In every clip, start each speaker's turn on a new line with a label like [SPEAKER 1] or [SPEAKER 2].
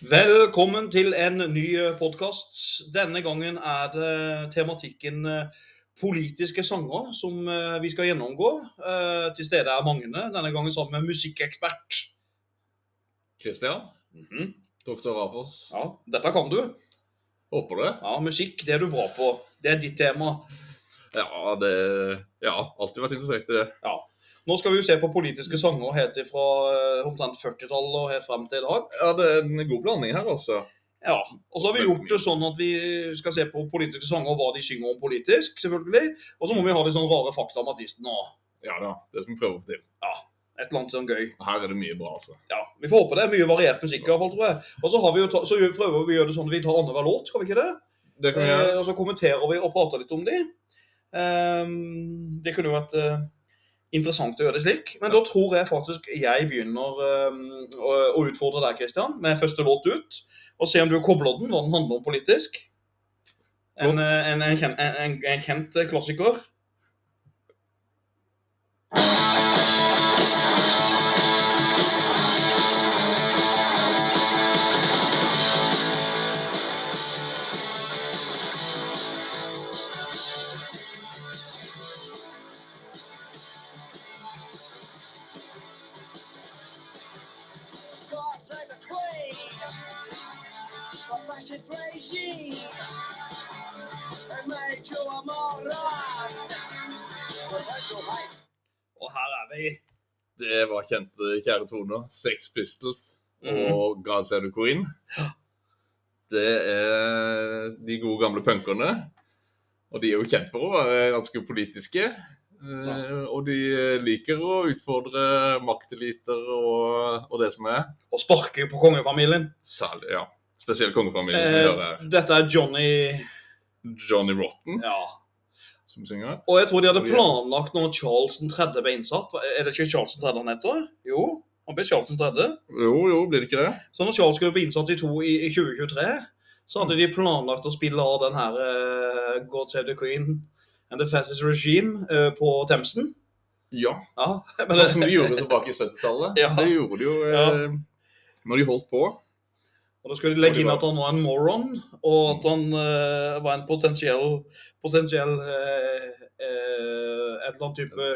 [SPEAKER 1] Velkommen til en ny podkast. Denne gangen er det tematikken eh, politiske sanger som eh, vi skal gjennomgå. Eh, Til stede er Magne, denne gangen sammen med musikkekspert.
[SPEAKER 2] Kristian,
[SPEAKER 1] -hmm.
[SPEAKER 2] doktor Rafos.
[SPEAKER 1] Ja, dette kan du.
[SPEAKER 2] Håper det.
[SPEAKER 1] Ja, Musikk det er du bra på. Det er ditt tema.
[SPEAKER 2] Ja, det Ja, alltid vært interessert i det.
[SPEAKER 1] Nå skal vi jo se på politiske sanger helt fra omtrent 40-tallet og helt frem til i dag.
[SPEAKER 2] Ja, det er en god blanding her, altså.
[SPEAKER 1] Ja, Og så har vi gjort det sånn at vi skal se på politiske sanger og hva de synger om politisk, selvfølgelig. Og så må vi ha litt sånn rare fakta om artisten òg.
[SPEAKER 2] Ja da, det som vi prøver å få til.
[SPEAKER 1] et eller annet sånn gøy.
[SPEAKER 2] Her er det mye bra, altså.
[SPEAKER 1] Ja, Vi får håpe det er mye variert musikk, i hvert fall, tror jeg. Og så, har vi ta, så prøver vi å gjøre det sånn at vi tar annenhver låt, skal vi ikke det?
[SPEAKER 2] Det kan vi
[SPEAKER 1] Eh, og så kommenterer vi og prater litt om de. Ehm, det kunne jo vært eh, interessant å gjøre det slik. Men da tror jeg faktisk jeg begynner ehm, å, utfordre deg, Kristian, med første låt ut. Og se om du kobler den, hva den handler om politisk. En, eh, en, en, kjent, en, en, en kjent klassiker. Og her er vi.
[SPEAKER 2] Det var kjente, kjære toner. Sex Pistols
[SPEAKER 1] Mhm.
[SPEAKER 2] og the Queen. Det er de gode gamle punkerne. Og de er jo kjent for å være ganske politiske. Ja. Og de liker å utfordre makteliter og, og det som er.
[SPEAKER 1] Og sparker på kongefamilien.
[SPEAKER 2] Særlig, ja. Spesielt kongefamilien som
[SPEAKER 1] Eh,
[SPEAKER 2] gjør det.
[SPEAKER 1] dette er Johnny
[SPEAKER 2] Johnny Rotten
[SPEAKER 1] Ja.
[SPEAKER 2] Som synger.
[SPEAKER 1] Og jeg tror de hadde planlagt når Charles 3. ble innsatt. Er det ikke Charles 3. han heter? Jo, han ble Charles 3.
[SPEAKER 2] Jo, jo, blir det ikke det?
[SPEAKER 1] Så når Charles skulle bli innsatt i, to, i, i 2023, så hadde de planlagt å spille av den her uh, God Save the Queen and the Fascist Regime uh, på Themsen.
[SPEAKER 2] Ja.
[SPEAKER 1] Ja,
[SPEAKER 2] Sånn som de gjorde tilbake i 70-tallet.
[SPEAKER 1] Ja.
[SPEAKER 2] Det gjorde de jo uh,
[SPEAKER 1] Ja.
[SPEAKER 2] når de holdt på.
[SPEAKER 1] Og da skulle de legge inn at han var en moron, og at han uh, var en potensiell, potensiell uh, uh, et eller annet type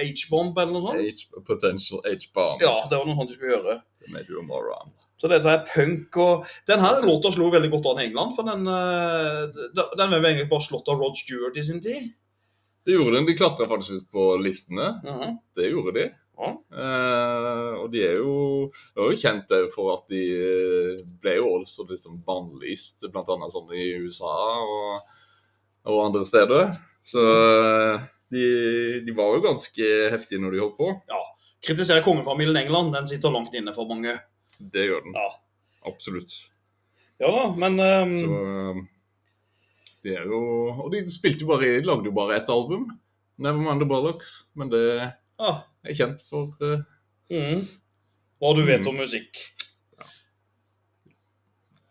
[SPEAKER 1] H-bomb eller noe sånt.
[SPEAKER 2] H, potential H-bomb.
[SPEAKER 1] Ja, det var noe sånt de skulle gjøre.
[SPEAKER 2] Det made you a moron.
[SPEAKER 1] Så dette er punk, og den her låta slo veldig godt an i England, for den, den var egentlig bare slått av Rod Stewart i sin tid.
[SPEAKER 2] Det gjorde den. De klatra faktisk ut på listene.
[SPEAKER 1] -huh.
[SPEAKER 2] Det gjorde de.
[SPEAKER 1] Ja.
[SPEAKER 2] Eh, og de er jo, de er jo kjent for at de eh, ble jo også liksom bannlyst, bl.a. sånn i USA og, og andre steder. Så eh, de, de var jo ganske heftige når de holdt på. Ja.
[SPEAKER 1] Kritisere kongefamilien England, den sitter langt inne for mange.
[SPEAKER 2] Det gjør den.
[SPEAKER 1] Ja.
[SPEAKER 2] Absolutt.
[SPEAKER 1] Ja da, men um...
[SPEAKER 2] Så eh, de er jo Og de spilte jo bare De lagde jo bare ett album, Nevermind the Bollocks, men det
[SPEAKER 1] ja.
[SPEAKER 2] Er kjent for uh,
[SPEAKER 1] mm. Hva du vet
[SPEAKER 2] Mm.
[SPEAKER 1] om musikk.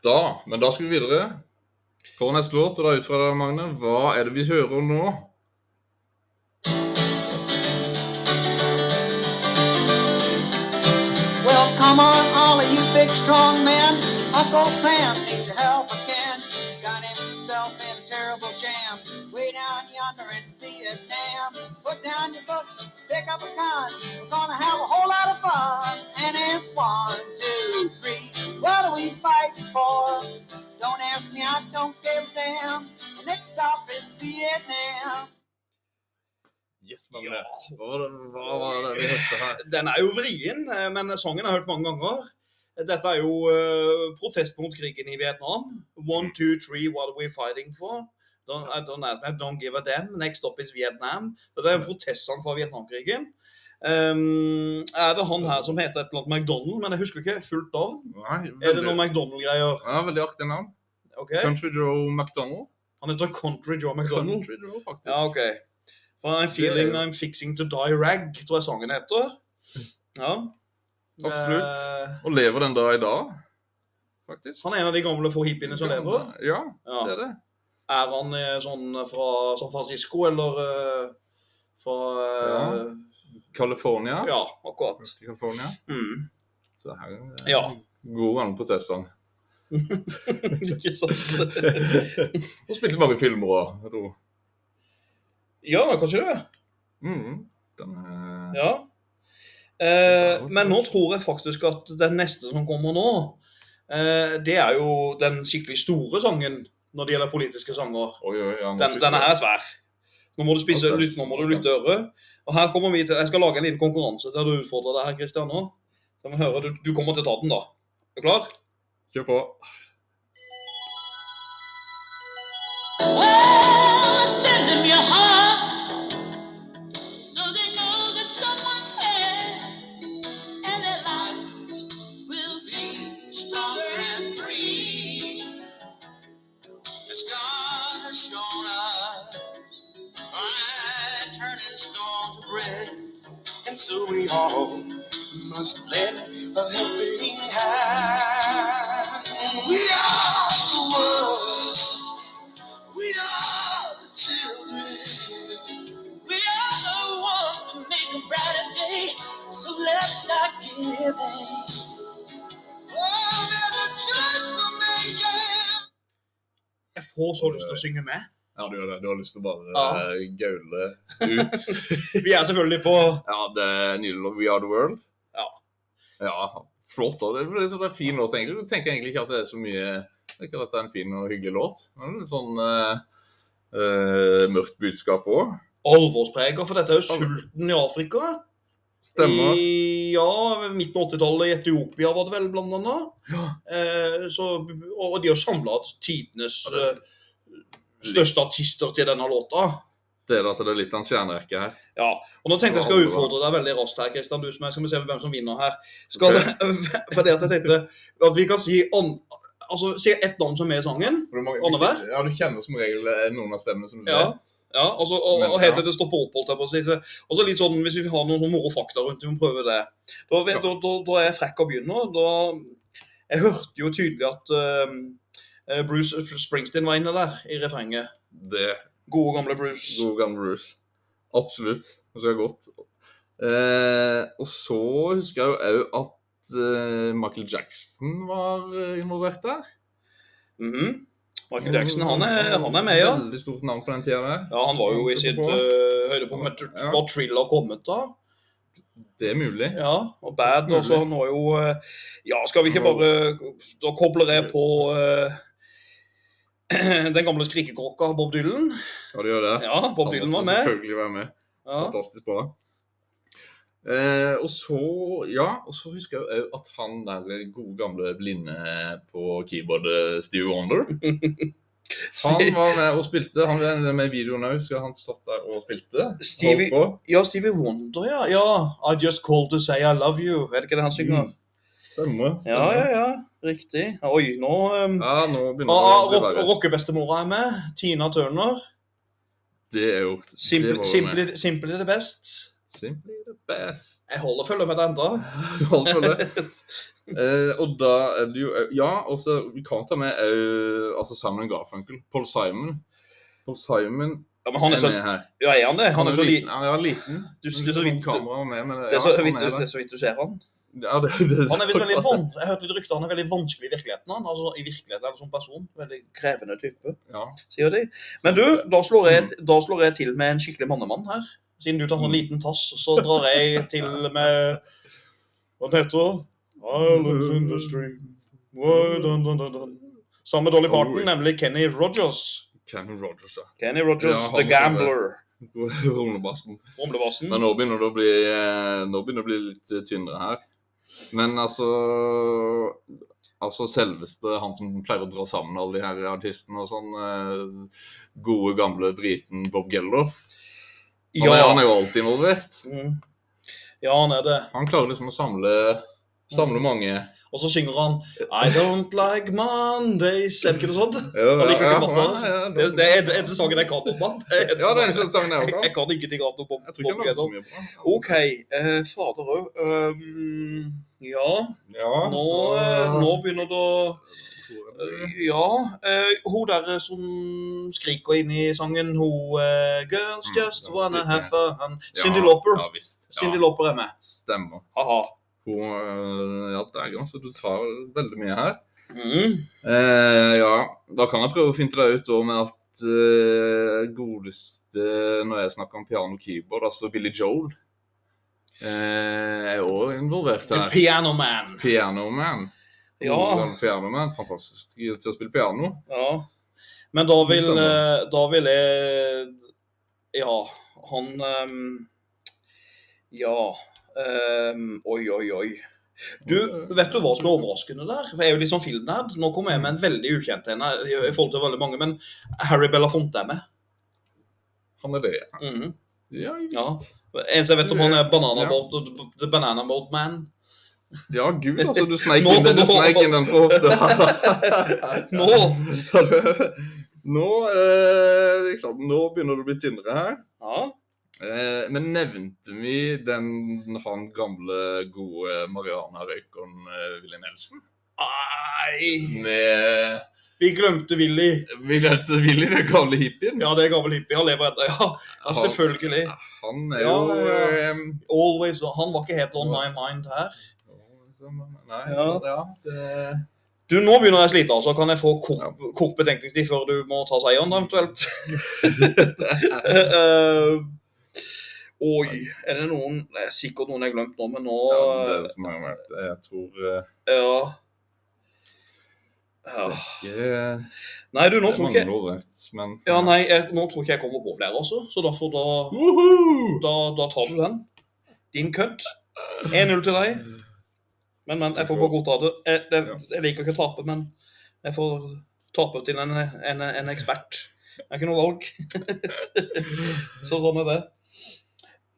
[SPEAKER 2] da. Men da skal vi videre på neste låt. Og da ut fra det, Magne, hva er det vi hører nå?
[SPEAKER 3] Well, come on, all of you big strong men. Uncle Sam in Vietnam. Put down your books, pick up a gun. We're gonna have a whole lot of fun. And it's one, two, three. What are we fighting for? Don't ask me, I don't give a damn. The next stop is Vietnam.
[SPEAKER 2] Yes, Magne.
[SPEAKER 1] Ja.
[SPEAKER 2] Hva var det, hva var det vi hørte her?
[SPEAKER 1] Den er jo vrien, eh, men sangen har jeg hørt mange ganger. Dette er jo eh, protest mot krigen i Vietnam. One, two, three, what are we fighting for? Don't, I don't, ask me, don't give a damn. Next stop is Vietnam. Det er en protestsang fra Vietnamkrigen. Um, er det han her som heter et eller annet McDonald, men jeg husker ikke fullt navn?
[SPEAKER 2] Nei,
[SPEAKER 1] Er det noe McDonald-greier?
[SPEAKER 2] ja, veldig artig navn.
[SPEAKER 1] Okay.
[SPEAKER 2] Country Joe McDonald.
[SPEAKER 1] Han heter Country Joe McDonald.
[SPEAKER 2] Country Joe, faktisk.
[SPEAKER 1] Ja, ok. For I'm feeling I'm fixing to die rag, tror jeg sangen heter. Ja.
[SPEAKER 2] Absolutt.
[SPEAKER 1] Eh,
[SPEAKER 2] Og lever den da i dag, faktisk.
[SPEAKER 1] han er en av de gamle få hippiene som lever.
[SPEAKER 2] Ja,
[SPEAKER 1] Ja.
[SPEAKER 2] det er det.
[SPEAKER 1] Er han i sånn fra San Francisco, eller eh, fra ja.
[SPEAKER 2] California.
[SPEAKER 1] ja. akkurat.
[SPEAKER 2] California.
[SPEAKER 1] Mm.
[SPEAKER 2] Så her, eh,
[SPEAKER 1] Ja.
[SPEAKER 2] God på protestsang.
[SPEAKER 1] Ikke sant?
[SPEAKER 2] Og spilte mange filmer òg, jeg tror.
[SPEAKER 1] Ja, kanskje det.
[SPEAKER 2] Mm, den er
[SPEAKER 1] Ja. Eh, men nå tror jeg faktisk at den neste som kommer nå, eh, det er jo den skikkelig store sangen når det gjelder politiske sanger.
[SPEAKER 2] Oi, oi, ja,
[SPEAKER 1] Den, denne her er svær. Nå må du spise,
[SPEAKER 2] okay.
[SPEAKER 1] lytte, nå må du lytte øret. Og her kommer vi til, Jeg skal lage en liten konkurranse der du utfordrer deg her, Kristian. nå. Så vi hører, du, du kommer til å ta den, da. Er du klar?
[SPEAKER 2] Kjør på.
[SPEAKER 4] Well,
[SPEAKER 1] til å synge med.
[SPEAKER 2] Ja, du gjør det. Du har lyst til å bare
[SPEAKER 1] Ja.
[SPEAKER 2] uh, gaule ut.
[SPEAKER 1] Vi er selvfølgelig på
[SPEAKER 2] Ja, det er nydelig. We Are The World.
[SPEAKER 1] Ja.
[SPEAKER 2] Ja, flott. da. Det er, en fin låt, egentlig. Du tenker egentlig ikke at det er så mye Ikke at dette er en fin og hyggelig låt. Men litt sånn uh, uh, mørkt budskap òg.
[SPEAKER 1] alvorspreger, for dette er jo sulten i Afrika.
[SPEAKER 2] Stemmer.
[SPEAKER 1] I, ja, midten av 80-tallet i Etiopia var det vel, blant annet.
[SPEAKER 2] Ja.
[SPEAKER 1] Eh, så, og de har samla tidenes
[SPEAKER 2] Ja,
[SPEAKER 1] største artister til denne låta.
[SPEAKER 2] Det er, altså, det er litt av en stjernerekke her.
[SPEAKER 1] Ja, og nå tenkte jeg skal utfordre deg veldig raskt her, Kristian. Du som er, skal vi se hvem som vinner her. Skal, for det at jeg tenkte at vi kan si an, altså, si ett navn som er i sangen.
[SPEAKER 2] Det er
[SPEAKER 1] Annenhver?
[SPEAKER 2] Ja, du kjenner som regel eh, noen av stemmene som du
[SPEAKER 1] Ja.
[SPEAKER 2] vet.
[SPEAKER 1] Ja, altså, og, og helt til det står på oppholdt jeg på å si. Og så litt sånn, hvis vi har noen sånn moro fakta rundt, vi må prøve det. Da, vet,
[SPEAKER 2] Ja.
[SPEAKER 1] da, da, da er jeg frekk og begynner. Da, jeg hørte jo tydelig at eh, Bruce Springsteen var inne der i refrenget.
[SPEAKER 2] Det
[SPEAKER 1] Gode, gamle Bruce.
[SPEAKER 2] Gode gamle Bruce. Absolutt. Det skal godt. Eh, og så husker jeg jo òg at eh, Michael Jackson var eh, involvert der.
[SPEAKER 1] Mhm. Michael Jackson, han er, han er med, ja.
[SPEAKER 2] Veldig stort navn på den tida der.
[SPEAKER 1] Ja, Han var jo i sitt uh, høydepunkt tr-
[SPEAKER 2] Ja.
[SPEAKER 1] Var Thriller kommet da?
[SPEAKER 2] Det er mulig.
[SPEAKER 1] Ja, og Bad også. Han var jo eh, Ja, skal vi ikke bare Da kobler jeg på eh, den gamle skrikekråka Bob Dylan.
[SPEAKER 2] Ja, det gjør det.
[SPEAKER 1] Ja, Bob Dylan var med.
[SPEAKER 2] Selvfølgelig være med.
[SPEAKER 1] Ja.
[SPEAKER 2] Fantastisk bra. Eh, og så ja, og så husker jeg òg at han der gode gamle blinde på keyboardet, Stevie Wonder Han var med og spilte. Han var med i videoen òg, så han satt der og spilte.
[SPEAKER 1] Stevie- Ja, Stevie Wonder, ja. ja. I just called to say I love you. Er det ikke det han synger?
[SPEAKER 2] Stemmer.
[SPEAKER 1] Ja,
[SPEAKER 2] stemmer.
[SPEAKER 1] ja, ja. Riktig. Oi, nå um,
[SPEAKER 2] Ja, nå begynner
[SPEAKER 1] ah,
[SPEAKER 2] det å bli verre.
[SPEAKER 1] Rockebestemora er med. Tina Turner.
[SPEAKER 2] Det er jo det
[SPEAKER 1] Simply, simply, simply the best.
[SPEAKER 2] Simply the best.
[SPEAKER 1] Jeg holder følge med det enda.
[SPEAKER 2] Du holder følge. Eh, og da er det jo Ja, og så vi kan ta med òg altså Simon Garfunkel. Paul Simon. Paul Simon
[SPEAKER 1] Ja, men han er
[SPEAKER 2] er
[SPEAKER 1] så,
[SPEAKER 2] med her.
[SPEAKER 1] ja, er han det? Han er så liten.
[SPEAKER 2] Han er liten.
[SPEAKER 1] Du, du, er så vidt,
[SPEAKER 2] kamera med, men
[SPEAKER 1] det, er
[SPEAKER 2] ja,
[SPEAKER 1] så
[SPEAKER 2] han er
[SPEAKER 1] det
[SPEAKER 2] det.
[SPEAKER 1] er så vidt du ser han.
[SPEAKER 2] Ja, det, det,
[SPEAKER 1] Han er visst veldig van, Jeg hørte litt rykter han er veldig vanskelig i virkeligheten. han. Altså, I virkeligheten eller som person. Veldig krevende type,
[SPEAKER 2] Ja.
[SPEAKER 1] sier de. Men du, da slår, jeg, da slår jeg til med en skikkelig mannemann her. Siden du tar sånn liten tass, så drar jeg til med Hva den heter dun. Sammen med Dolly Parton, nemlig Kenny Rogers.
[SPEAKER 2] Kenny Rogers, ja.
[SPEAKER 1] Kenny Rogers,
[SPEAKER 2] Ja,
[SPEAKER 1] The Gambler.
[SPEAKER 2] Rumlebassen.
[SPEAKER 1] Rumlebassen.
[SPEAKER 2] Men nå begynner det å bli, eh, nå begynner det å bli litt eh, tynnere her. Men altså Altså selveste han som pleier å dra sammen alle de her artistene og sånn. eh, Gode, gamle briten Bob Geldof. Han, er, han er jo alltid involvert.
[SPEAKER 1] Mm. Ja, han er det.
[SPEAKER 2] Han klarer liksom å samle, samle mange.
[SPEAKER 1] Og så synger han I don't like Mondays. Er det ikke noe sånt?
[SPEAKER 2] Ja,
[SPEAKER 1] ja, liker
[SPEAKER 2] ja,
[SPEAKER 1] Det, det er eneste sangen jeg kan om han. Det er eneste
[SPEAKER 2] Ja, det er
[SPEAKER 1] sangen-
[SPEAKER 2] en sånn sang jeg også
[SPEAKER 1] jeg
[SPEAKER 2] kan.
[SPEAKER 1] kan ingenting annet om Bob.
[SPEAKER 2] Jeg tror ikke han mye bra.
[SPEAKER 1] OK. Eh, fader òg. Um, ja,
[SPEAKER 2] Ja,
[SPEAKER 1] nå, eh, nå begynner det å Ja. Uh, hun der eh, som skriker inn i sangen, hun uh, Girls
[SPEAKER 2] Mm,
[SPEAKER 1] just wanna have fun.
[SPEAKER 2] Ja,
[SPEAKER 1] Cindy Lauper.
[SPEAKER 2] Ja.
[SPEAKER 1] Cindy
[SPEAKER 2] Ja,
[SPEAKER 1] Lauper er med.
[SPEAKER 2] stemmer.
[SPEAKER 1] Ha-ha.
[SPEAKER 2] Hun eh, Ja, dægen, altså. Du tar veldig mye her.
[SPEAKER 1] Mm.
[SPEAKER 2] Eh, ja, da kan jeg prøve å finne deg ut med at eh, godeste Når jeg snakker om piano keyboard, altså Billy Joel eh, er òg involvert
[SPEAKER 1] The
[SPEAKER 2] her.
[SPEAKER 1] Piano Man.
[SPEAKER 2] Piano Man.
[SPEAKER 1] Ja.
[SPEAKER 2] Piano Man. Fantastisk til å spille piano.
[SPEAKER 1] ja. Men da vil, eh, da vil jeg Ja, han um, Ja. Ehm, oi, oi, oi. Du, vet du hva som er overraskende der? For Jeg er jo litt sånn filmnerd. Nå kommer jeg med en veldig ukjent en i i forhold til veldig mange, men Harry Belafonte er med.
[SPEAKER 2] Han er det. Ja
[SPEAKER 1] Ja.
[SPEAKER 2] visst.
[SPEAKER 1] En som jeg vet om han er Banana
[SPEAKER 2] Ja.
[SPEAKER 1] The Banana Boat Man.
[SPEAKER 2] Ja, gud, altså. Du sneik inn den, du den for ofte.
[SPEAKER 1] Nå!
[SPEAKER 2] Nå, eh, liksom. Nå begynner det å bli tynnere her.
[SPEAKER 1] Ja.
[SPEAKER 2] Eh, men nevnte vi den han gamle, gode Mariana-røykeren eh, Willy Nelson?
[SPEAKER 1] Nei
[SPEAKER 2] Med
[SPEAKER 1] Vi glemte Willy.
[SPEAKER 2] Vi glemte Willy, den gamle hippien.
[SPEAKER 1] Ja, det er gammel hippie. Han lever ennå. Ja, ja, selvfølgelig.
[SPEAKER 2] Han er jo
[SPEAKER 1] ja, ja.
[SPEAKER 2] eh,
[SPEAKER 1] Always. Han var ikke helt on my mind her.
[SPEAKER 2] Nei,
[SPEAKER 1] Ja.
[SPEAKER 2] så ja, det
[SPEAKER 1] Du, Nå begynner jeg å slite, altså. Kan jeg få kort, kort betenkningstid før du må ta seieren, eventuelt? Eh, oi. Er det noen Det er sikkert noen jeg har glemt nå, men nå
[SPEAKER 2] Ja, det er har vært Jeg tror eh,
[SPEAKER 1] Ja. ja.
[SPEAKER 2] ikke
[SPEAKER 1] Nei, du, nå tror
[SPEAKER 2] mange
[SPEAKER 1] ikke jeg
[SPEAKER 2] overrett, men
[SPEAKER 1] ja, nei, jeg, nå tror ikke jeg kommer på flere, altså. Så derfor da, da, da tar du den. Din kødd. 1-0 til deg. Men, men, jeg får bare godta det. Jeg, det. jeg liker ikke å tape, men jeg får tape til en, en, en ekspert. Det er ikke noe valg. Så sånn er det.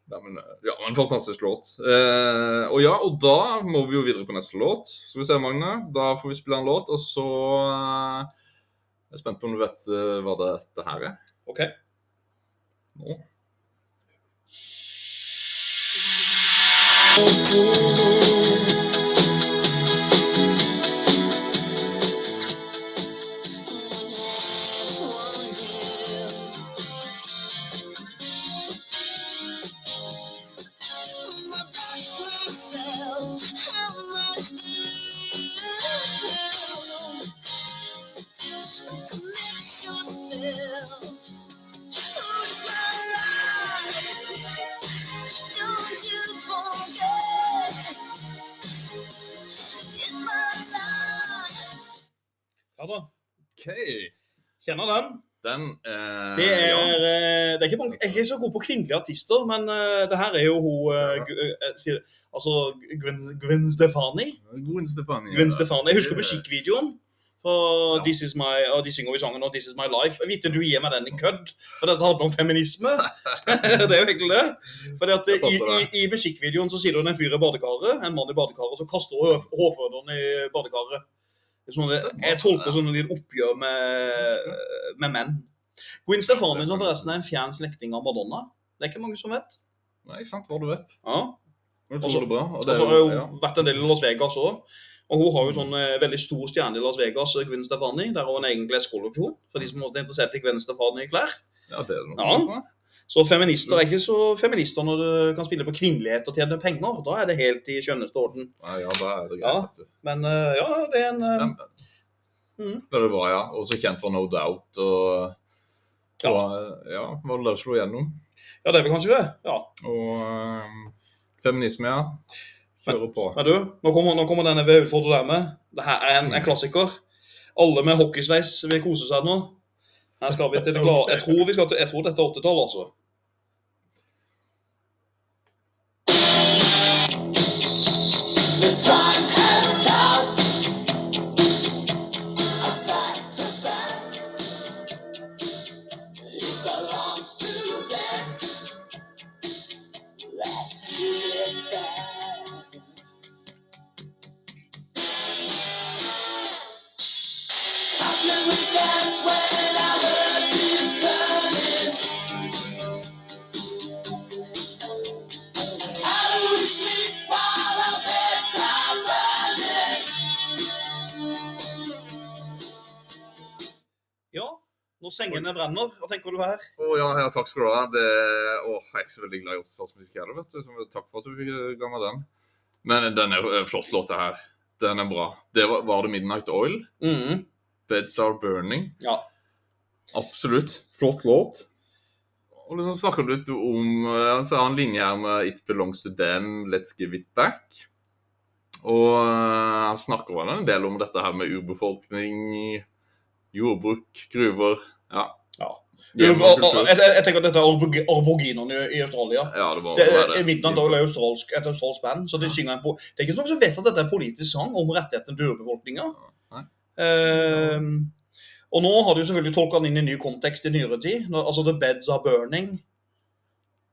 [SPEAKER 2] Ja, men, eh, ja, men fantastisk låt. Eh, og ja, og da må vi jo videre på neste låt. Skal vi se, Magne. Da får vi spille en låt, og så eh, Jeg er spent på om du vet eh, hva dette her er.
[SPEAKER 1] OK.
[SPEAKER 2] Nå.
[SPEAKER 4] Don't
[SPEAKER 1] jeg er ikke så god på kvinnelige artister, men uh, det her er jo hun uh, sier- Altså Gwen, Gwen Stefani.
[SPEAKER 2] Gwen Stefani.
[SPEAKER 1] Gwen Stefani. Jeg husker musikkvideoen. For This Is My, og De synger jo sangen og 'This Is My Life'. Jeg vet du gir meg den i kødd, for dette handler om feminisme. det er jo egentlig det. Fordi at i, i, I musikkvideoen så sier du en fyr i badekaret, en mann i badekaret, og så kaster hun hårføderen i badekaret. Det er sånn, jeg tolker sånn et oppgjør med, med menn. Gwen Stefani, som forresten er en fjern slektning av Madonna. Det er ikke mange som vet.
[SPEAKER 2] Nei, sant, hva du vet.
[SPEAKER 1] Ja.
[SPEAKER 2] Tror det bra. Og
[SPEAKER 1] så har hun
[SPEAKER 2] ja.
[SPEAKER 1] vært en del i Las Vegas òg. Og hun har jo sånn eh, veldig stor stjerne i Las Vegas, eh, Gwen Stefani. Der har hun en egen kleskolleksjon for de som også er interessert i Gwen Stefani i klær.
[SPEAKER 2] ja, det er det
[SPEAKER 1] Ja.
[SPEAKER 2] noe.
[SPEAKER 1] Så feminister er ikke så feminister når du kan spille på kvinnelighet og tjene penger. Da er det helt i skjønneste orden.
[SPEAKER 2] Nei, ja, da er det greit. Ja.
[SPEAKER 1] Men eh, ja, det er en
[SPEAKER 2] uh,
[SPEAKER 1] Mhm.
[SPEAKER 2] Det bra, ja. Også kjent for No Doubt og
[SPEAKER 1] Ja.
[SPEAKER 2] og, ja, Volda slo igjennom.
[SPEAKER 1] Ja, det er vel kanskje det. Ja.
[SPEAKER 2] Og um, feminisme, ja. Kjører på.
[SPEAKER 1] Men du, nå kommer, nå kommer denne VU-fotoen der med. Det her er en, en klassiker. Alle med hockeysveis vil kose seg nå. Her skal vi til det glade. Jeg tror, vi skal til, jeg tror dette er 80-tallet, altså.
[SPEAKER 4] The time
[SPEAKER 1] sengene brenner. Hva tenker du her?
[SPEAKER 2] Å ja, ja, takk skal du ha. Det, å, jeg er ikke så veldig glad i 80-tallsmusikk heller, vet du. Takk for at du fikk ga meg den. Men den er en flott låt, det her. Den er bra. Det var, var det Midnight Oil?
[SPEAKER 1] Mhm.
[SPEAKER 2] Beds Are Burning.
[SPEAKER 1] Ja.
[SPEAKER 2] Absolutt. Flott låt. Og liksom snakker du litt om eh, Så har han en linje her med It belongs to them, let's give it back. Og eh, han snakker vel en del om dette her med urbefolkning, jordbruk, gruver. Ja.
[SPEAKER 1] Ja. Jeg, jeg tenker at dette er orbo- i, Australia.
[SPEAKER 2] Ja, det var,
[SPEAKER 1] Det, Midnight Oil er australsk, et australsk band, så de synger en po Det er ikke så mange som vet at dette er en politisk sang om rettighetene til urbefolkninga. Ehm, og nå har de jo selvfølgelig tolka den inn i ny kontekst i nyere tid. Når, altså The Beds Are Burning.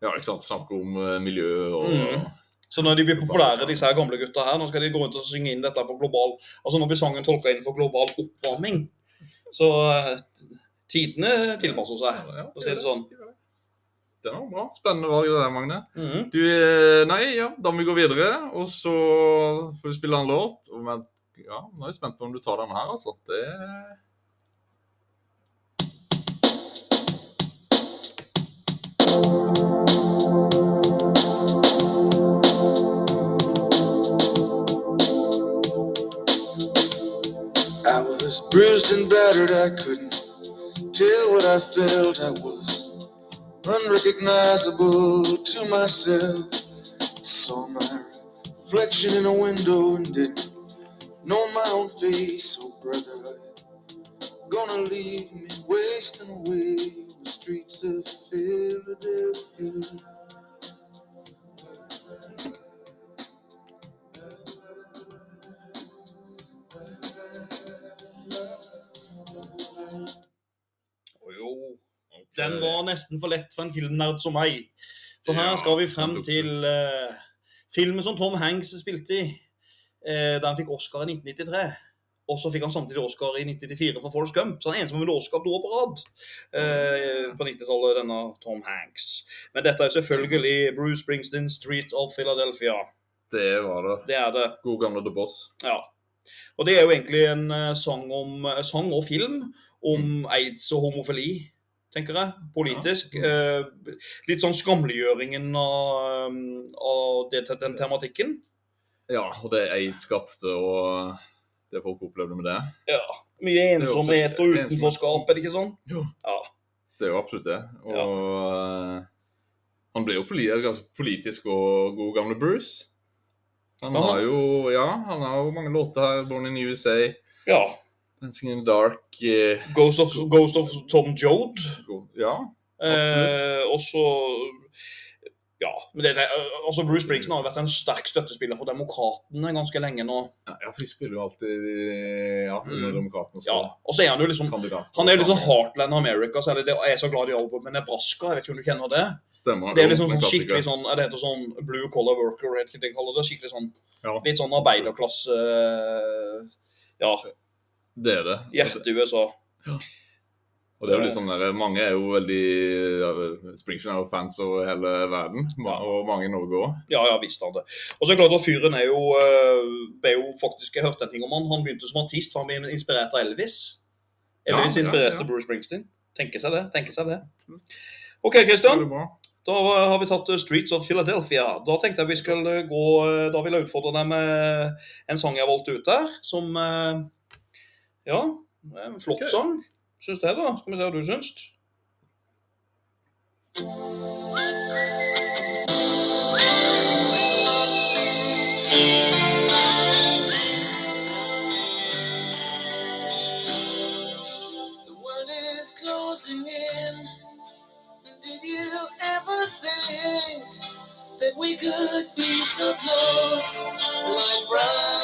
[SPEAKER 2] Ja, ikke sant. Snakker om eh, miljø og
[SPEAKER 1] Mm. Så når de blir populære, disse her gamle gutta her, nå skal de gå rundt og synge inn dette på global Altså nå blir sangen tolka inn for global oppvarming. Så eh, tidene tilpasser seg,
[SPEAKER 2] Ja,
[SPEAKER 1] for å si det sånn.
[SPEAKER 2] Det var bra. Spennende valg det der, Magne.
[SPEAKER 1] Mhm.
[SPEAKER 2] Du, eh, nei, ja, da må vi gå videre, og så får vi spille en låt. Men, ja, nå er jeg spent på om du tar den her, altså. Det
[SPEAKER 5] I was bruised and battered, I couldn't tell what I felt. I was unrecognizable to myself. Saw my reflection in a window and didn't know my own face. Oh, brother, gonna leave me wasting away on the streets of Philadelphia.
[SPEAKER 1] Den var nesten for lett for en filmnerd som meg. For her skal vi frem til uh, filmen som Tom Hanks spilte i, uh, da han fikk Oscar i 1993. Og så fikk han samtidig Oscar i 1994 for Forrest Gump. Så han er eneste med Oscar to år på rad eh, på 90-tallet, denne Tom Hanks. Men dette er selvfølgelig Bruce Springsteen, 'Street of Philadelphia'.
[SPEAKER 2] Det var det.
[SPEAKER 1] Det er det.
[SPEAKER 2] God gamle The Boss.
[SPEAKER 1] Ja. Og det er jo egentlig en eh, sang, om, eh, sang og film om aids og homofili, tenker jeg. Politisk. Eh, litt sånn skamliggjøringen av, um, av det, den tematikken.
[SPEAKER 2] Ja, og det aids skapte, og det folk opplevde med det.
[SPEAKER 1] Ja. Mye ensomhet og utenforskap, er det ikke sånn?
[SPEAKER 2] Jo.
[SPEAKER 1] Ja.
[SPEAKER 2] Det er jo absolutt det. Og eh, han ble jo poli politisk og god gamle Bruce. Han
[SPEAKER 1] Aha.
[SPEAKER 2] har jo ja, han har jo mange låter her. 'Born in USA',
[SPEAKER 1] ja.
[SPEAKER 2] 'Dancing in the Dark'. eh,
[SPEAKER 1] Ghost of, Ghost of Tom Jode.
[SPEAKER 2] ja.
[SPEAKER 1] Eh, og så Ja. Men det, det, altså Bruce Springsteen har vært en sterk støttespiller for Demokratene ganske lenge nå.
[SPEAKER 2] ja, for de spiller jo alltid ja, under
[SPEAKER 1] Mm.
[SPEAKER 2] Demokratene
[SPEAKER 1] Ja. Og så er han jo liksom
[SPEAKER 2] kandidat.
[SPEAKER 1] Han er jo liksom Heartland America, så er det det, jeg er så glad i albumet Nebraska. Jeg vet ikke om du kjenner det?
[SPEAKER 2] Stemmer.
[SPEAKER 1] Det er liksom sånn skikkelig sånn, det heter sånn blue collar worker, vet ikke hva de kaller det. Skikkelig sånn,
[SPEAKER 2] Ja.
[SPEAKER 1] litt sånn arbeiderklasse eh, Ja,
[SPEAKER 2] Det er det.
[SPEAKER 1] hjerte i USA.
[SPEAKER 2] Og det er jo litt sånn der, Mange er jo veldig ja, Springsteen er jo fans over hele verden, og mange i Norge òg.
[SPEAKER 1] Ja, ja, visst han det. Og så er det klart at fyren er jo, er ble jo faktisk, Jeg hørte en ting om han. Han begynte som artist, for han ble inspirert av Elvis. Elvis
[SPEAKER 2] Ja, ja,
[SPEAKER 1] inspirerte
[SPEAKER 2] ja.
[SPEAKER 1] Bruce Springsteen. Tenke seg det. tenke seg det. OK, Christian. Da har vi tatt eh, Streets of Philadelphia. Da tenkte jeg vi skulle gå eh, Da vil jeg utfordre deg med en sang jeg har valgt ut der, som eh, Ja, en flott
[SPEAKER 2] Ok.
[SPEAKER 1] sang. Syns det, da. Skal vi se hva du syns.
[SPEAKER 4] The world is closing in. Did you ever think that we could be so close, like brothers?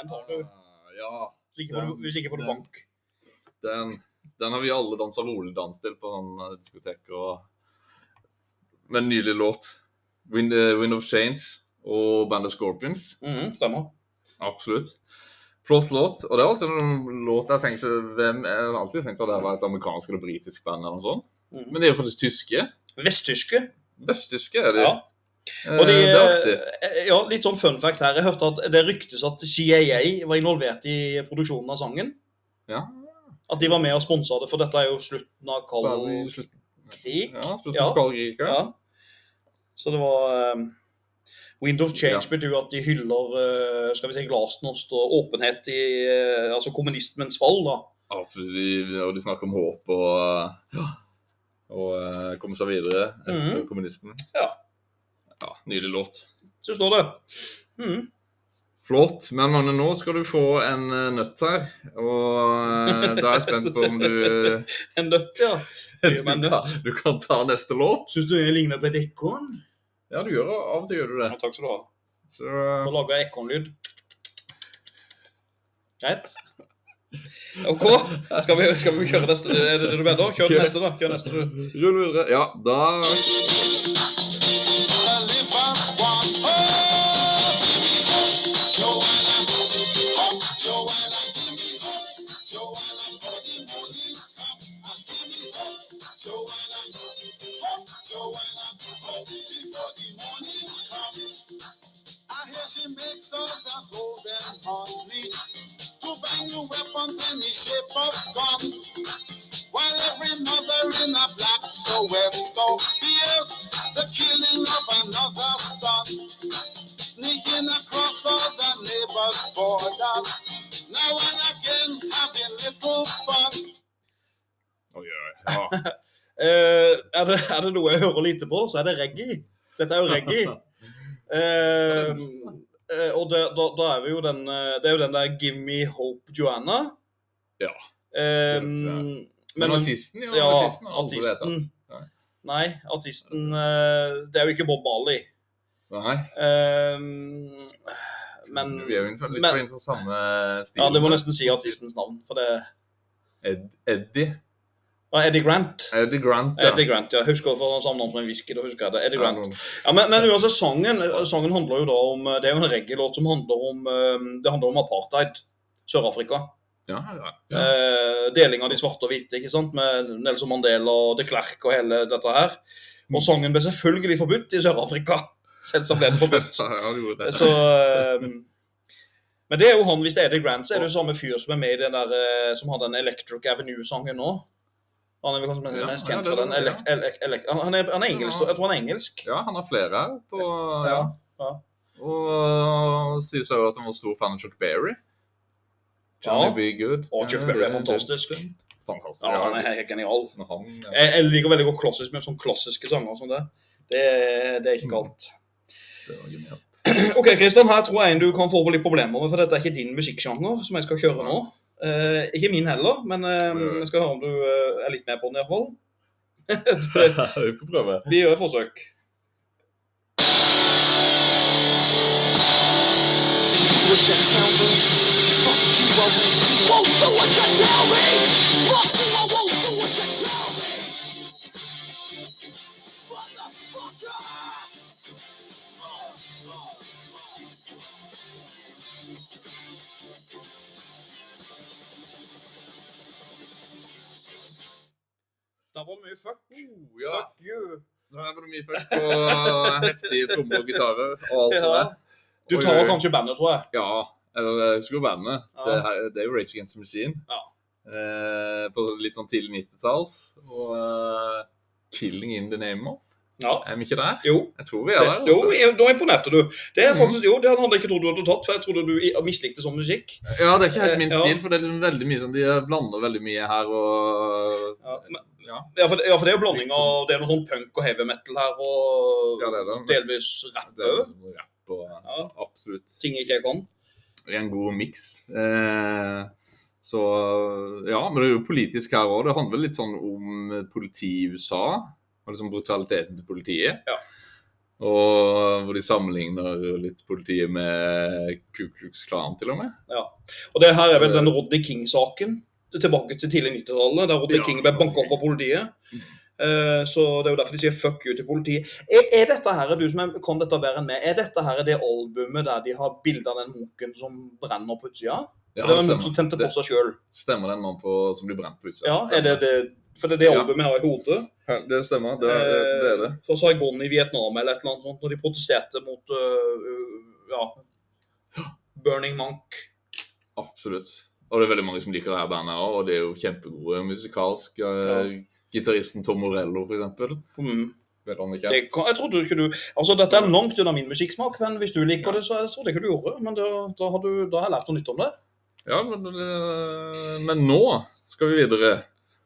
[SPEAKER 1] Den tar du.
[SPEAKER 2] Ja,
[SPEAKER 1] Hvis ikke får du, hvis ikke får du
[SPEAKER 2] Den-
[SPEAKER 1] bank.
[SPEAKER 2] den, den har vi alle dansa rolig-dans til på sånn eh, diskotek. og Med en nylig låt. Wind, eh, Wind of Change og bandet Scorpions.
[SPEAKER 1] Mhm, stemmer.
[SPEAKER 2] Absolutt. Flott låt. Og det er alltid en låt jeg tenkte hvem, Jeg har alltid tenkt at det var et amerikansk eller britisk band eller noe sånt.
[SPEAKER 1] Mhm.
[SPEAKER 2] Men de er jo faktisk tyske.
[SPEAKER 1] Vesttyske.
[SPEAKER 2] Vesttyske er de.
[SPEAKER 1] Ja.
[SPEAKER 2] Eh,
[SPEAKER 1] Og de,
[SPEAKER 2] det er artig.
[SPEAKER 1] eh, ja, litt sånn fun fact her. Jeg hørte at det ryktes at CIA var involvert i produksjonen av sangen.
[SPEAKER 2] Ja.
[SPEAKER 1] At de var med og sponsa det, for dette er jo slutten av kald
[SPEAKER 2] slutten-
[SPEAKER 1] krig.
[SPEAKER 2] Ja, slutten på kald krig. Ja.
[SPEAKER 1] Så det var um, Wind of Change betyr jo at de hyller uh, skal vi si, glasnost og åpenhet i uh, altså kommunismens fall. da.
[SPEAKER 2] Ja, og de snakker om håp og ja, og uh, komme seg videre etter
[SPEAKER 1] mm.
[SPEAKER 2] kommunismen.
[SPEAKER 1] Ja.
[SPEAKER 2] Ja. Nydelig låt.
[SPEAKER 1] Så står det. Mm.
[SPEAKER 2] Flott. Men Magne, nå skal du få en eh, nøtt her. Og eh, da er jeg spent på om du
[SPEAKER 1] En nøtt, ja.
[SPEAKER 2] du, kan, du kan ta neste låt.
[SPEAKER 1] Syns du jeg ligner på et ekorn?
[SPEAKER 2] Ja, du gjør det. Av og til gjør du det.
[SPEAKER 1] Ja, takk skal du ha.
[SPEAKER 2] Så,
[SPEAKER 1] Da lager jeg ekornlyd. Greit? OK. Skal vi, skal vi kjøre neste? Er det det du mener? Kjør neste, da. Kjør neste, du.
[SPEAKER 2] Rull videre. Ja, da
[SPEAKER 3] she makes all the golden honey to bang you weapons in the shape of guns. While every mother in a black Soweto fears the killing of another son. Sneaking across all the neighbors' borders. Now and again having little fun.
[SPEAKER 2] Oi, oi, ja.
[SPEAKER 1] Eh, er, det, er det noe jeg hører lite på, så er det reggae. Dette er jo reggae. Eh, og det, da, da er vi jo den eh, Det er jo den der 'Give Me Hope Joanna'.
[SPEAKER 2] Ja. Um,
[SPEAKER 1] men,
[SPEAKER 2] artisten, ja.
[SPEAKER 1] ja,
[SPEAKER 2] artisten,
[SPEAKER 1] artisten.
[SPEAKER 2] Nei.
[SPEAKER 1] Nei, artisten eh, Det er jo ikke Bob Marley.
[SPEAKER 2] Nei.
[SPEAKER 1] Um, men
[SPEAKER 2] Vi er jo innenfor, litt
[SPEAKER 1] men-
[SPEAKER 2] for innenfor samme stil.
[SPEAKER 1] Ja, det må nesten si artistens navn. For det
[SPEAKER 2] Ed, Eddie.
[SPEAKER 1] Ah, Eddie Grant.
[SPEAKER 2] Eddie Grant, ja.
[SPEAKER 1] Eddie Grant, ja. Husker for han samme navn som en whisky. Da husker jeg det. Eddie Grant. Ja, men, men uansett, sangen, sangen handler jo da om Det er jo en reggae-låt som handler om eh, Det handler om apartheid. Sør-Afrika.
[SPEAKER 2] Ja, ja. ja.
[SPEAKER 1] Eh, deling av de svarte og hvite, ikke sant? med Nelson Mandela og de Klerk og hele dette her.
[SPEAKER 2] Mm.
[SPEAKER 1] Og sangen ble selvfølgelig forbudt i Sør-Afrika. Selvsagt ble den forbudt.
[SPEAKER 2] ja, du gjorde det.
[SPEAKER 1] Så, eh, men det er jo han, hvis det er Eddie Grant, så er det jo samme fyr som er med i den der eh, som har den Electric Avenue-sangen nå. Han er vel kanskje
[SPEAKER 2] Ja,
[SPEAKER 1] mest
[SPEAKER 2] ja,
[SPEAKER 1] kjent
[SPEAKER 2] det-
[SPEAKER 1] for den.
[SPEAKER 2] ja.
[SPEAKER 1] Han, han, er, han er engelsk, jeg tror han er engelsk.
[SPEAKER 2] Ja, han har flere her på ja.
[SPEAKER 1] Ja, ja.
[SPEAKER 2] Og sies jo at han var stor fan av Chuck Berry. Johnny
[SPEAKER 1] Ja.
[SPEAKER 2] B. Good.
[SPEAKER 1] Og Chuck Berry er fantastisk.
[SPEAKER 2] Fantastisk.
[SPEAKER 1] Ja, han er helt genial.
[SPEAKER 2] Han, ja.
[SPEAKER 1] Jeg, jeg liker veldig godt klassisk med sånne klassiske sanger som det. Det, det er ikke galt.
[SPEAKER 2] Det var genialt.
[SPEAKER 1] OK, Kristian, her tror jeg en du kan få litt problemer med, for dette er ikke din musikksjanger som jeg skal kjøre nå. Eh, ikke min heller, men uh, jeg skal høre om du uh, er litt med på den iallfall.
[SPEAKER 2] Vi får prøve.
[SPEAKER 1] Vi gjør et forsøk.
[SPEAKER 3] Fuck you, I won't do what you tell me. Fuck you,
[SPEAKER 1] Da var det mye fuck.
[SPEAKER 2] Oh, ja.
[SPEAKER 1] Fuck you.
[SPEAKER 2] Nå var det mye først på heftige trommer og gitarer og alt sånt.
[SPEAKER 1] Ja.
[SPEAKER 2] der.
[SPEAKER 1] Du tar
[SPEAKER 2] og,
[SPEAKER 1] kanskje bandet, tror jeg.
[SPEAKER 2] Ja, eller jeg skulle jo bandet.
[SPEAKER 1] Ja.
[SPEAKER 2] Det, det er jo Rage Against the Machine.
[SPEAKER 1] Ja.
[SPEAKER 2] Eh, på litt sånn tidlig 90-talls. Og uh, Killing in the Name of.
[SPEAKER 1] Ja.
[SPEAKER 2] Er vi ikke der?
[SPEAKER 1] Jo.
[SPEAKER 2] Jeg tror vi er der.
[SPEAKER 1] Jo,
[SPEAKER 2] altså.
[SPEAKER 1] da imponerte du. Det er
[SPEAKER 2] Mhm.
[SPEAKER 1] faktisk, jo, det hadde jeg ikke trodd du hadde tatt, for jeg trodde du mislikte sånn musikk.
[SPEAKER 2] Ja, det er ikke helt min
[SPEAKER 1] Eh, ja.
[SPEAKER 2] stil, for det er liksom veldig mye sånn, de blander veldig mye her og
[SPEAKER 1] Ja, men,
[SPEAKER 2] Ja,
[SPEAKER 1] ja, for, ja, for det er jo blanding
[SPEAKER 2] Liksom.
[SPEAKER 1] av Det er noe sånn punk og heavy metal her, og
[SPEAKER 2] ja det det.
[SPEAKER 1] delvis rapp
[SPEAKER 2] er
[SPEAKER 1] òg.
[SPEAKER 2] rapp og
[SPEAKER 1] Ja.
[SPEAKER 2] absolutt
[SPEAKER 1] Ting ikke jeg kan.
[SPEAKER 2] en god miks. Eh, så ja, men det er jo politisk her òg. Det handler litt sånn om politi i USA. Og liksom brutaliteten til politiet.
[SPEAKER 1] Ja.
[SPEAKER 2] Og hvor de sammenligner litt politiet med Ku Klux Klan, til og med. Ja.
[SPEAKER 1] Og det her er vel den Roddy King-saken. Tilbake til tidlig 90-tallet, der Rodney
[SPEAKER 2] Ja.
[SPEAKER 1] King ble banka opp av politiet.
[SPEAKER 2] Mm.
[SPEAKER 1] Eh, Så det er jo derfor de sier 'fuck you' til politiet. Er, er dette her, du som er- kan dette bedre enn meg, er dette her det albumet der de har bilde av den munken som brenner på utsida?
[SPEAKER 2] Ja,
[SPEAKER 1] det var
[SPEAKER 2] det
[SPEAKER 1] noen som
[SPEAKER 2] stemmer.
[SPEAKER 1] tente på seg selv.
[SPEAKER 2] stemmer den mannen som blir brent på utsida.
[SPEAKER 1] Ja, er det det? For det er det albumet jeg har i hodet.
[SPEAKER 2] Det stemmer. Det er det. Er det.
[SPEAKER 1] Eh, For Saigon i Vietnam eller et eller annet sånt, når de protesterte mot øh, ja, Burning Monk.
[SPEAKER 2] Absolutt. Og det er veldig mange som liker det her bandet òg, og det er jo kjempegode musikalsk. Ja. Gitaristen Tom Morello, eksempel.
[SPEAKER 1] Mm. Det kan, jeg trodde ikke du Altså, dette er langt unna min musikksmak, men hvis du liker det, så jeg trodde ikke du gjorde. Men da, da, har, du, da har jeg lært noe nytt om det.
[SPEAKER 2] Ja, men, men nå skal vi videre.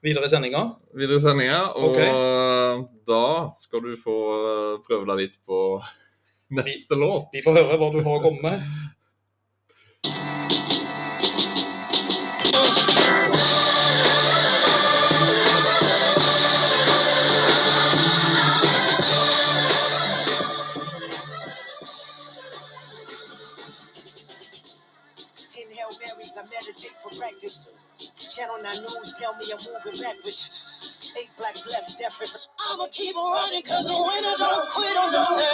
[SPEAKER 1] Videre i sendinga.
[SPEAKER 2] Videre i sendinga, og
[SPEAKER 1] okay.
[SPEAKER 2] da skal du få eh, prøve deg litt på neste låt.
[SPEAKER 1] Vi får høre hva du har å komme med.
[SPEAKER 6] Channel 9 News tell me I'm moving backwards. Eight blacks left, deaf as
[SPEAKER 4] I'ma keep on running cause the winner don't quit on themselves.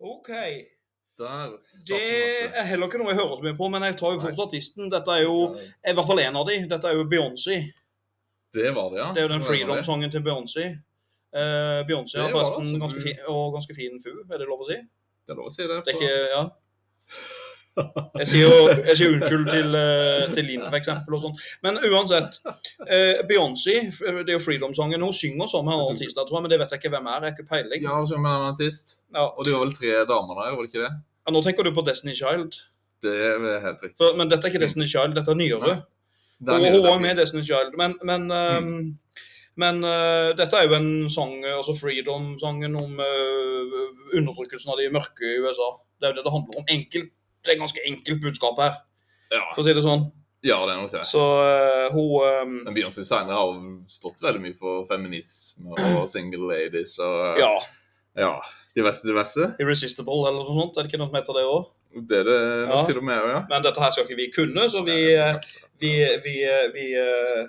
[SPEAKER 1] OK.
[SPEAKER 2] Der.
[SPEAKER 1] Det er heller ikke noe jeg hører så mye på, men jeg tar jo fort artisten. Dette er jo i hvert fall en av de. Dette er jo Beyoncé.
[SPEAKER 2] Det var det, ja.
[SPEAKER 1] Det er jo den. Freedom-sangen til Beyoncé. Uh, Beyoncé
[SPEAKER 2] er
[SPEAKER 1] har forresten
[SPEAKER 2] altså
[SPEAKER 1] ganske fin, og ganske fin fu, er det lov å si?
[SPEAKER 2] Det er lov å si det.
[SPEAKER 1] Det er ikke Ja. Jeg sier jo jeg sier unnskyld til, eh, til Linn, eksempel, og sånn. Men uansett. eh, Beyoncé, det er jo Freedom-sangen. Hun synger sammen med en artist, tror men det vet jeg ikke hvem er. Jeg er ikke peiling.
[SPEAKER 2] Ja, så med en artist.
[SPEAKER 1] Ja.
[SPEAKER 2] Og det var vel tre damer der, var det ikke det?
[SPEAKER 1] Ja, Nå tenker du på Destiny Child.
[SPEAKER 2] Det er helt riktig.
[SPEAKER 1] For, men dette er ikke Destiny Child, dette er nyere.
[SPEAKER 2] Nede
[SPEAKER 1] hun var med Destiny Child. Men, men, ehm, men uh, dette er jo en sang, eh, altså Freedom-sangen om uh, undertrykkelsen av de mørke i USA. Det er jo det det handler om. Enkelt, det er et ganske enkelt budskap her,
[SPEAKER 2] Ja.
[SPEAKER 1] for å si det sånn.
[SPEAKER 2] ja, det er nok det.
[SPEAKER 1] Så uh, hun
[SPEAKER 2] um, Beyoncé senere har stått veldig mye for feminisme og single ladies og
[SPEAKER 1] Ja.
[SPEAKER 2] ja diverse, diverse.
[SPEAKER 1] Irresistible eller noe sånt. Er det ikke noe som heter det òg?
[SPEAKER 2] Det er det nok
[SPEAKER 1] Ja.
[SPEAKER 2] til og med, ja.
[SPEAKER 1] Men dette her skal ikke vi kunne, så vi, eh, vi, vi, eh, vi eh,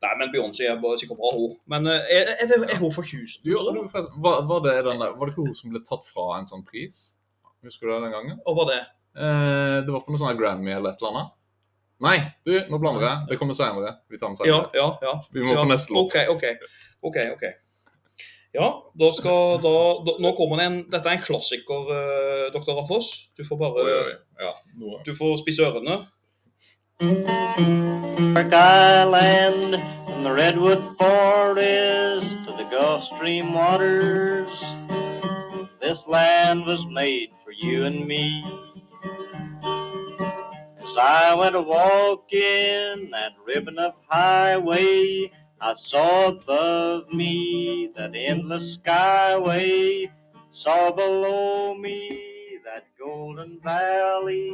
[SPEAKER 1] Nei, men Beyoncé er bare sikkert bra, hun. Men eh, er, er, det, er hun forkjust? Du?
[SPEAKER 2] var, var, det den der, var det ikke hun som ble tatt fra en sånn pris? Husker du det den gangen?
[SPEAKER 1] Og var det?
[SPEAKER 2] Eh, det var på noe sånn Grammy eller et eller annet. Nei, du, nå blander jeg. Det kommer senere. Vi tar den
[SPEAKER 1] Ja,
[SPEAKER 2] senere.
[SPEAKER 1] ja, ja.
[SPEAKER 2] Vi må
[SPEAKER 1] ja.
[SPEAKER 2] på neste låt.
[SPEAKER 1] Okay, OK. ok, ok. Ja, da skal da, da Nå kommer det en Dette er en klassiker, uh, dr. Raffos. Du får bare
[SPEAKER 2] Oi, oi. Ja, noe.
[SPEAKER 1] Du får spisse ørene.
[SPEAKER 7] Dark Island, from the Redwood Forest to the Gulf Stream waters. This land was made for you and me. As I went a walking that ribbon of highway, I saw above me that endless skyway, saw below me that golden valley.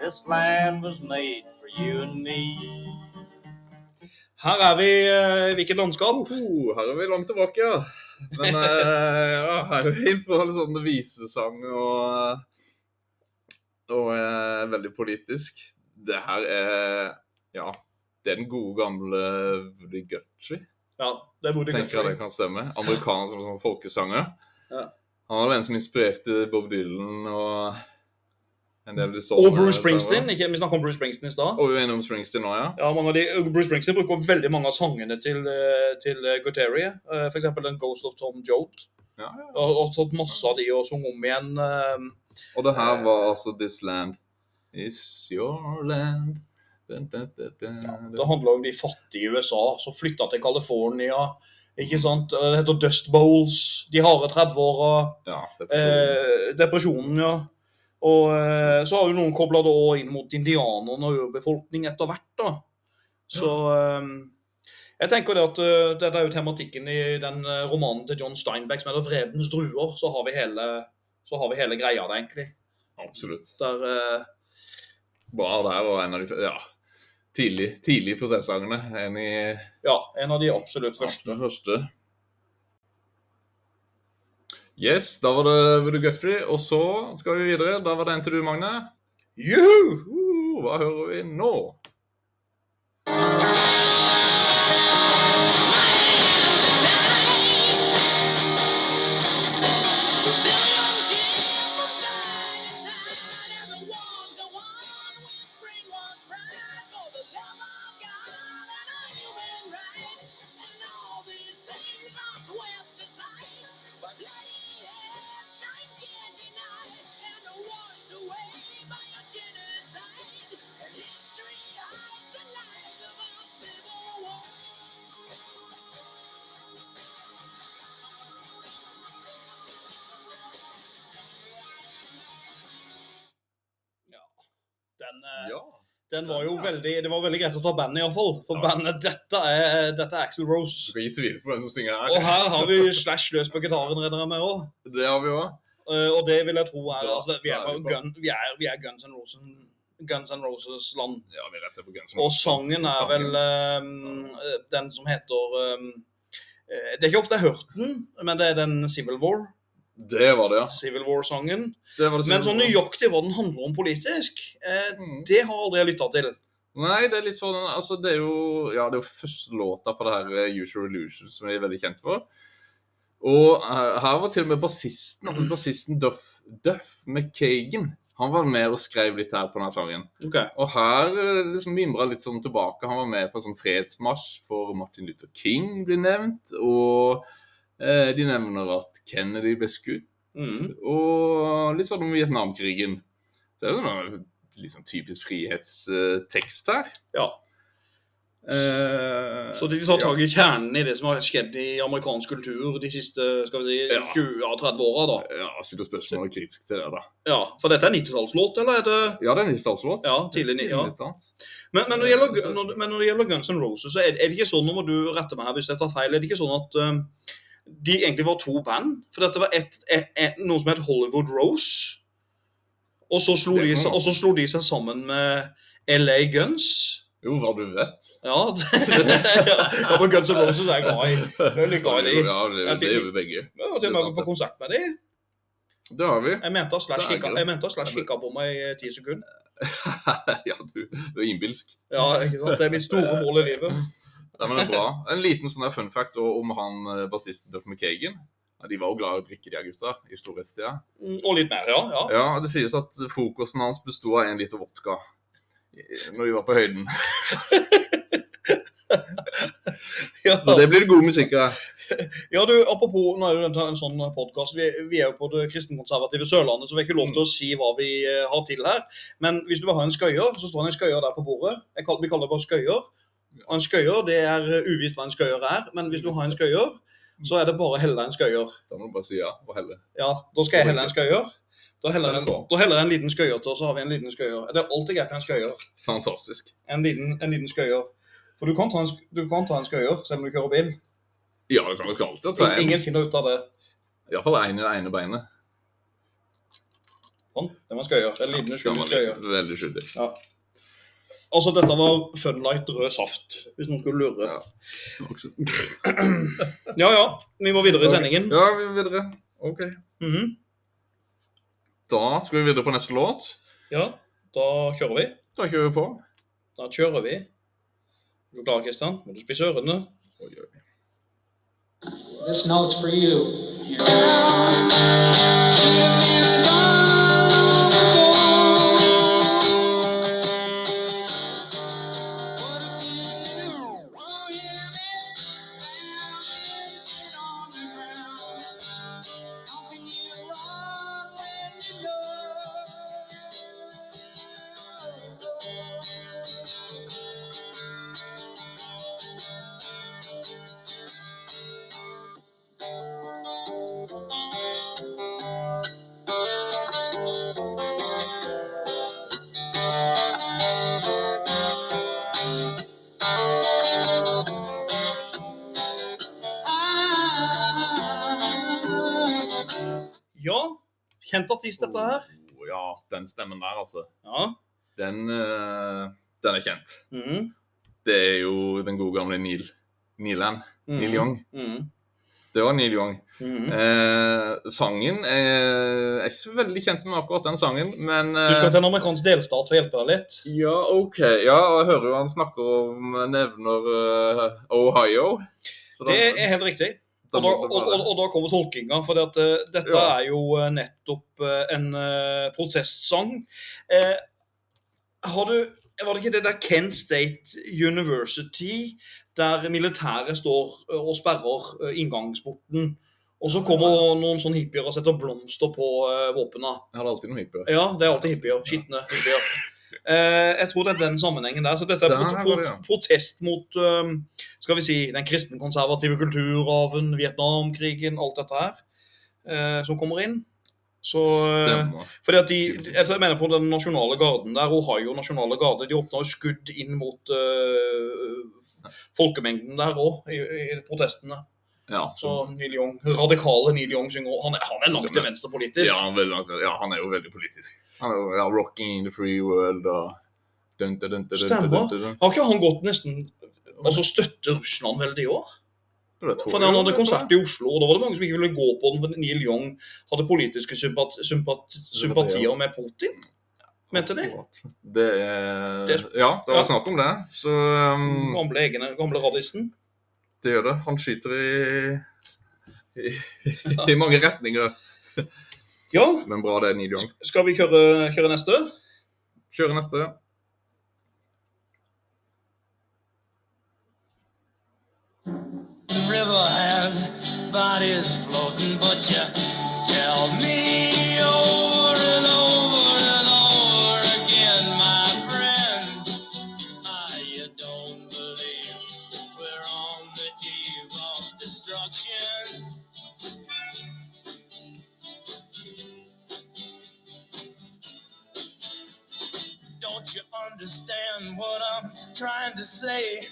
[SPEAKER 7] This land was made for you and me.
[SPEAKER 1] Her er vi eh, i hvilket landskap?
[SPEAKER 2] Oh, her er vi langt tilbake, ja. Men eh, ja, her er vi inn på litt sånn visesang og, og er veldig politisk. Det her er Ja, det er den gode gamle Woody Guthrie.
[SPEAKER 1] Ja, det er Woody
[SPEAKER 2] Tenker jeg det kan stemme. Amerikaner som, som folkesanger.
[SPEAKER 1] Ja.
[SPEAKER 2] Han var den som inspirerte Bob Dylan og en del de
[SPEAKER 1] Og Bruce Springsteen. Ikke, vi snakket om Bruce Springsteen i stad.
[SPEAKER 2] Og vi er innom Springsteen nå, ja.
[SPEAKER 1] Ja, de, Bruce Springsteen bruker veldig mange av sangene til, eh, til eh, Guthrie. Eh, eksempel den 'Ghost of Tom Joad'.
[SPEAKER 2] Ja, ja.
[SPEAKER 1] Og, og tatt masse av de og sunget om igjen. Uh,
[SPEAKER 2] Og det her var altså This land is your land. Dun, dun, dun, dun.
[SPEAKER 1] Det handla om de fattige i USA som flytta til California. Ikke sant? Det heter Dust Bowls, de harde 30-åra,
[SPEAKER 2] Ja, er
[SPEAKER 1] eh, depresjonen, ja. Og eh, så har jo noen kobla inn mot indianerne og urbefolkning etter hvert, da. Så eh, jeg tenker det at uh, dette er jo tematikken i den eh, romanen til John Steinbeck som heter 'Vredens druer'. Så har vi hele, så har vi hele greia der, egentlig.
[SPEAKER 2] Absolutt.
[SPEAKER 1] Der uh,
[SPEAKER 2] Bra der, og en av de Ja. tidlig, tidlig prosessangene En i
[SPEAKER 1] Ja, en av de absolutt første.
[SPEAKER 2] Absolutt første. Yes, da var det Voodoo Guthrie, og så skal vi videre. Da var det en til du, Magne.
[SPEAKER 1] Juhu!
[SPEAKER 2] Uh, hva hører vi nå?
[SPEAKER 1] Den, eh,
[SPEAKER 2] Ja.
[SPEAKER 1] den var jo
[SPEAKER 2] Ja.
[SPEAKER 1] veldig Det var veldig greit å ta bandet, iallfall. For bandet, dette er, dette er Axel Rose.
[SPEAKER 2] Vi tviler på hvem som synger her.
[SPEAKER 1] Og her har vi Slash løs på gitaren, regner jeg med òg.
[SPEAKER 2] Det har vi òg.
[SPEAKER 1] og det vil jeg tro er altså, vi, er gun, vi, er, vi er Guns N' Roses, Guns N' Roses land.
[SPEAKER 2] Ja, vi rett på Guns N'
[SPEAKER 1] Og sangen er vel um, den som heter eh, Det er ikke ofte jeg har hørt den, men det er den Civil War.
[SPEAKER 2] Det var det, ja.
[SPEAKER 1] Civil War-sangen.
[SPEAKER 2] Det det
[SPEAKER 1] Men sånn nøyaktig hva den handler om politisk, eh,
[SPEAKER 2] Mm.
[SPEAKER 1] det har aldri jeg lytta til.
[SPEAKER 2] Nei, det er litt sånn Altså, det er jo Ja, det er jo første låta på det her eh, Usual Illusion som jeg er veldig kjent for. Og eh, her var til og med bassisten, altså bassisten Duff, Duff McKagan. Han var med og skrev litt her på denne sangen.
[SPEAKER 1] Okay.
[SPEAKER 2] Og her eh, liksom mimra litt sånn tilbake. Han var med på sånn fredsmarsj for Martin Luther King blir nevnt. Og eh, de nevner at Kennedy ble skutt.
[SPEAKER 1] Mm.
[SPEAKER 2] Og litt sånn om Vietnamkrigen. Det er jo litt sånn typisk frihetstekst her.
[SPEAKER 1] Ja.
[SPEAKER 2] Eh,
[SPEAKER 1] Så de tar tak i kjernen i det som har skjedd i amerikansk kultur de siste skal vi si,
[SPEAKER 2] Ja.
[SPEAKER 1] 20-30 åra. da.
[SPEAKER 2] Ja, stiller spørsmål er kritisk til det, da.
[SPEAKER 1] Ja, For dette er 90-tallslåt, eller er det
[SPEAKER 2] Ja, det er 90-tallslåt.
[SPEAKER 1] Ja, tidlig ja. Men, men, når det gjelder, når, men når det gjelder Guns N' Roses, så er, er det ikke sånn, nå må du rette meg her hvis jeg tar feil, er det ikke sånn at um, de egentlig var to band? For dette var et, et, et, noe som het Hollywood Rose. Og så, de, og så slo de seg sammen med LA Guns.
[SPEAKER 2] Jo, hva du vet.
[SPEAKER 1] Ja, ja men Guns N' Roses er jeg glad i. Er glad i de.
[SPEAKER 2] Ja, det, det gjør vi begge.
[SPEAKER 1] Ja, til og med på konsert med de.
[SPEAKER 2] Det har vi.
[SPEAKER 1] Jeg mente at Slash kikka,
[SPEAKER 2] greit.
[SPEAKER 1] jeg mente at Slash kikka på meg i ti sekunder.
[SPEAKER 2] ja, du, du er innbilsk.
[SPEAKER 1] Ja, ikke sant? Det er mitt store mål i livet.
[SPEAKER 2] Ja, men det er bra. En liten sånn fun fact om han eh, bassisten Duff McKagan. De var jo glad i å drikke, de gutta, i storhetstida.
[SPEAKER 1] Mm, Og litt mer, ja. ja.
[SPEAKER 2] Ja, det sies at frokosten hans besto av en liter vodka når de var på høyden.
[SPEAKER 1] ja.
[SPEAKER 2] Så det blir god musikk av.
[SPEAKER 1] Ja, du, apropos, nå er det en sånn podkast. Vi, vi er jo på det kristenkonservative Sørlandet, så vi har ikke lov til å si hva vi eh, har til her. Men hvis du vil ha en skøyer, så står det en skøyer der på bordet. Jeg kall, vi kaller det bare skøyer. Og en skøyer, det er eh, uvisst hva en skøyer er, men hvis du har en skøyer, så er det bare å helle en skøyer.
[SPEAKER 2] Da må du bare si ja og helle.
[SPEAKER 1] Ja, da skal jeg helle en skøyer. Da heller jeg en, liten skøyer til, og så har vi en liten skøyer. Det er alltid greit med en skøyer.
[SPEAKER 2] Fantastisk.
[SPEAKER 1] En liten, en liten skøyer. For du kan, ta en, du kan ta en skøyer selv om du kjører bil.
[SPEAKER 2] Ja, du kan jo alltid ta en.
[SPEAKER 1] Ingen finner ut av det.
[SPEAKER 2] Iallfall én i det ene beinet.
[SPEAKER 1] Sånn, det var skøyer. En liten
[SPEAKER 2] Den
[SPEAKER 1] uskyldig
[SPEAKER 2] var
[SPEAKER 1] skøyer.
[SPEAKER 2] veldig skyldig.
[SPEAKER 1] Altså, dette var Funlight rød saft, hvis noen skulle lure.
[SPEAKER 2] Ja.
[SPEAKER 1] Ja, ja. Vi må videre i sendingen.
[SPEAKER 2] Ja, vi må videre. OK.
[SPEAKER 1] Mhm.
[SPEAKER 2] Da skal vi videre på neste låt.
[SPEAKER 1] Ja, da kjører vi.
[SPEAKER 2] Da kjører vi på.
[SPEAKER 1] Da kjører vi. Er du klar, Kristian? Må du spise ørene?
[SPEAKER 2] Oi, oi.
[SPEAKER 8] This note's for you.
[SPEAKER 1] Ja.
[SPEAKER 2] Er kjent.
[SPEAKER 1] mm.
[SPEAKER 2] Det er jo den gode gamle Neil. Neelan. Neil
[SPEAKER 1] Mhm.
[SPEAKER 2] Young.
[SPEAKER 1] Mm.
[SPEAKER 2] Det var Neil Young.
[SPEAKER 1] Mhm.
[SPEAKER 2] Eh, sangen er Jeg er ikke så veldig kjent med akkurat den sangen, men eh,
[SPEAKER 1] Du skal til en amerikansk delstat for å hjelpe deg litt.
[SPEAKER 2] Ja, OK. Ja, og jeg hører jo han snakker om Nevner uh, Ohio. Da-
[SPEAKER 1] Det er helt riktig. Og da, og, og, og da kommer tolkinga, for at, eh, dette
[SPEAKER 2] Ja.
[SPEAKER 1] er jo eh, nettopp uh, en uh, protestsang. Eh, har du Var det ikke det der Kent State University, der militæret står eh, og sperrer eh, inngangsporten? Og så kommer noen sånne hippier og setter blomster på uh, våpnene.
[SPEAKER 2] Jeg har alltid noen hippier.
[SPEAKER 1] Ja, det er alltid hippier. Skitne hippier. Eh, jeg tror det er den sammenhengen der. Så dette er
[SPEAKER 2] Der det, ja.
[SPEAKER 1] protest mot um, skal vi si, den kristenkonservative kulturarven, Vietnamkrigen, alt dette her eh, som kommer inn. Så eh, fordi at de, jeg mener på den nasjonale garden der, Ohio nasjonale garde, de åpna skudd inn mot uh, folkemengden der òg, i, i protestene.
[SPEAKER 2] Ja,
[SPEAKER 1] Så Neil Young, radikale Neil Young synger Han han er langt til venstre politisk.
[SPEAKER 2] ja, han langt- ja, han er jo veldig politisk. Han er jo ja, 'Rocking in the Free World' og
[SPEAKER 1] Stemmer. Har ikke han gått nesten Altså støtter Russland veldig i år?
[SPEAKER 2] Det tror
[SPEAKER 1] For Han hadde konsert i Oslo, og da var det mange som ikke ville gå på den. fordi Neil Young hadde politiske sympat, sympat, sympatier med Putin, mente de.
[SPEAKER 2] Det er Ja, det var snakk om det. Så um,
[SPEAKER 1] Gamle, egne, gamle radisen.
[SPEAKER 2] det gjør det. Han skyter i, i, i mange retninger.
[SPEAKER 1] Ja,
[SPEAKER 2] Men bra det, Neil Young.
[SPEAKER 1] skal vi kjøre, kjøre neste?
[SPEAKER 2] Kjøre neste.
[SPEAKER 4] River has bodies floating, but you tell me over and over and over again, my friend, ah, you don't believe we're on the eve of destruction. Don't you understand what I'm trying to say?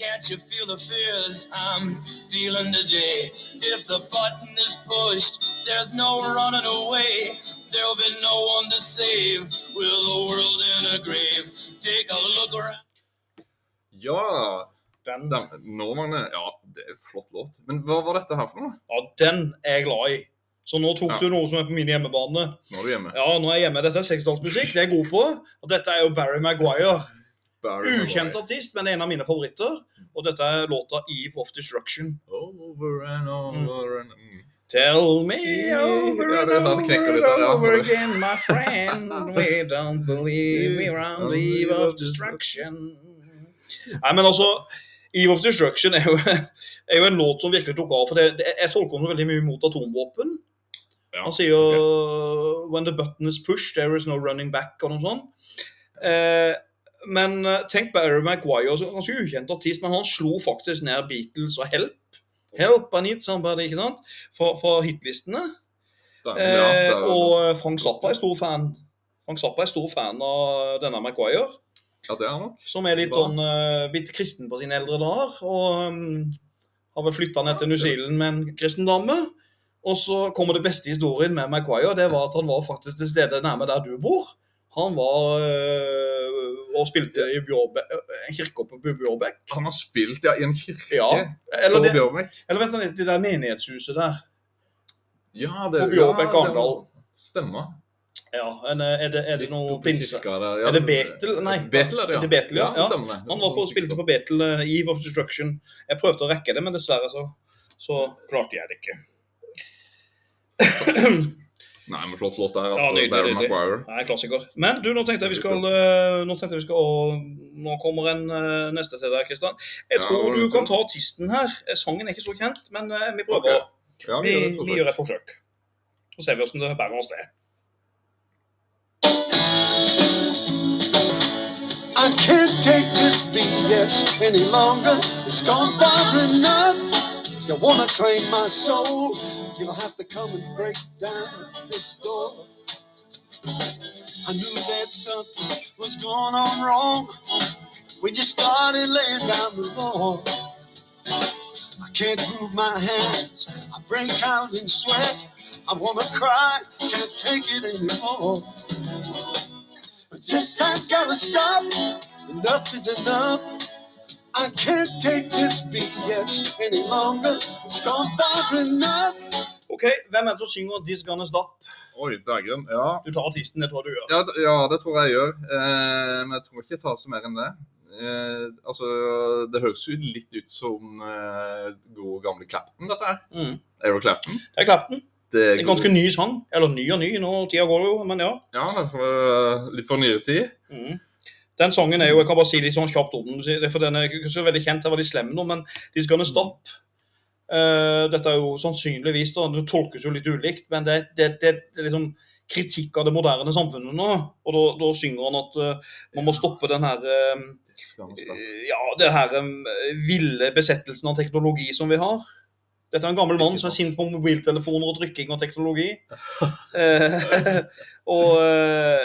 [SPEAKER 4] Can't you feel the fears I'm feeling today? If the button is pushed, there's no running away. There'll be no one to save with the world in a grave. Take a look around.
[SPEAKER 2] Ja.
[SPEAKER 1] Den,
[SPEAKER 2] Den, nå, Magne. Ja, det er en flott låt. Men hva var dette her for noe?
[SPEAKER 1] ja, den er jeg glad i. Så nå tok
[SPEAKER 2] Ja.
[SPEAKER 1] du noe som er på min hjemmebane.
[SPEAKER 2] Nå er du hjemme.
[SPEAKER 1] Ja, nå er jeg hjemme. Dette er 60-tallsmusikk, det er jeg god på. Og dette er jo Barry Maguire. Ukjent artist, men en av mine favoritter. Og dette er låta 'Eve of Destruction'.
[SPEAKER 2] Over and over and mm.
[SPEAKER 1] Tell me over and over and over again, my friend. We don't believe we're on the eve of destruction. Nei, men altså, Eve of Destruction er jo, er jo en låt som virkelig tok av. for det, det, Jeg tolker den veldig mye mot atomvåpen.
[SPEAKER 2] Ja,
[SPEAKER 1] Han sier jo When the button is pushed, there is no running back, og noe sånt. Eh, men tenk på Aaron Maguire, så- ganske ukjent artist, men han slo faktisk ned Beatles og Help. Help, I need somebody, ikke sant? Fra, fra hitlistene. Eh,
[SPEAKER 2] ja, er-
[SPEAKER 1] og Frank Zappa er stor fan. Frank Zappa er stor fan av denne Maguire,
[SPEAKER 2] ja, det er han nok.
[SPEAKER 1] som er litt sånn uh, blitt kristen på sine eldre dager. Og um, har vel flytta ned til New Zealand med en kristen dame. Og så kommer det beste historien med Maguire, det var at han var faktisk til stede nærme der du bor. Han var øh, og spilte i Bjørbe, en kirke på Bjørbæk.
[SPEAKER 2] Han har spilt ja, i en kirke
[SPEAKER 1] Ja, eller,
[SPEAKER 2] på Bjørbæk?
[SPEAKER 1] Eller vet du, det der menighetshuset der.
[SPEAKER 2] Ja, det,
[SPEAKER 1] På Bjørvik,
[SPEAKER 2] ja,
[SPEAKER 1] Arendal.
[SPEAKER 2] Stemmer.
[SPEAKER 1] Ja, er, det, er det noe pinse?
[SPEAKER 2] ja.
[SPEAKER 1] Er det Betel? Nei.
[SPEAKER 2] Betel er det, ja.
[SPEAKER 1] Er det Betel, ja? Ja.
[SPEAKER 2] det.
[SPEAKER 1] Han var på og spilte på Betel, uh, Eve of Destruction. Jeg prøvde å rekke det, men dessverre så, så klarte jeg det ikke.
[SPEAKER 2] Nei, men flott låt der,
[SPEAKER 1] Ja,
[SPEAKER 2] altså.
[SPEAKER 1] nydelig,
[SPEAKER 2] Barry
[SPEAKER 1] nydelig. Nei, klassiker. Men du, nå tenkte jeg vi skal øh, Nå tenkte jeg vi skal å, Nå kommer en øh, neste til deg, Kristian. Jeg
[SPEAKER 2] Ja,
[SPEAKER 1] tror du kan ta artisten her. Eh, Sangen er ikke så kjent, men vi prøver.
[SPEAKER 2] Okay. Ja,
[SPEAKER 1] Vi,
[SPEAKER 2] vi
[SPEAKER 1] vi gjør et forsøk. Så ser vi hvordan det bærer oss det.
[SPEAKER 5] I can't take this BS any longer. It's gone far enough. You wanna claim my soul? You'll have to come and break down this door. I knew that something was going on wrong when you started laying down the law. I can't move my hands. I break out in sweat. I wanna cry. Can't take it anymore. But this has gotta stop. Enough is enough. I can't take this BS any longer. It's gone far enough.
[SPEAKER 1] OK, hvem er det som synger 'This Gonna Stop'?
[SPEAKER 2] Oi, dagen. Ja.
[SPEAKER 1] Du tar artisten, det tror jeg du gjør.
[SPEAKER 2] Ja, ja, det tror jeg jeg gjør. Eh, men jeg tror ikke jeg tar så mer enn det. Eh, altså, Det høres jo litt ut som eh, god gamle Clapton, dette her.
[SPEAKER 1] Mm.
[SPEAKER 2] Eric Clapton.
[SPEAKER 1] Det er Clapton.
[SPEAKER 2] Det er
[SPEAKER 1] En ganske ny sang. Eller ny og ny, nå tida går jo, men ja.
[SPEAKER 2] Ja, det er for, litt for nyere tid.
[SPEAKER 1] Mm. Den sangen er jo, jeg kan bare si litt sånn kjapt om den, for den er ikke så veldig kjent, jeg var litt slem nå, men This Gonna Stop. uh, dette er jo sannsynligvis, da, det tolkes jo litt ulikt, men det, det, det, det er liksom kritikk av det moderne samfunnet nå. Og da, da synger han at uh, man må stoppe den her uh, ja, det her um, ville besettelsen av teknologi som vi har. Dette er en gammel mann som er sint på mobiltelefoner og trykking og teknologi. Eh, og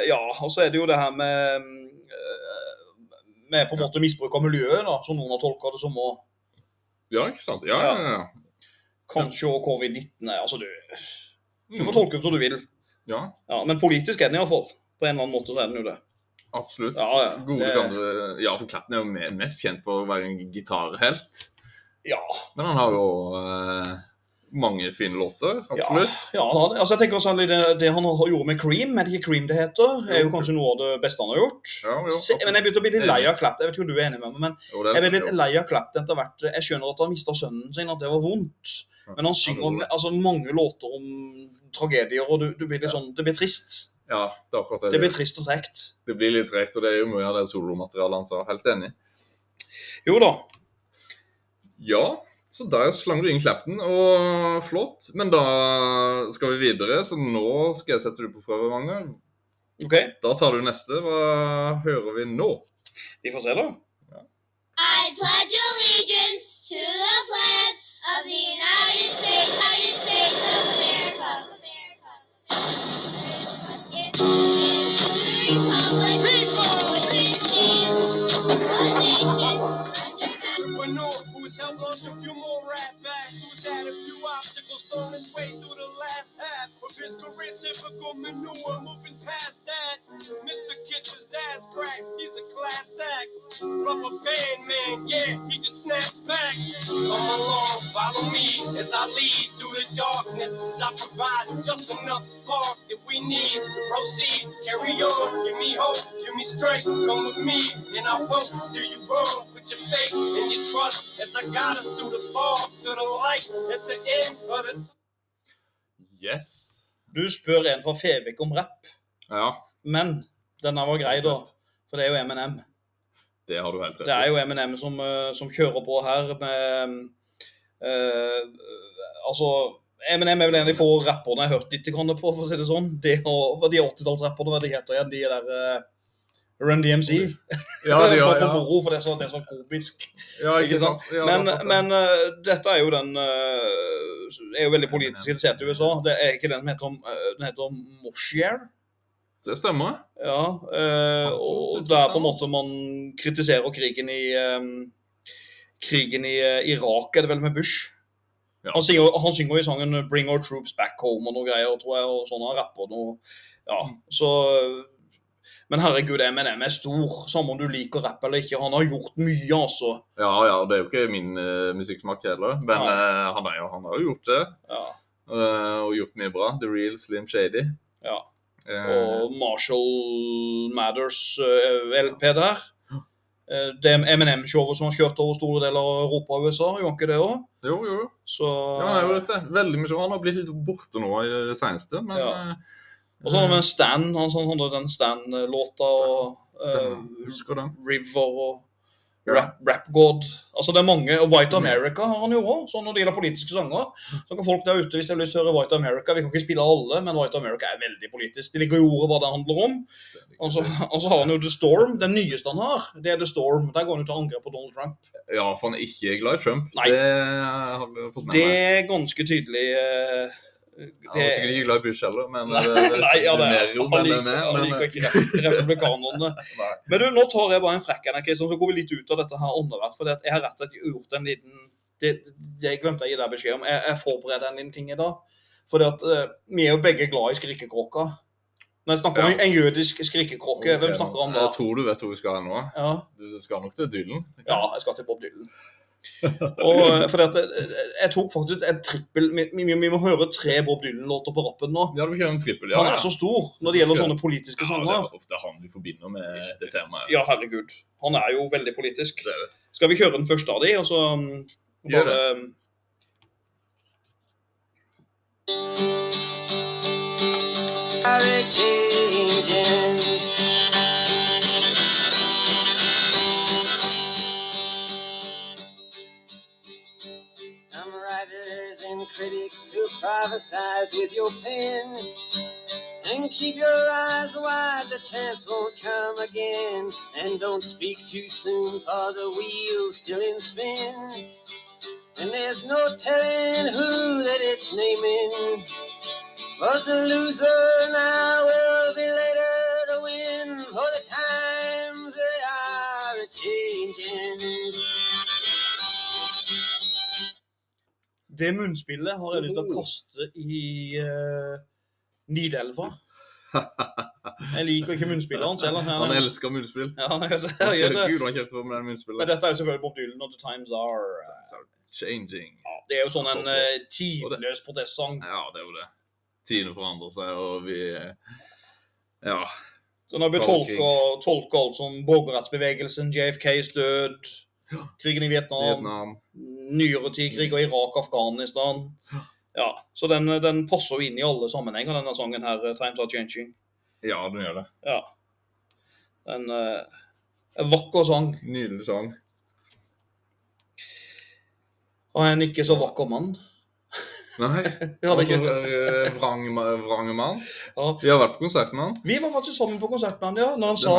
[SPEAKER 1] ja, og så er det jo det her med med på en måte misbruk av miljøet, da, som noen har tolka det som. òg.
[SPEAKER 2] Ja, ikke sant? Ja, ja, ja.
[SPEAKER 1] kanskje òg covid-19 er altså du, du får
[SPEAKER 2] Mm.
[SPEAKER 1] tolke det som du vil.
[SPEAKER 2] ja
[SPEAKER 1] Ja, men politisk er den iallfall. På en eller annen måte så er den jo det.
[SPEAKER 2] absolutt.
[SPEAKER 1] Ja, ja.
[SPEAKER 2] Gode gamle Ja, for Klatten er jo mest kjent for å være en gitarhelt.
[SPEAKER 1] ja,
[SPEAKER 2] Men han har jo eh, mange fine låter. Absolutt.
[SPEAKER 1] ja ja altså jeg tenker også det, det han har gjort med Cream, er det ikke Cream det heter, er jo kanskje noe av det beste han har gjort.
[SPEAKER 2] Ja, jo,
[SPEAKER 1] Se, men jeg begynte å bli litt lei av Clapton. Jeg vet ikke om du er enig med meg, men
[SPEAKER 2] Jo, er
[SPEAKER 1] jeg
[SPEAKER 2] ble
[SPEAKER 1] litt lei av Clapton etter hvert. Jeg skjønner at han mista sønnen sin, at det var vondt. Men han synger
[SPEAKER 2] er
[SPEAKER 1] altså, mange låter om tragedier, og du, du blir litt sånn, det blir trist.
[SPEAKER 2] Ja, det er akkurat det.
[SPEAKER 1] Det blir trist og tregt.
[SPEAKER 2] Det blir litt tregt, og det er jo mye av det solomaterialet han sa. Helt enig.
[SPEAKER 1] Jo da.
[SPEAKER 2] Ja, så der slang du inn Clapton, og flott. Men da skal vi videre, så nå skal jeg sette du på prøve, Magne.
[SPEAKER 1] OK,
[SPEAKER 2] Da tar du neste. Hva hører vi nå?
[SPEAKER 1] vi får se, da. Ja.
[SPEAKER 4] I pledge allegiance to the flag of the United States, United States of America. It's to the republic stands one nation.
[SPEAKER 6] Entrepreneur who's held on to a few more rap bags, who's had a few obstacles thrown his way through the last half of his career. Typical manure, moving past that. Mr. Kiss his ass crack, he's a class act. Rubber band man, yeah, he just snaps back. Come along, follow me as I lead through the darkness. As I provide just enough spark that we need to proceed. Carry on, give me hope, give me strength. Come with me, and I won't steer you wrong. Put your faith and your trust as I got us through the fog to the light at the end of the
[SPEAKER 2] Yes.
[SPEAKER 1] Du spør en fra Fevik om rapp,
[SPEAKER 2] Ja,
[SPEAKER 1] men denne var grei, da. For det er jo Eminem.
[SPEAKER 2] det har du helt rett
[SPEAKER 1] Det er jo Eminem som, eh, som kjører på her med uh, Altså, Eminem er vel en av de få rapperne jeg har hørt litt på, for å si det sånn. De, de 80-tallsrapperne, hva de heter igjen? De der uh, Run DMC.
[SPEAKER 2] Ja, de
[SPEAKER 1] ja, for moro, for det er så, det er så komisk.
[SPEAKER 2] ja,
[SPEAKER 1] Ikke sant?
[SPEAKER 2] Ja,
[SPEAKER 1] Men, men uh, dette er jo den uh, er jo veldig politisk interessert i USA. Det er ikke den som heter, uh, den heter Moshier.
[SPEAKER 2] Det stemmer.
[SPEAKER 1] Ja,
[SPEAKER 2] uh,
[SPEAKER 1] og
[SPEAKER 2] det er
[SPEAKER 1] på en måte man kritiserer krigen i um, krigen i Irak, er det vel med Bush.
[SPEAKER 2] Ja.
[SPEAKER 1] Han, synger, han synger i sangen 'Bring Our Troops Back Home' og noe greier, tror jeg, og sånn han rapper noe. Ja,
[SPEAKER 2] Mm.
[SPEAKER 1] så Men herregud, Eminem er stor, samme om du liker rapp eller ikke. Han har gjort mye, altså.
[SPEAKER 2] Ja, ja, det er jo ikke min uh, musikksmak heller, men eh, han, er jo, han har jo gjort det.
[SPEAKER 1] Ja.
[SPEAKER 2] Uh, og gjort mye bra. The Real Slim Shady.
[SPEAKER 1] ja.
[SPEAKER 2] Eh,
[SPEAKER 1] Og Marshall Mathers eh, LP der. Eh, det Eminem-showet som har kjørt over store deler av Europa og USA, gjorde ikke det òg?
[SPEAKER 2] jo, jo.
[SPEAKER 1] Så
[SPEAKER 2] Ja, han er jo dette. Veldig mye. Han har blitt litt borte nå i det seneste, men
[SPEAKER 1] Ja. Og så har vi med Stan, han hadde den Stan-låta
[SPEAKER 2] Stan, den.
[SPEAKER 1] River og Rap, Rap God. Altså det er mange, og White America har han jo òg, sånn når det gjelder politiske sanger. Så kan folk der ute, hvis de har lyst til å høre White America Vi kan ikke spille alle, men White America er veldig politisk. Det ligger i ordet hva det handler om. Og så, og så har han jo The Storm. Den nyeste han har, det er The Storm. Der går han jo til angrep på Donald Trump.
[SPEAKER 2] Ja, for han er ikke glad i Trump.
[SPEAKER 1] Nei.
[SPEAKER 2] Det har vi fått med
[SPEAKER 1] Det er ganske tydelig eh,
[SPEAKER 2] Han er sikkert ikke glad i Bush heller, men
[SPEAKER 1] Nei,
[SPEAKER 2] det, det,
[SPEAKER 1] nei, ja, det er,
[SPEAKER 2] jo,
[SPEAKER 1] han
[SPEAKER 2] men,
[SPEAKER 1] liker,
[SPEAKER 2] men,
[SPEAKER 1] han liker ikke republikanerne. Men du, nå tar jeg bare en frekk en, okay, så går vi litt ut av dette her åndevert. For jeg har rett og slett gjort en liten Det, det glemte å gi deg beskjed om. Jeg, jeg forbereder en liten ting i dag. For vi er jo begge glad i skrikekråka. Når jeg snakker om en jødisk skrikekråke, hvem snakker om da?
[SPEAKER 2] Jeg tror du vet hvor vi skal nå.
[SPEAKER 1] Ja,
[SPEAKER 2] Du skal nok til Dylan.
[SPEAKER 1] ja, jeg skal til Bob Dylan. Og eh, fordi at jeg, jeg tok faktisk en trippel vi, vi, vi må høre tre Bob Dylan-låter på rappen nå.
[SPEAKER 2] Ja, du en trippel, ja.
[SPEAKER 1] Han er så stor når det gjelder sånne politiske
[SPEAKER 2] ja, det er ofte han vi forbinder med det temaet.
[SPEAKER 1] Ja, herregud. Han er jo veldig politisk.
[SPEAKER 2] Det det.
[SPEAKER 1] Skal vi kjøre den første av de, og så bare
[SPEAKER 2] Gjør
[SPEAKER 1] det. um,
[SPEAKER 3] Are changing. Critics who prophesize with your pen. And keep your eyes wide, the chance won't come again. And don't speak too soon, for the wheel's still in spin. And there's no telling who that it's naming. Was the loser now will be later
[SPEAKER 1] Det munnspillet har jeg lyst til å kaste i uh, Nidelva. Jeg liker ikke munnspillet hans heller.
[SPEAKER 2] Han elsker munnspill.
[SPEAKER 1] Ja, han gjør det. Han gjør det.
[SPEAKER 2] Gud, han kjøpte på med den
[SPEAKER 1] Men dette er jo selvfølgelig Bob Dylan og The Times Are.
[SPEAKER 2] So, Changing.
[SPEAKER 1] Ja, det er jo sånn en uh, tidløs protestsang.
[SPEAKER 2] Ja, det er jo det. Tidene forandrer seg, og vi Ja.
[SPEAKER 1] Så når vi tolker, tolker alt som borgerrettsbevegelsen, JFKs død, krigen i Vietnam,
[SPEAKER 2] Vietnam.
[SPEAKER 1] nyere tid, kriger i Irak, Afghanistan Ja, så den, den passer jo inn i alle sammenhenger, denne sangen her, eh, 'Times Are Changing'.
[SPEAKER 2] Ja, den gjør det.
[SPEAKER 1] Ja. En, eh, en vakker sang
[SPEAKER 2] Nydelig sang.
[SPEAKER 1] Og en ikke så vakker mann.
[SPEAKER 2] Nei, altså eh, vrang, vrang mann.
[SPEAKER 1] Ja.
[SPEAKER 2] Vi har vært på konsert med han.
[SPEAKER 1] Vi var faktisk sammen på konsert med han, ja. Når han, sa,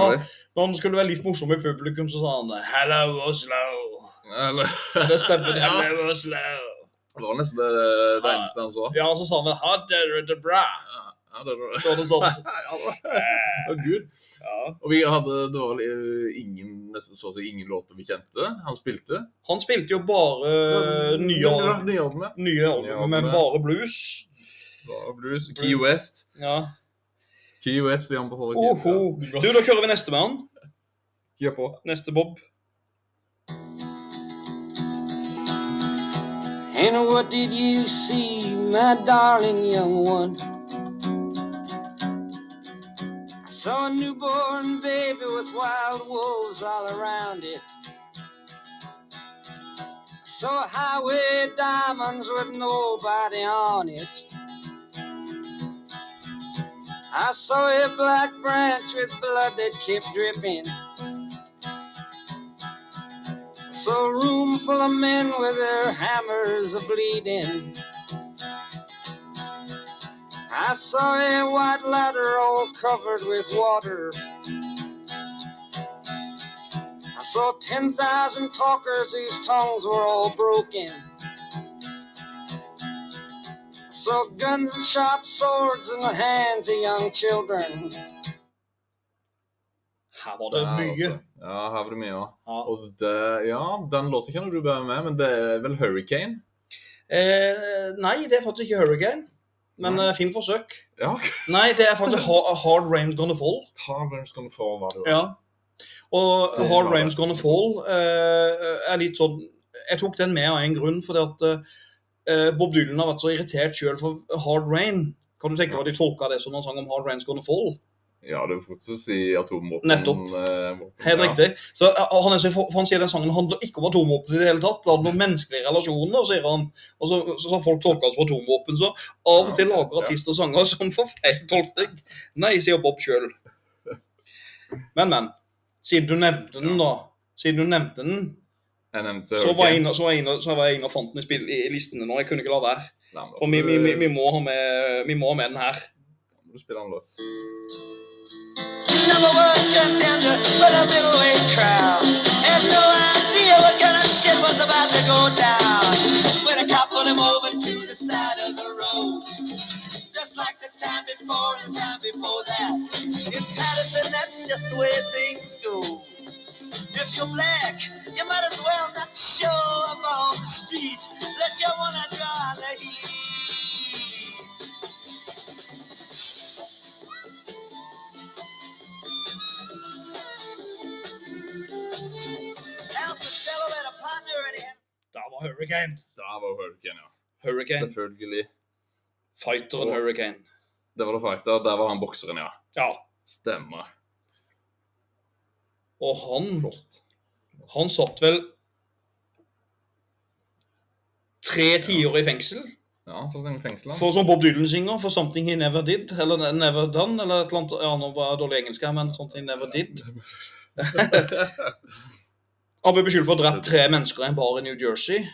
[SPEAKER 1] når han skulle være litt morsom i publikum, så sa han 'Hello, Oslo'.
[SPEAKER 2] Eller,
[SPEAKER 1] Det stemmer.
[SPEAKER 2] Ja.
[SPEAKER 1] 'Hello, Oslo'.
[SPEAKER 2] det var nesten det, det eneste han så.
[SPEAKER 1] Ja, så sa han 'Ha dere det bra'.
[SPEAKER 2] Ja, det var
[SPEAKER 1] Så var sånn.
[SPEAKER 2] Ja, det var- Gud.
[SPEAKER 1] Ja.
[SPEAKER 2] Og vi hadde det var eh, ingen, nesten så å si ingen låter vi kjente. Han spilte.
[SPEAKER 1] Han spilte jo bare nye,
[SPEAKER 2] Ja, nye
[SPEAKER 1] albumer, men bare blues.
[SPEAKER 2] Bare Blues. Key West.
[SPEAKER 1] Ja.
[SPEAKER 2] Key West vi anbefaler.
[SPEAKER 1] Oho. Du, da kjører vi neste med han.
[SPEAKER 2] Kjør på.
[SPEAKER 1] Neste Bob.
[SPEAKER 3] And what did you see, my darling young one? Saw a newborn baby with wild wolves all around it. I saw highway diamonds with nobody on it. I saw a black branch with blood that kept dripping. Saw a room full of men with their hammers a bleeding. I saw a white ladder all covered with water. I saw 10,000 talkers whose tongues were all broken. I saw guns and sharp swords in the hands of young children.
[SPEAKER 1] Her var det
[SPEAKER 2] Der,
[SPEAKER 1] mye.
[SPEAKER 2] altså. Ja, her var det mye, ja.
[SPEAKER 1] Ja.
[SPEAKER 2] Og det, ja, den låta kjenner du bedre med, men det er vel Hurricane?
[SPEAKER 1] Eh, nei, det er faktisk ikke Hurricane. Men eh, fint forsøk.
[SPEAKER 2] Ja.
[SPEAKER 1] Nei, det er faktisk ha Hard Rain's Gonna Fall.
[SPEAKER 2] Hard Rain's Gonna Fall var det jo.
[SPEAKER 1] Ja. Og
[SPEAKER 2] Det
[SPEAKER 1] Hard Rain's. Gonna Fall uh, er litt sånn Jeg tok den med av en grunn, fordi at uh, Bob Dylan har vært så irritert sjøl for Hard Rain. Kan du tenke
[SPEAKER 2] Ja.
[SPEAKER 1] hva de tolka det som han sang om Hard Rain's Gonna Fall?
[SPEAKER 2] Ja, det er fortsatt å si atomvåpen.
[SPEAKER 1] Nettopp.
[SPEAKER 2] eh, våpen,
[SPEAKER 1] Helt
[SPEAKER 2] ja.
[SPEAKER 1] riktig. Så eh, han, er for han sier den sangen handler ikke om atomvåpen i det hele tatt. Det handler om menneskelige relasjoner, sier han. Og så, så har folk tolka det som atomvåpen. Så av og til
[SPEAKER 2] lager
[SPEAKER 1] lager
[SPEAKER 2] ja.
[SPEAKER 1] artister sanger som får feil tolkning. Nei, sier Bob sjøl. Men, men. Siden du nevnte den, da. Siden du nevnte den,
[SPEAKER 2] nevnte
[SPEAKER 1] så var inne, så var inne, så var jeg inne og fant den i, spill, i listene nå. Jeg kunne ikke la være.
[SPEAKER 2] Nei, men
[SPEAKER 1] For vi, vi, vi, må med, vi må ha med den her.
[SPEAKER 2] Da må Du spiller en låt.
[SPEAKER 3] Number one contender for the middleweight crowd. Had no idea what kind of shit was about to go down. When a cop pulled him over to the side of the road. Just like the time before and the time before that. In Patterson, that's just the way things go. If you're black, you might as well not show up on the street unless you wanna draw the heat.
[SPEAKER 1] Var Hurricane.
[SPEAKER 2] Der var Hurricane, ja.
[SPEAKER 1] Hurricane.
[SPEAKER 2] Selvfølgelig.
[SPEAKER 1] Fighteren
[SPEAKER 2] Og-
[SPEAKER 1] Hurricane.
[SPEAKER 2] Det var det fighter. Der var han bokseren, ja.
[SPEAKER 1] Ja.
[SPEAKER 2] Stemmer.
[SPEAKER 1] Og han Han satt vel tre tiår i fengsel
[SPEAKER 2] Ja, han satt i fengsel. han.
[SPEAKER 1] for som Bob Dylan synger, for 'Something He Never Did', eller 'Never Done', eller et eller annet. Ja, nå var jeg dårlig engelsk her, men 'Something He Never Did'. Han ble beskyldt for å ha drept tre mennesker i en bar i New Jersey.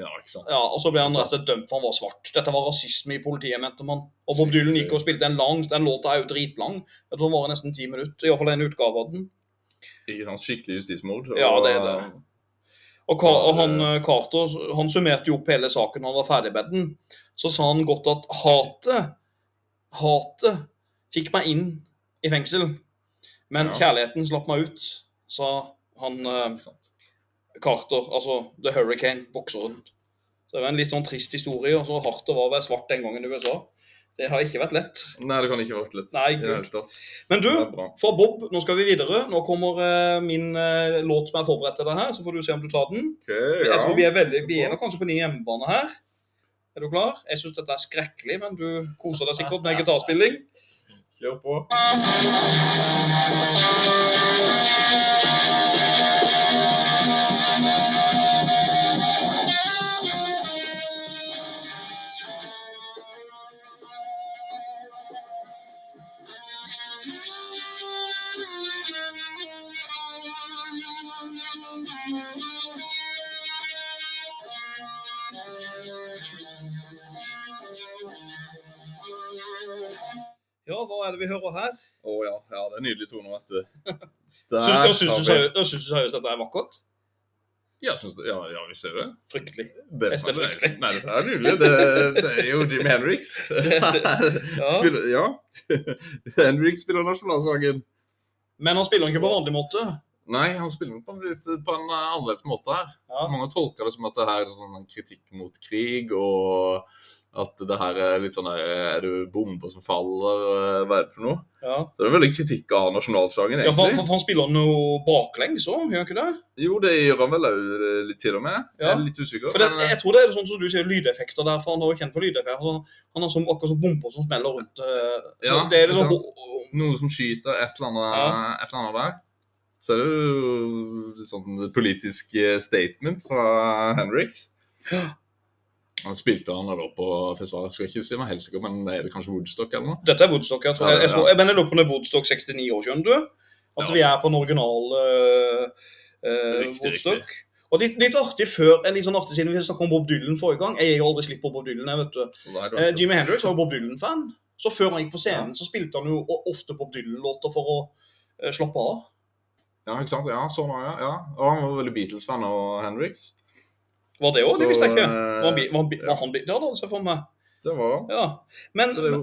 [SPEAKER 2] ja, ikke sant.
[SPEAKER 1] Ja, og så ble han rett og slett dømt for han var svart. Dette var rasisme i politiet, mente man. Og Bob Dylan gikk og spilte en lang Den låta er jo dritlang. Jeg tror den var nesten ti minutter. Iallfall en utgave av den.
[SPEAKER 2] Ikke sant? Skikkelig justismord.
[SPEAKER 1] Ja, det er det. Og, og han eh, Carter han summerte jo opp hele saken når han var ferdig med den. Så sa han godt at hatet Hatet fikk meg inn i fengsel. Men
[SPEAKER 2] Ja.
[SPEAKER 1] kjærligheten slapp meg ut, sa han eh, Carter, altså The Hurricane, bokseren. Så det var en litt sånn trist historie. og så hardt det var å være svart den gangen i USA. Det har ikke vært lett.
[SPEAKER 2] Nei, det kan ikke ha vært lett.
[SPEAKER 1] Nei, gud. Men du, fra Bob, nå skal vi videre. Nå kommer uh, min uh, låt som er forberedt til deg her, så får du se om du tar den.
[SPEAKER 2] Ok,
[SPEAKER 1] Jeg tror vi er veldig, vi er nok kanskje på din hjemmebane her. Er du klar? Jeg syns dette er skrekkelig, men du koser deg sikkert med gitarspilling.
[SPEAKER 2] Kjør på.
[SPEAKER 1] Hva er det vi hører her?
[SPEAKER 2] Å ja. ja, det er nydelige toner, vet du. Der
[SPEAKER 1] syns du
[SPEAKER 2] vi-
[SPEAKER 1] seriøst da syns du seriøst dette er vakkert?
[SPEAKER 2] Ja, det, ja, ja, vi ser det.
[SPEAKER 1] Fryktelig.
[SPEAKER 2] det
[SPEAKER 1] Jeg ser fryktelig.
[SPEAKER 2] nei, dette er nydelig. Det, det er jo Jim Henriks.
[SPEAKER 1] Ja.
[SPEAKER 2] Spiller, ja. Henrik spiller nasjonalsangen.
[SPEAKER 1] Men han spiller den ikke på vanlig måte.
[SPEAKER 2] Nei, han spiller den på en, litt, på en eh, annerledes måte her.
[SPEAKER 1] Ja.
[SPEAKER 2] Mange tolker det som at det her er sånn en kritikk mot krig, og at det her er litt sånn her, Er det bomber som faller? eh, Hva er det for noe?
[SPEAKER 1] Ja,
[SPEAKER 2] Det er en veldig kritikk av nasjonalsangen,
[SPEAKER 1] ja for,
[SPEAKER 2] egentlig.
[SPEAKER 1] for, han spiller noe baklengs òg, gjør han ikke det?
[SPEAKER 2] Jo, det gjør han vel òg litt til og med.
[SPEAKER 1] Ja.
[SPEAKER 2] Jeg er litt usikker.
[SPEAKER 1] For det,
[SPEAKER 2] men, eh,
[SPEAKER 1] jeg tror det er sånn som du sier, lydeffekter der, for han er jo kjent for lydeffekter. Han, har som, akkurat som bomber som smeller rundt. eh, Så
[SPEAKER 2] Ja,
[SPEAKER 1] det er liksom
[SPEAKER 2] ikke noe som skyter et eller annet,
[SPEAKER 1] Ja.
[SPEAKER 2] et eller annet der. Så er det jo sånn politisk eh, statement fra Henriks. Han spilte han da på festival, jeg skal ikke si meg helt sikker, men er det kanskje Woodstock eller noe?
[SPEAKER 1] Dette er Woodstock. Jeg tror,
[SPEAKER 2] Ja,
[SPEAKER 1] jeg, jeg
[SPEAKER 2] ja.
[SPEAKER 1] jeg lurer på om det er Woodstock 69 år, skjønner du? At
[SPEAKER 2] Ja.
[SPEAKER 1] vi er på den originale uh,
[SPEAKER 2] Riktig,
[SPEAKER 1] Woodstock. Og litt, litt artig før, en litt sånn artig siden vi snakket om Bob Dylan forrige gang. Jeg gir aldri slipp på Bob Dylan, jeg vet du.
[SPEAKER 2] Og
[SPEAKER 1] Eh, Jimmy Hendrix var jo Bob Dylan-fan. Så før han gikk på scenen, så spilte han jo ofte Bob Dylan-låter for å eh, slappe av.
[SPEAKER 2] Ja, ikke sant? Ja, sånn var det, ja. Og han var veldig Beatles-fan av Henriks.
[SPEAKER 1] Var det òg? Det visste jeg ikke.
[SPEAKER 2] eh,
[SPEAKER 1] Var han, var han,
[SPEAKER 2] ja.
[SPEAKER 1] var han, det hadde han sett for meg.
[SPEAKER 2] Det var han.
[SPEAKER 1] Ja. Men,
[SPEAKER 2] jo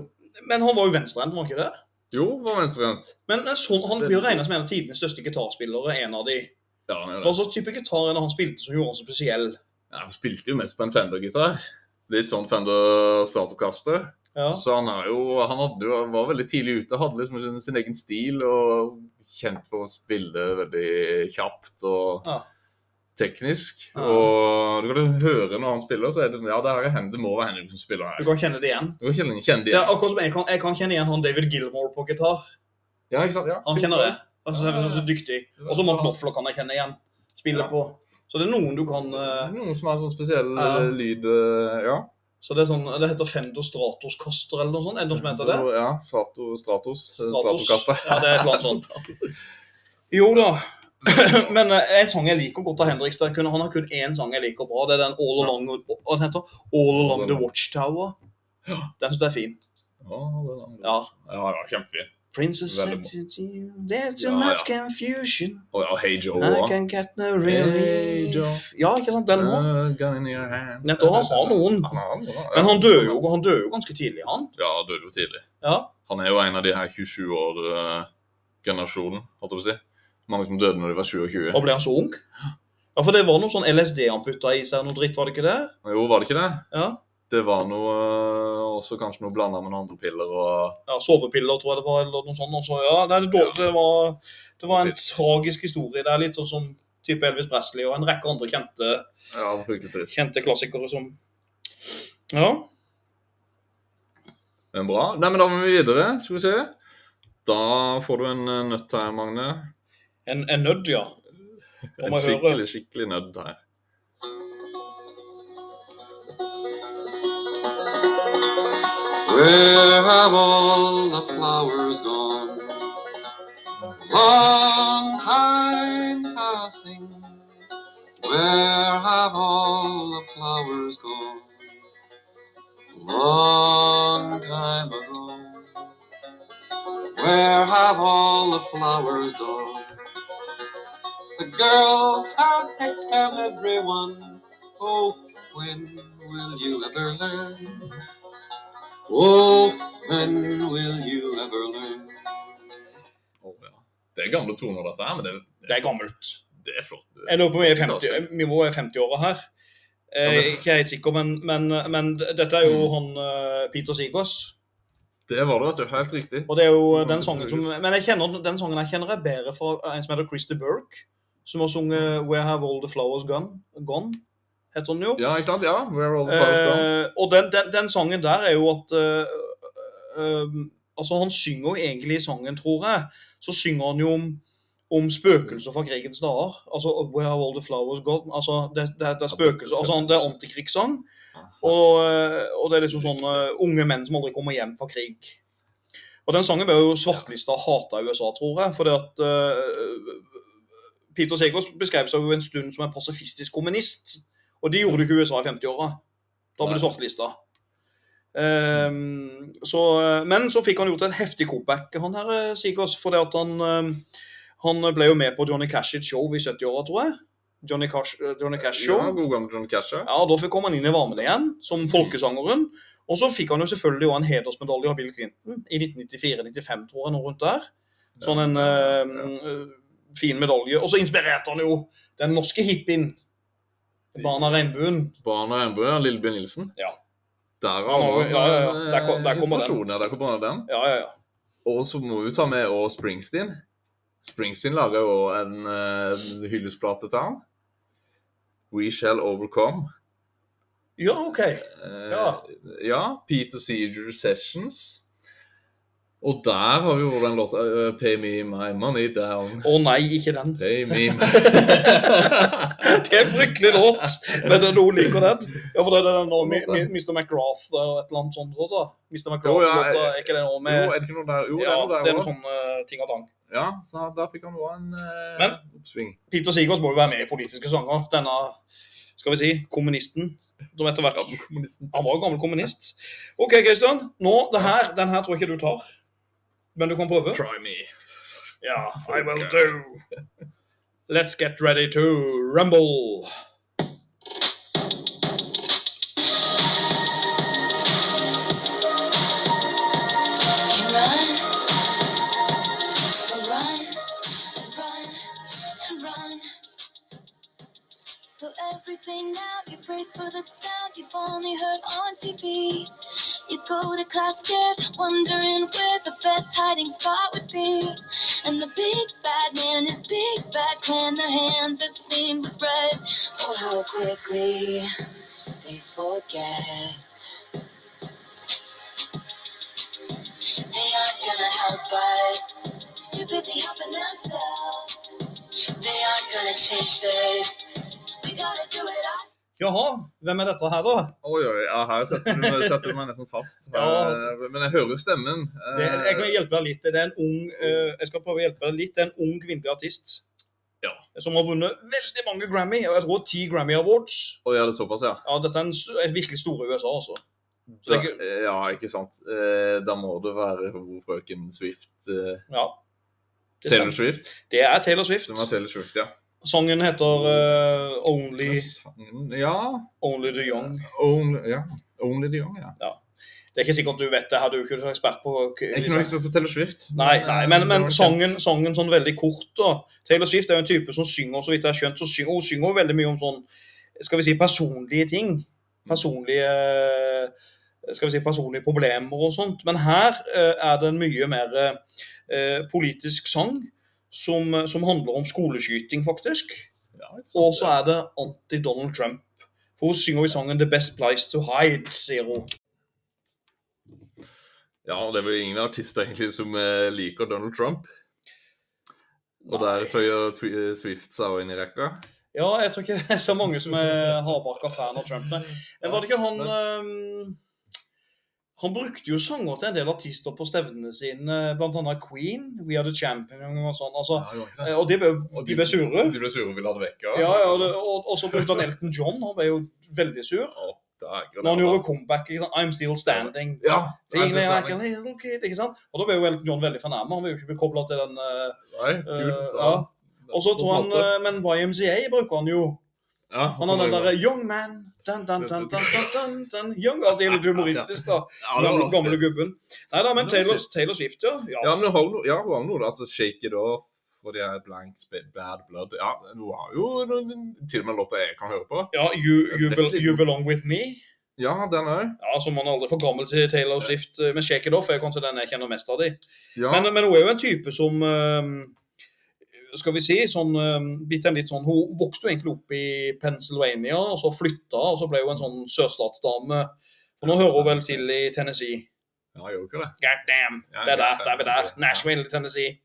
[SPEAKER 1] men han var jo venstrehendt, var han ikke det?
[SPEAKER 2] Jo, var venstrehendt.
[SPEAKER 1] Men sånn, han blir jo regnet som en av tidenes største gitarspillere. En av de.
[SPEAKER 2] Ja, han er
[SPEAKER 1] Hva
[SPEAKER 2] det.
[SPEAKER 1] slags type gitar er det han spilte som gjorde han så spesiell?
[SPEAKER 2] Ja, han spilte jo mest på en Fender-gitar. Litt sånn Fender Stratocaster.
[SPEAKER 1] Ja.
[SPEAKER 2] Så han, jo, han jo, var veldig tidlig ute, hadde liksom sin, sin egen stil og kjent for å spille veldig kjapt og
[SPEAKER 1] Ja.
[SPEAKER 2] Teknisk.
[SPEAKER 1] Ja.
[SPEAKER 2] Og du kan høre når han spiller, så er det ja, det, her er hende det må være Henrik som spiller her.
[SPEAKER 1] Du kan kjenne det igjen.
[SPEAKER 2] Du kan kjenne, kjenne det igjen.
[SPEAKER 1] Ja, akkurat som jeg kan, jeg kan kjenne igjen han David Gilmore på gitar.
[SPEAKER 2] Ja, ikke sant? Ja.
[SPEAKER 1] Han kjenner det? Altså, han er så dyktig. Og så Mark Knopfler kan jeg kjenne igjen. Spille
[SPEAKER 2] Ja.
[SPEAKER 1] på. Så det er noen du kan uh...
[SPEAKER 2] Noen som har sånn spesiell eh, lyd uh, Ja.
[SPEAKER 1] Så det er sånn, det heter Fendo Stratos Caster eller noe sånt. Er det noe som heter det?
[SPEAKER 2] Ja, Strato, Stratos.
[SPEAKER 1] Stratos.
[SPEAKER 2] Stratocaster.
[SPEAKER 1] Ja, det er et eller annet sånt. Jo da. Men eh, en sang jeg liker godt av er han har kun én sang jeg liker bra. Det er den All Along, All Along the Watchtower. Den syns jeg er fin.
[SPEAKER 2] Ja.
[SPEAKER 1] Ja.
[SPEAKER 2] kjempefin.
[SPEAKER 1] Princess said to you, there's too much confusion.
[SPEAKER 2] Og ja, Hey Joe. Joe.
[SPEAKER 1] Ja, ikke sant? Den òg.
[SPEAKER 2] Hand.
[SPEAKER 1] Nettopp, han har noen. Men han døde jo, han døde jo ganske tidlig, han.
[SPEAKER 2] Ja, han døde jo tidlig.
[SPEAKER 1] Ja.
[SPEAKER 2] Han er jo en av de her 27-år-generasjonen, holdt jeg på å si. Mange som døde når de var 27.
[SPEAKER 1] Og ble han så ung? Ja, for det var noe sånn LSD han putta i seg, noe dritt, var det ikke det?
[SPEAKER 2] Jo, var det ikke det?
[SPEAKER 1] Ja.
[SPEAKER 2] Det var noe øh, også kanskje noe blanda med noen andre piller og
[SPEAKER 1] ja sovepiller, tror jeg det var, eller noe sånt. Også. ja, det, det, det, var, det var en tragisk historie. Det er litt sånn som type Elvis Presley og en rekke andre kjente,
[SPEAKER 2] Ja, trist.
[SPEAKER 1] kjente klassikere som Ja.
[SPEAKER 2] Men bra. Nei, men da må vi videre. Skal vi se. Da får du en eh, nøtt her, Magne.
[SPEAKER 1] En, en nødd, ja.
[SPEAKER 2] En
[SPEAKER 1] må jeg høre.
[SPEAKER 2] skikkelig, skikkelig nødd her.
[SPEAKER 5] Where have all the flowers gone? Long time passing. Where have all the flowers gone? Long time ago. Where have all the flowers gone? The girls have picked them, everyone. Oh, when will you ever learn? Oh, when will you ever learn?
[SPEAKER 2] Oh, ja. Det er gamle toner, dette her, men det,
[SPEAKER 1] Det er gammelt.
[SPEAKER 2] det er flott.
[SPEAKER 1] Jeg lurer på om vi er 50, vi er være 50-åra her. Jeg er ikke helt sikker, men, men, men dette er jo
[SPEAKER 2] Mm.
[SPEAKER 1] han eh, Peter Sigås.
[SPEAKER 2] Det var det, vet du. Helt riktig.
[SPEAKER 1] Og det er jo den sangen som Men jeg kjenner, den sangen jeg kjenner er bedre fra en som heter Christer Burke, som har sunget 'Where Have All The Flowers Gone'. Gone heter den jo.
[SPEAKER 2] Ja, ikke sant? Ja. Where all the flowers gone?
[SPEAKER 1] Eh, og den, den, den sangen der er jo at eh, eh, Altså, han synger jo egentlig i sangen, tror jeg, så synger han jo om, om spøkelser fra krigens dager. Altså 'Where Have All The Flowers Gone'. Altså, det, det, det er spøkelser. Altså, han- det er antikrigssang. Og, eh, og det er liksom sånn eh, unge menn som aldri kommer hjem fra krig. Og den sangen ble jo svartlista og hata i USA, tror jeg. fordi at eh, Peter Segers beskrev seg jo en stund som en pasifistisk kommunist. Og de gjorde du ikke i USA i 50-åra. Da ble det svartelista. Um, så, men så fikk han gjort et heftig comeback, han her eh, Sigurds, det at han, eh, han ble jo med på Johnny Cash sitt show i 70-åra, tror jeg. Johnny Cash, eh, Johnny Cash Show.
[SPEAKER 2] Ja, god gang Johnny Cash. ja.
[SPEAKER 1] Ja, Da fikk han inn i varmen igjen, som folkesangeren. Og så fikk han jo selvfølgelig også en hedersmedalje av Bill Clinton i 1994-95, tror jeg, nå rundt der. Sånn en eh, fin medalje. Og så inspirerte han jo den norske hippien. Barna Regnbuen.
[SPEAKER 2] Barn Regnbuen, ja. Lillebjørn Nilsen.
[SPEAKER 1] Ja.
[SPEAKER 2] Der
[SPEAKER 1] Han ja, ja, ja. Der kom- der kommer den.
[SPEAKER 2] Ja, der kommer den.
[SPEAKER 1] Ja, ja, ja.
[SPEAKER 2] Og så må vi ta med og Springsteen. Springsteen lager jo en uh, hyllestplate til han. We Shall Overcome.
[SPEAKER 1] Ja, OK.
[SPEAKER 2] Ja.
[SPEAKER 1] Ja.
[SPEAKER 2] ja. Peter Seager Sessions. Og der har vi jo den låta uh, Pay Me My Money Down.
[SPEAKER 1] Å nei, ikke den.
[SPEAKER 2] Pay me my...
[SPEAKER 1] det er en fryktelig låt, men noen liker den. Ja, for det er den Mi- Mr. McGrath og et eller annet sånt. også. Mr.
[SPEAKER 2] Jo, ja,
[SPEAKER 1] McGrath-låta,
[SPEAKER 2] jeg-
[SPEAKER 1] er ikke det noe
[SPEAKER 2] Jo, er det ikke noe der? Jo,
[SPEAKER 1] Ja,
[SPEAKER 2] det er
[SPEAKER 1] det er
[SPEAKER 2] noe òg.
[SPEAKER 1] sånn eh, ting og tang.
[SPEAKER 2] Ja, så der fikk han òg en uh,
[SPEAKER 1] Men-
[SPEAKER 2] oppsving.
[SPEAKER 1] Peter Sigurds må jo være med i politiske sanger. Denne, skal vi si, kommunisten. Som etter hvert. Han var jo gammel kommunist. OK, Kristian. Nå, det her, den her tror jeg ikke du tar. Men du kan prøve.
[SPEAKER 2] Try me.
[SPEAKER 1] Ja, I will do. Let's get ready to rumble.
[SPEAKER 4] can run. So run and run and run. So every day now you brace for the sound you've only heard on TV. You go to class scared, wondering where the best hiding spot would be. And the big bad man and his big bad clan, their hands are stained with red. Oh, how quickly they forget. They aren't gonna help us. Too busy helping themselves. They aren't gonna change this. We gotta do it ourselves.
[SPEAKER 1] Jaha, hvem er dette her, da?
[SPEAKER 2] Oi, oi, ja, her setter du, setter du meg nesten fast.
[SPEAKER 1] Ja.
[SPEAKER 2] Eh, Men jeg hører stemmen. Eh,
[SPEAKER 1] Det, jeg kan hjelpe deg litt. Det er en ung, eh, jeg skal prøve å hjelpe deg litt. Det er en ung kvinnelig artist.
[SPEAKER 2] Ja.
[SPEAKER 1] Som har vunnet veldig mange Grammy. og Jeg tror ti Grammy Awards.
[SPEAKER 2] Og ja, det er såpass, ja.
[SPEAKER 1] Ja, Dette er en, virkelig store i USA, altså. Så
[SPEAKER 2] Da,
[SPEAKER 1] jeg-
[SPEAKER 2] ja, ikke sant. Eh, Da må det være frøken Swift. eh,
[SPEAKER 1] Ja.
[SPEAKER 2] Taylor. Swift.
[SPEAKER 1] det er Taylor Swift.
[SPEAKER 2] Det er Taylor Swift, ja.
[SPEAKER 1] Sangen heter uh, Only,
[SPEAKER 2] Ja.
[SPEAKER 1] Only the Young.
[SPEAKER 2] Only, ja. Only the Young, ja.
[SPEAKER 1] Det er ikke sikkert du vet det, her du er ikke ekspert på
[SPEAKER 2] ikke noe ekspert på Taylor Swift.
[SPEAKER 1] Nei,
[SPEAKER 2] eh,
[SPEAKER 1] nei, men, men sangen, sangen sånn veldig kort da. Taylor Swift er jo en type som synger, så vidt jeg har skjønt, så synger, hun synger veldig mye om sånn, skal vi si, personlige ting. Personlige, skal vi si, personlige problemer og sånt. Men her uh, er det en mye mer uh, politisk sang som, som handler om skoleskyting, faktisk.
[SPEAKER 2] Ja?
[SPEAKER 1] Og så er det anti-Donald Trump. For hun synger i sangen 'The Best Place to Hide', sier hun.
[SPEAKER 2] Ja, det er vel ingen artister egentlig som eh, liker Donald Trump. Og der føyer Swift seg også inn i rekka.
[SPEAKER 1] Ja, jeg tror ikke det er så mange som er hardbarka fan av Trump. Men var det ikke han ehm, Han brukte jo sanger til en del artister på stevnene sine, bl.a. Queen, We Are The Champion og sånn. Altså,
[SPEAKER 2] Ja,
[SPEAKER 1] eh,
[SPEAKER 2] det?
[SPEAKER 1] og de ble,
[SPEAKER 2] Og
[SPEAKER 1] de ble sure.
[SPEAKER 2] De ble sure og ville ha det vekk.
[SPEAKER 1] Ja, ja, ja det, og, og så brukte han Elton John. Han ble jo veldig sur. Når han gjorde comeback. Ikke sant? I'm still standing.
[SPEAKER 2] Ja,
[SPEAKER 1] Feeling like a little kid, ikke sant? Og da ble jo Elton John veldig fornærma. Han ble jo ikke bekobla til den uh,
[SPEAKER 2] Nei, Gud,
[SPEAKER 1] uh,
[SPEAKER 2] ja.
[SPEAKER 1] Og så tror han eh, Men YMCA bruker han jo.
[SPEAKER 2] ja,
[SPEAKER 1] Han har den derre Young man dun, dun, dun, dun. Young er litt humoristisk, da.
[SPEAKER 2] ja,
[SPEAKER 1] Gamle, gamle gubben. Nei da, men Taylor. Taylor Swift, ja.
[SPEAKER 2] Ja, men hun har jo noe. Altså, Shake It Off og de er Blank Bad Blood. Ja, hun har jo til og med låter jeg kan høre på.
[SPEAKER 1] Ja, you, you, bel you Belong With Me.
[SPEAKER 2] Ja, den òg.
[SPEAKER 1] Ja, som man aldri får gammel til Taylor Swift. eh, Men Shake It Off er kanskje den jeg kjenner mest av de.
[SPEAKER 2] Ja.
[SPEAKER 1] Men, men hun er jo en type som eh, Skal vi si sånn litt sånn Hun vokste jo egentlig opp i Pennsylvania, og så flytta, og så ble hun en sånn sørstatsdame. Og nå hører hun vel til i Tennessee.
[SPEAKER 2] Ja, gjorde ikke det?
[SPEAKER 1] God damn,
[SPEAKER 2] Ja,
[SPEAKER 1] det er der, det er vi der. Nashville, Tennessee.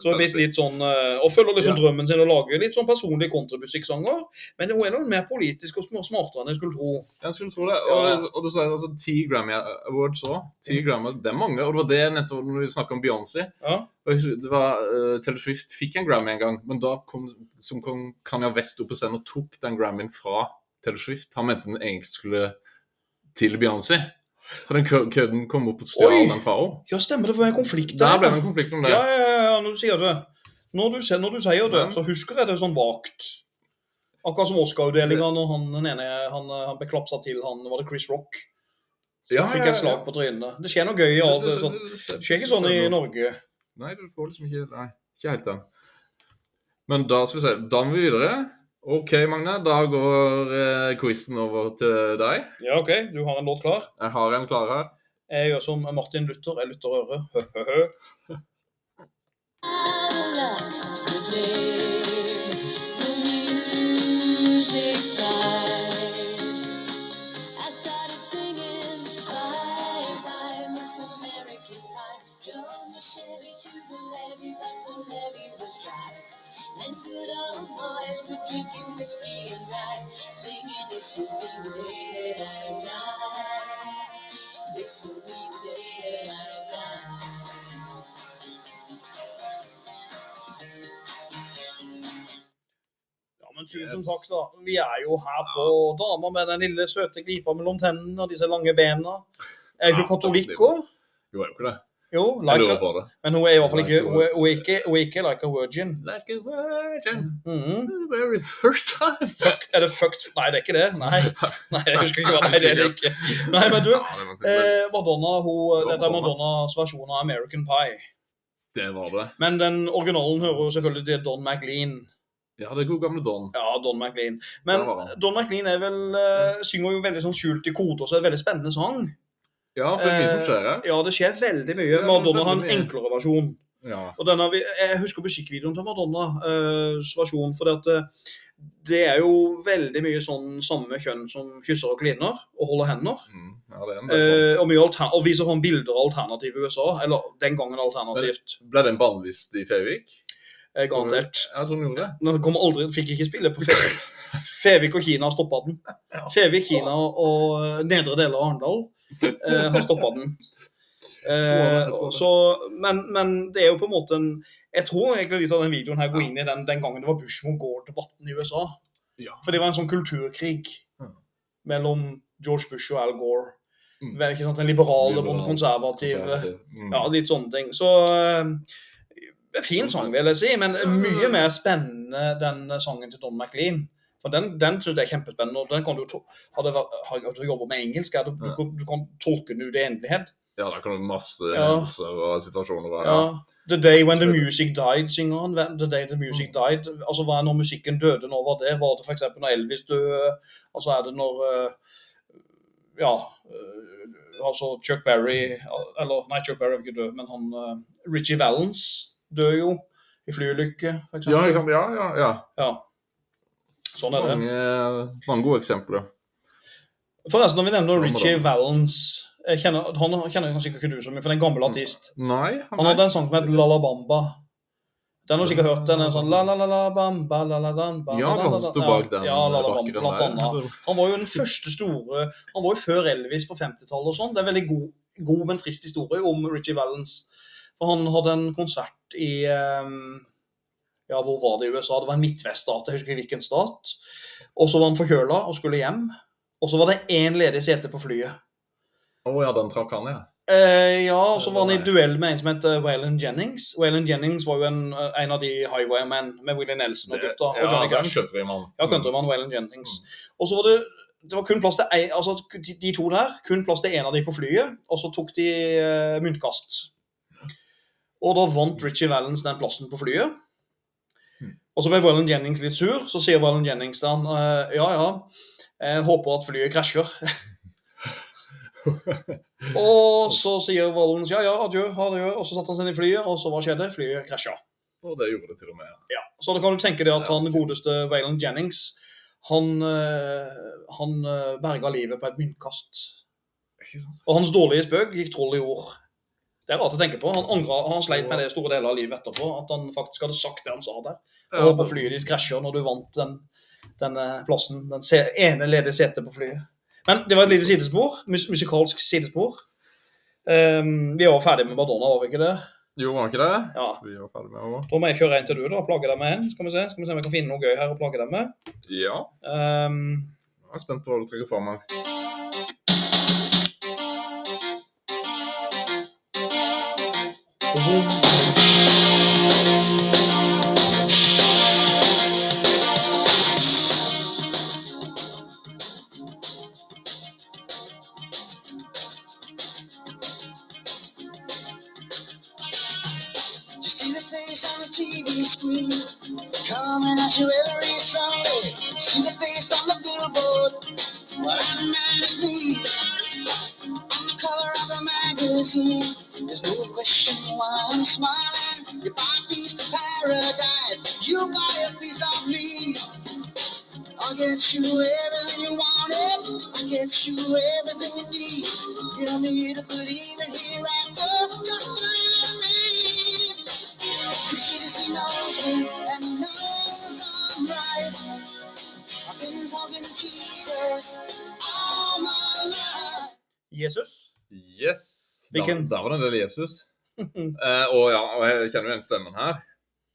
[SPEAKER 1] Så er blitt litt sånn, eh, Og følger liksom
[SPEAKER 2] Ja.
[SPEAKER 1] drømmen sin å lage litt sånn personlige kontramusikksanger. Men hun er noe mer politisk og smartere enn jeg skulle tro.
[SPEAKER 2] Jeg skulle tro det. Og, og du sa altså, ti Grammy Awards òg. Ti Grammy, det er mange. Og det var det nettopp når vi snakka om Beyoncé.
[SPEAKER 1] Ja.
[SPEAKER 2] Og det var, uh, Taylor Swift fikk en Grammy en gang, men da kom, som kom Kanye West opp på scenen og tok den Grammyen fra Taylor Swift. Han mente den egentlig skulle til Beyoncé. Så den kø- kødden kom opp og stjal den fra henne.
[SPEAKER 1] Ja, stemmer det, for det er konflikt
[SPEAKER 2] Der Der ble det en konflikt om det.
[SPEAKER 1] Ja, ja, ja, ja, når du sier det. Når du, når du sier det, så husker jeg det sånn vagt. Akkurat som Oscar-utdelinga når han den ene han, han ble klapsa til, han var det Chris Rock. Så
[SPEAKER 2] Ja,
[SPEAKER 1] fikk et slag på trynet. Det skjer noe gøy i det. Sånn. Det skjer ikke sånn i Norge.
[SPEAKER 2] Nei, du får liksom ikke Nei, ikke helt den. Men da skal vi se. Da må vi videre. OK, Magne. Da går eh, quizen over til deg.
[SPEAKER 1] Ja, OK, du har en låt klar.
[SPEAKER 2] Jeg har en klar her.
[SPEAKER 1] Jeg gjør som Martin Luther. Jeg lytter øret. Hø,
[SPEAKER 4] boys were drinking whiskey and rye, singing this will be the day that I die. This will be the day that I die.
[SPEAKER 1] Ja, men tusen takk, da. Vi er jo her på dama med den lille søte glipa mellom tennene og disse lange bena. Er
[SPEAKER 2] du
[SPEAKER 1] katolikk òg?
[SPEAKER 2] Jo, er jo ikke det.
[SPEAKER 1] Jo,
[SPEAKER 2] Jeg lurer på det.
[SPEAKER 1] men hun er i hvert fall ikke Hun er, hun er ikke, hun er ikke like a virgin.
[SPEAKER 2] Like a virgin,
[SPEAKER 1] Mm
[SPEAKER 2] -hmm. very first time.
[SPEAKER 1] Fuck, er det fucked? Nei, det er ikke det. Nei, nei jeg husker ikke hva det er det ikke. Nei, men du, eh, Madonna, hun, dette er Madonnas versjon av American Pie.
[SPEAKER 2] Det var det.
[SPEAKER 1] Men den originalen hører jo selvfølgelig til Don McLean.
[SPEAKER 2] Ja, det er god gamle Don.
[SPEAKER 1] Ja, Don McLean. Men. Don McLean er vel, uh, synger jo veldig sånn skjult i koder, så er det veldig spennende sang.
[SPEAKER 2] Ja, for det er mye som skjer her.
[SPEAKER 1] Ja, det skjer veldig mye.
[SPEAKER 2] Ja,
[SPEAKER 1] Madonna har en enklere versjon.
[SPEAKER 2] Ja.
[SPEAKER 1] Og denne, jeg husker musikkvideoen til Madonnas versjon, for at, eh, det er jo veldig mye sånn samme kjønn som kysser og kliner og holder hender.
[SPEAKER 2] Mm, ja, det er en sånn.
[SPEAKER 1] Eh, og, mye og viser sånn bilder av alternativ i USA. Eller den gangen alternativt.
[SPEAKER 2] Ble den bannlyst i Fevik?
[SPEAKER 1] Eh, garantert.
[SPEAKER 2] Jeg tror den gjorde det.
[SPEAKER 1] Den kom aldri, fikk ikke spille på Fevik. Fevik og Kina stoppa den. Fevik, Kina og eh, nedre deler av Arendal eh, han stoppa den. Uh, så, men, men det er jo på en måte en Jeg tror egentlig litt av den videoen her går inn i den, den gangen det var Bush mot Gore-debatten i USA.
[SPEAKER 2] Ja.
[SPEAKER 1] For det var en sånn kulturkrig
[SPEAKER 2] mm.
[SPEAKER 1] mellom George Bush og Al Gore.
[SPEAKER 2] Mm.
[SPEAKER 1] Vel, Ikke sant? Den liberale mot den konservative.
[SPEAKER 2] Mm.
[SPEAKER 1] Ja, litt sånne ting. Så uh, Fin sang, vil jeg si, men mye mer spennende den sangen til Don McLean. For den, den synes jeg er kjempespennende. og den kan du har du jobba med engelsk, du, kan- du kan tolke den ut i endelighet.
[SPEAKER 2] Ja, da kan du masse
[SPEAKER 1] Ja.
[SPEAKER 2] hendelser og situasjoner Der,
[SPEAKER 1] Ja. The Day When The Music Died, synger han. The Day The Music Died. Altså, Hva er når musikken døde? Når var det? Var det f.eks. når Elvis døde? Altså, er det når eh, Ja, eh, altså Chuck Berry Eller nei, Chuck Berry er ikke død, men han eh, Richie Valens dør jo i flyulykke, f.eks.
[SPEAKER 2] Ja, ikke sant? Ja, ja, ja.
[SPEAKER 1] Ja. Sånn er det.
[SPEAKER 2] Mange, mange gode eksempler.
[SPEAKER 1] Forresten, når vi nevner Richie? Valens jeg kjenner, Han kjenner kanskje ikke du så mye, for det er en gammel artist.
[SPEAKER 2] Nei,
[SPEAKER 1] Han hadde en sang som het La La Bamba. Den har du sikkert hørt. Den er sånn la la la la bamba la la bamba
[SPEAKER 2] Ja,
[SPEAKER 1] han
[SPEAKER 2] sto bak den
[SPEAKER 1] Ja, la la bamba, blant annet. Han var jo den første store Han var jo før Elvis på 50-tallet og sånn. Det er en veldig god, god, men trist historie om Richie Valens. For han hadde en konsert i ehm, Ja, hvor var det i USA? Det var en midtveststat, jeg husker ikke hvilken stat. Og så var han forkjøla og skulle hjem. Og så var det én ledig sete på flyet.
[SPEAKER 2] Å ja, den trakk han, ja.
[SPEAKER 1] Eh, ja, og så var han i duell med en som het Waylon Jennings. Waylon Jennings var jo en, en av de Highwaymen med Willie Nelson og gutta. Og
[SPEAKER 2] ja,
[SPEAKER 1] Johnny Cash.
[SPEAKER 2] countrymann.
[SPEAKER 1] Ja, countryman Waylon Jennings. Og så var det det var kun plass til ei, altså de, de to der, kun plass til én av de på flyet, og så tok de eh, myntkast. Og da vant Richie Valens den plassen på flyet. Og så ble Waylon Jennings litt sur, så sier Waylon Jennings til han eh, ja, ja, jeg håper at flyet krasjer. Og så sier Wallens ja, ja, adjø, adjø. Og så satte han seg inn i flyet, og så hva skjedde? Flyet krasja.
[SPEAKER 2] Og det gjorde det til og med.
[SPEAKER 1] Ja. Så da kan du tenke deg at han godeste Waylon Jennings, han, eh, han eh, berga livet på et myntkast. Og hans dårlige spøk gikk troll i ord. Det er rart å tenke på. Han angra, han sleit med det store deler av livet etterpå. At han faktisk hadde sagt det han sa der. Og håper flyet ditt krasjer når du vant den, denne plassen. Den ene ledige setet på flyet. Men det var et lite sidespor. Mus musikalsk sidespor. Um, vi var ferdig med Madonna, var vi ikke det?
[SPEAKER 2] Jo, var ikke det?
[SPEAKER 1] Ja.
[SPEAKER 2] Vi var ferdig med henne.
[SPEAKER 1] Da må jeg kjøre en til du, da. Plage deg med en. Skal vi se Skal vi se om jeg kan finne noe gøy her å plage deg med.
[SPEAKER 2] Ja.
[SPEAKER 1] Um,
[SPEAKER 2] Jeg er spent på hva du trekker fram her.
[SPEAKER 9] You you every Sunday. See the face on the billboard. Well, that man is me. On the cover of the magazine, there's no question why I'm smiling. You buy a piece of paradise, you buy a piece of me. I'll get you everything you wanted. I'll get you everything you need. You don't need to believe Jesus.
[SPEAKER 2] Yes.
[SPEAKER 1] Hvilken?
[SPEAKER 2] Da, der var det en del Jesus. Eh, og ja, og jeg kjenner jo igjen stemmen her.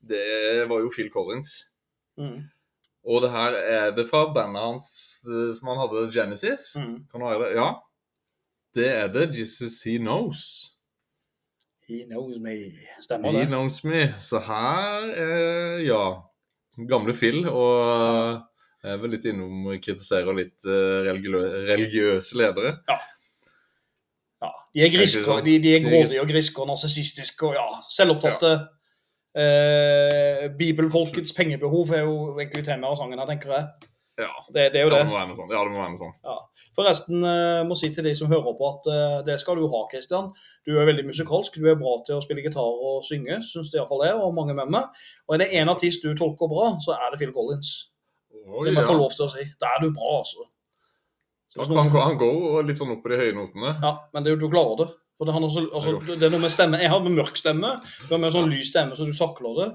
[SPEAKER 2] Det var jo Phil Collins.
[SPEAKER 1] Mm.
[SPEAKER 2] Og det her er det fra bandet hans eh, som han hadde, Genesis.
[SPEAKER 1] Mm.
[SPEAKER 2] Kan du høre det? Ja. Det er det Jesus He Knows.
[SPEAKER 1] He knows me. Stemmer
[SPEAKER 2] He
[SPEAKER 1] det.
[SPEAKER 2] Knows Me. Så her er ja, gamle Phil. Og jeg er vel litt innom kritiserer litt eh, religiø religiøse ledere.
[SPEAKER 1] Ja. De er griske, de, de er grådige og griske og narsissistiske og ja, selvopptatte. Eh, bibelfolkets pengebehov er jo egentlig temaet av sangen her, tenker jeg.
[SPEAKER 2] Ja,
[SPEAKER 1] Det, det er jo
[SPEAKER 2] ja,
[SPEAKER 1] det.
[SPEAKER 2] det må være noe sånt. Ja, det må være noe sånt.
[SPEAKER 1] Forresten, eh, må si til de som hører på at eh, det skal du ha, Christian. Du er veldig musikalsk, du er bra til å spille gitar og synge, syns det iallfall er, og mange med meg. Og er det én artist du tolker bra, så er det Phil Collins.
[SPEAKER 2] Oi,
[SPEAKER 1] Det må jeg få lov til å si. Da er du bra, altså.
[SPEAKER 2] Kan han, han går litt sånn opp på de høye notene.
[SPEAKER 1] Ja, men det, du klarer det. For det, også, altså, det er noe med stemmen. Jeg har med mørk stemme, du har med sånn lys stemme, så du takler det.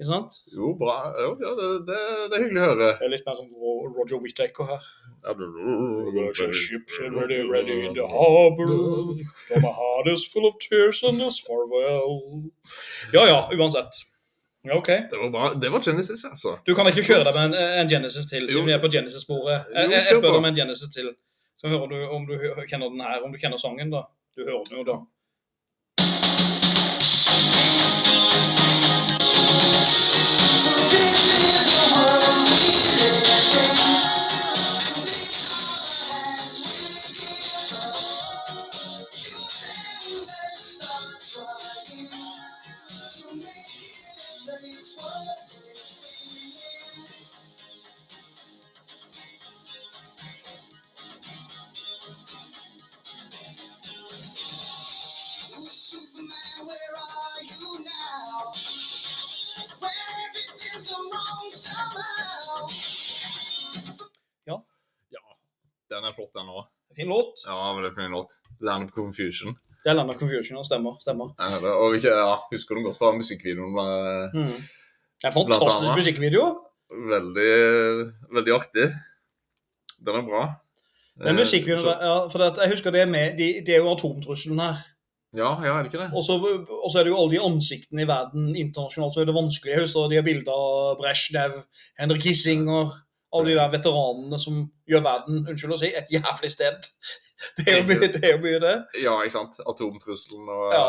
[SPEAKER 1] Ikke sant?
[SPEAKER 2] Jo, bra. Jo, ja, det, det, det er hyggelig å høre.
[SPEAKER 1] Det er litt mer som Roger Whittaker her.
[SPEAKER 2] Ja, du-
[SPEAKER 1] Ships are ready, in the harbor. My heart is full of tears and this farewell. Ja ja, uansett. Ja, OK.
[SPEAKER 2] Det var bra. Det var Genesis, altså.
[SPEAKER 1] Du kan ikke kjøre deg med en, en Genesis til, siden vi er på Genesis-sporet. Jeg, jeg, jeg spør om en Genesis til. Så hører du om du kjenner den her, om du kjenner sangen, da. Du hører den jo da.
[SPEAKER 2] Land of Confusion.
[SPEAKER 1] Det er Land of Confusion, og stemmer. stemmer.
[SPEAKER 2] Ja, det- Og ikke, ja, husker du godt fra musikkvideoen? Med,
[SPEAKER 1] Mm. Det er fantastisk musikkvideo.
[SPEAKER 2] veldig, veldig artig. Den er bra.
[SPEAKER 1] Den
[SPEAKER 2] Eh,
[SPEAKER 1] musikkvideoen,
[SPEAKER 2] så-
[SPEAKER 1] ja, for det, jeg husker det er med, de, det er jo atomtrusselen her.
[SPEAKER 2] Ja, ja, er det ikke det?
[SPEAKER 1] Og så er det jo alle de ansiktene i verden internasjonalt, så er det vanskelig. Jeg husker de har bilder av Brezjnev, Henrik Kissinger, alle de der veteranene som gjør verden, unnskyld å si, et jævlig sted. Det er jo mye det. Er jo mye det.
[SPEAKER 2] Ja, ikke sant? Atomtrusselen og,
[SPEAKER 1] Ja.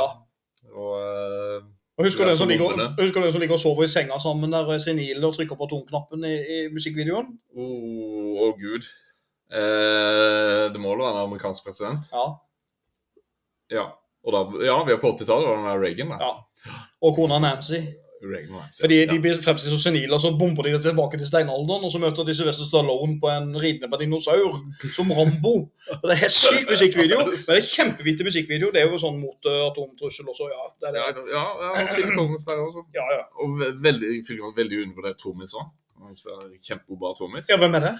[SPEAKER 2] og eh,
[SPEAKER 1] Og husker du den som ligger, husker den som ligger og sover i senga sammen der er senile og trykker på atomknappen i, i musikkvideoen?
[SPEAKER 2] Å, å gud. Eh, det må vel være en amerikansk president?
[SPEAKER 1] Ja.
[SPEAKER 2] Ja. Og da, ja, vi er på 80-tallet, og den der Reagan, da.
[SPEAKER 1] Ja. Og kona Nancy.
[SPEAKER 2] Reagan en
[SPEAKER 1] Fordi
[SPEAKER 2] ja.
[SPEAKER 1] de blir fremstilt som senile, og så bomber de det tilbake til steinalderen, og så møter de Sylvester Stallone på en ridende på en dinosaur, som Rambo. Og det er helt syk musikkvideo, men det er kjempevittig musikkvideo. Det er jo sånn mot uh, atomtrussel også, ja. Det er
[SPEAKER 2] Ja,
[SPEAKER 1] det.
[SPEAKER 2] ja, ja Collins der også.
[SPEAKER 1] Ja, ja.
[SPEAKER 2] Og ve veldig, veldig undervurdert trommis òg. Han spiller Kjempegod trommis.
[SPEAKER 1] Ja, hvem er det?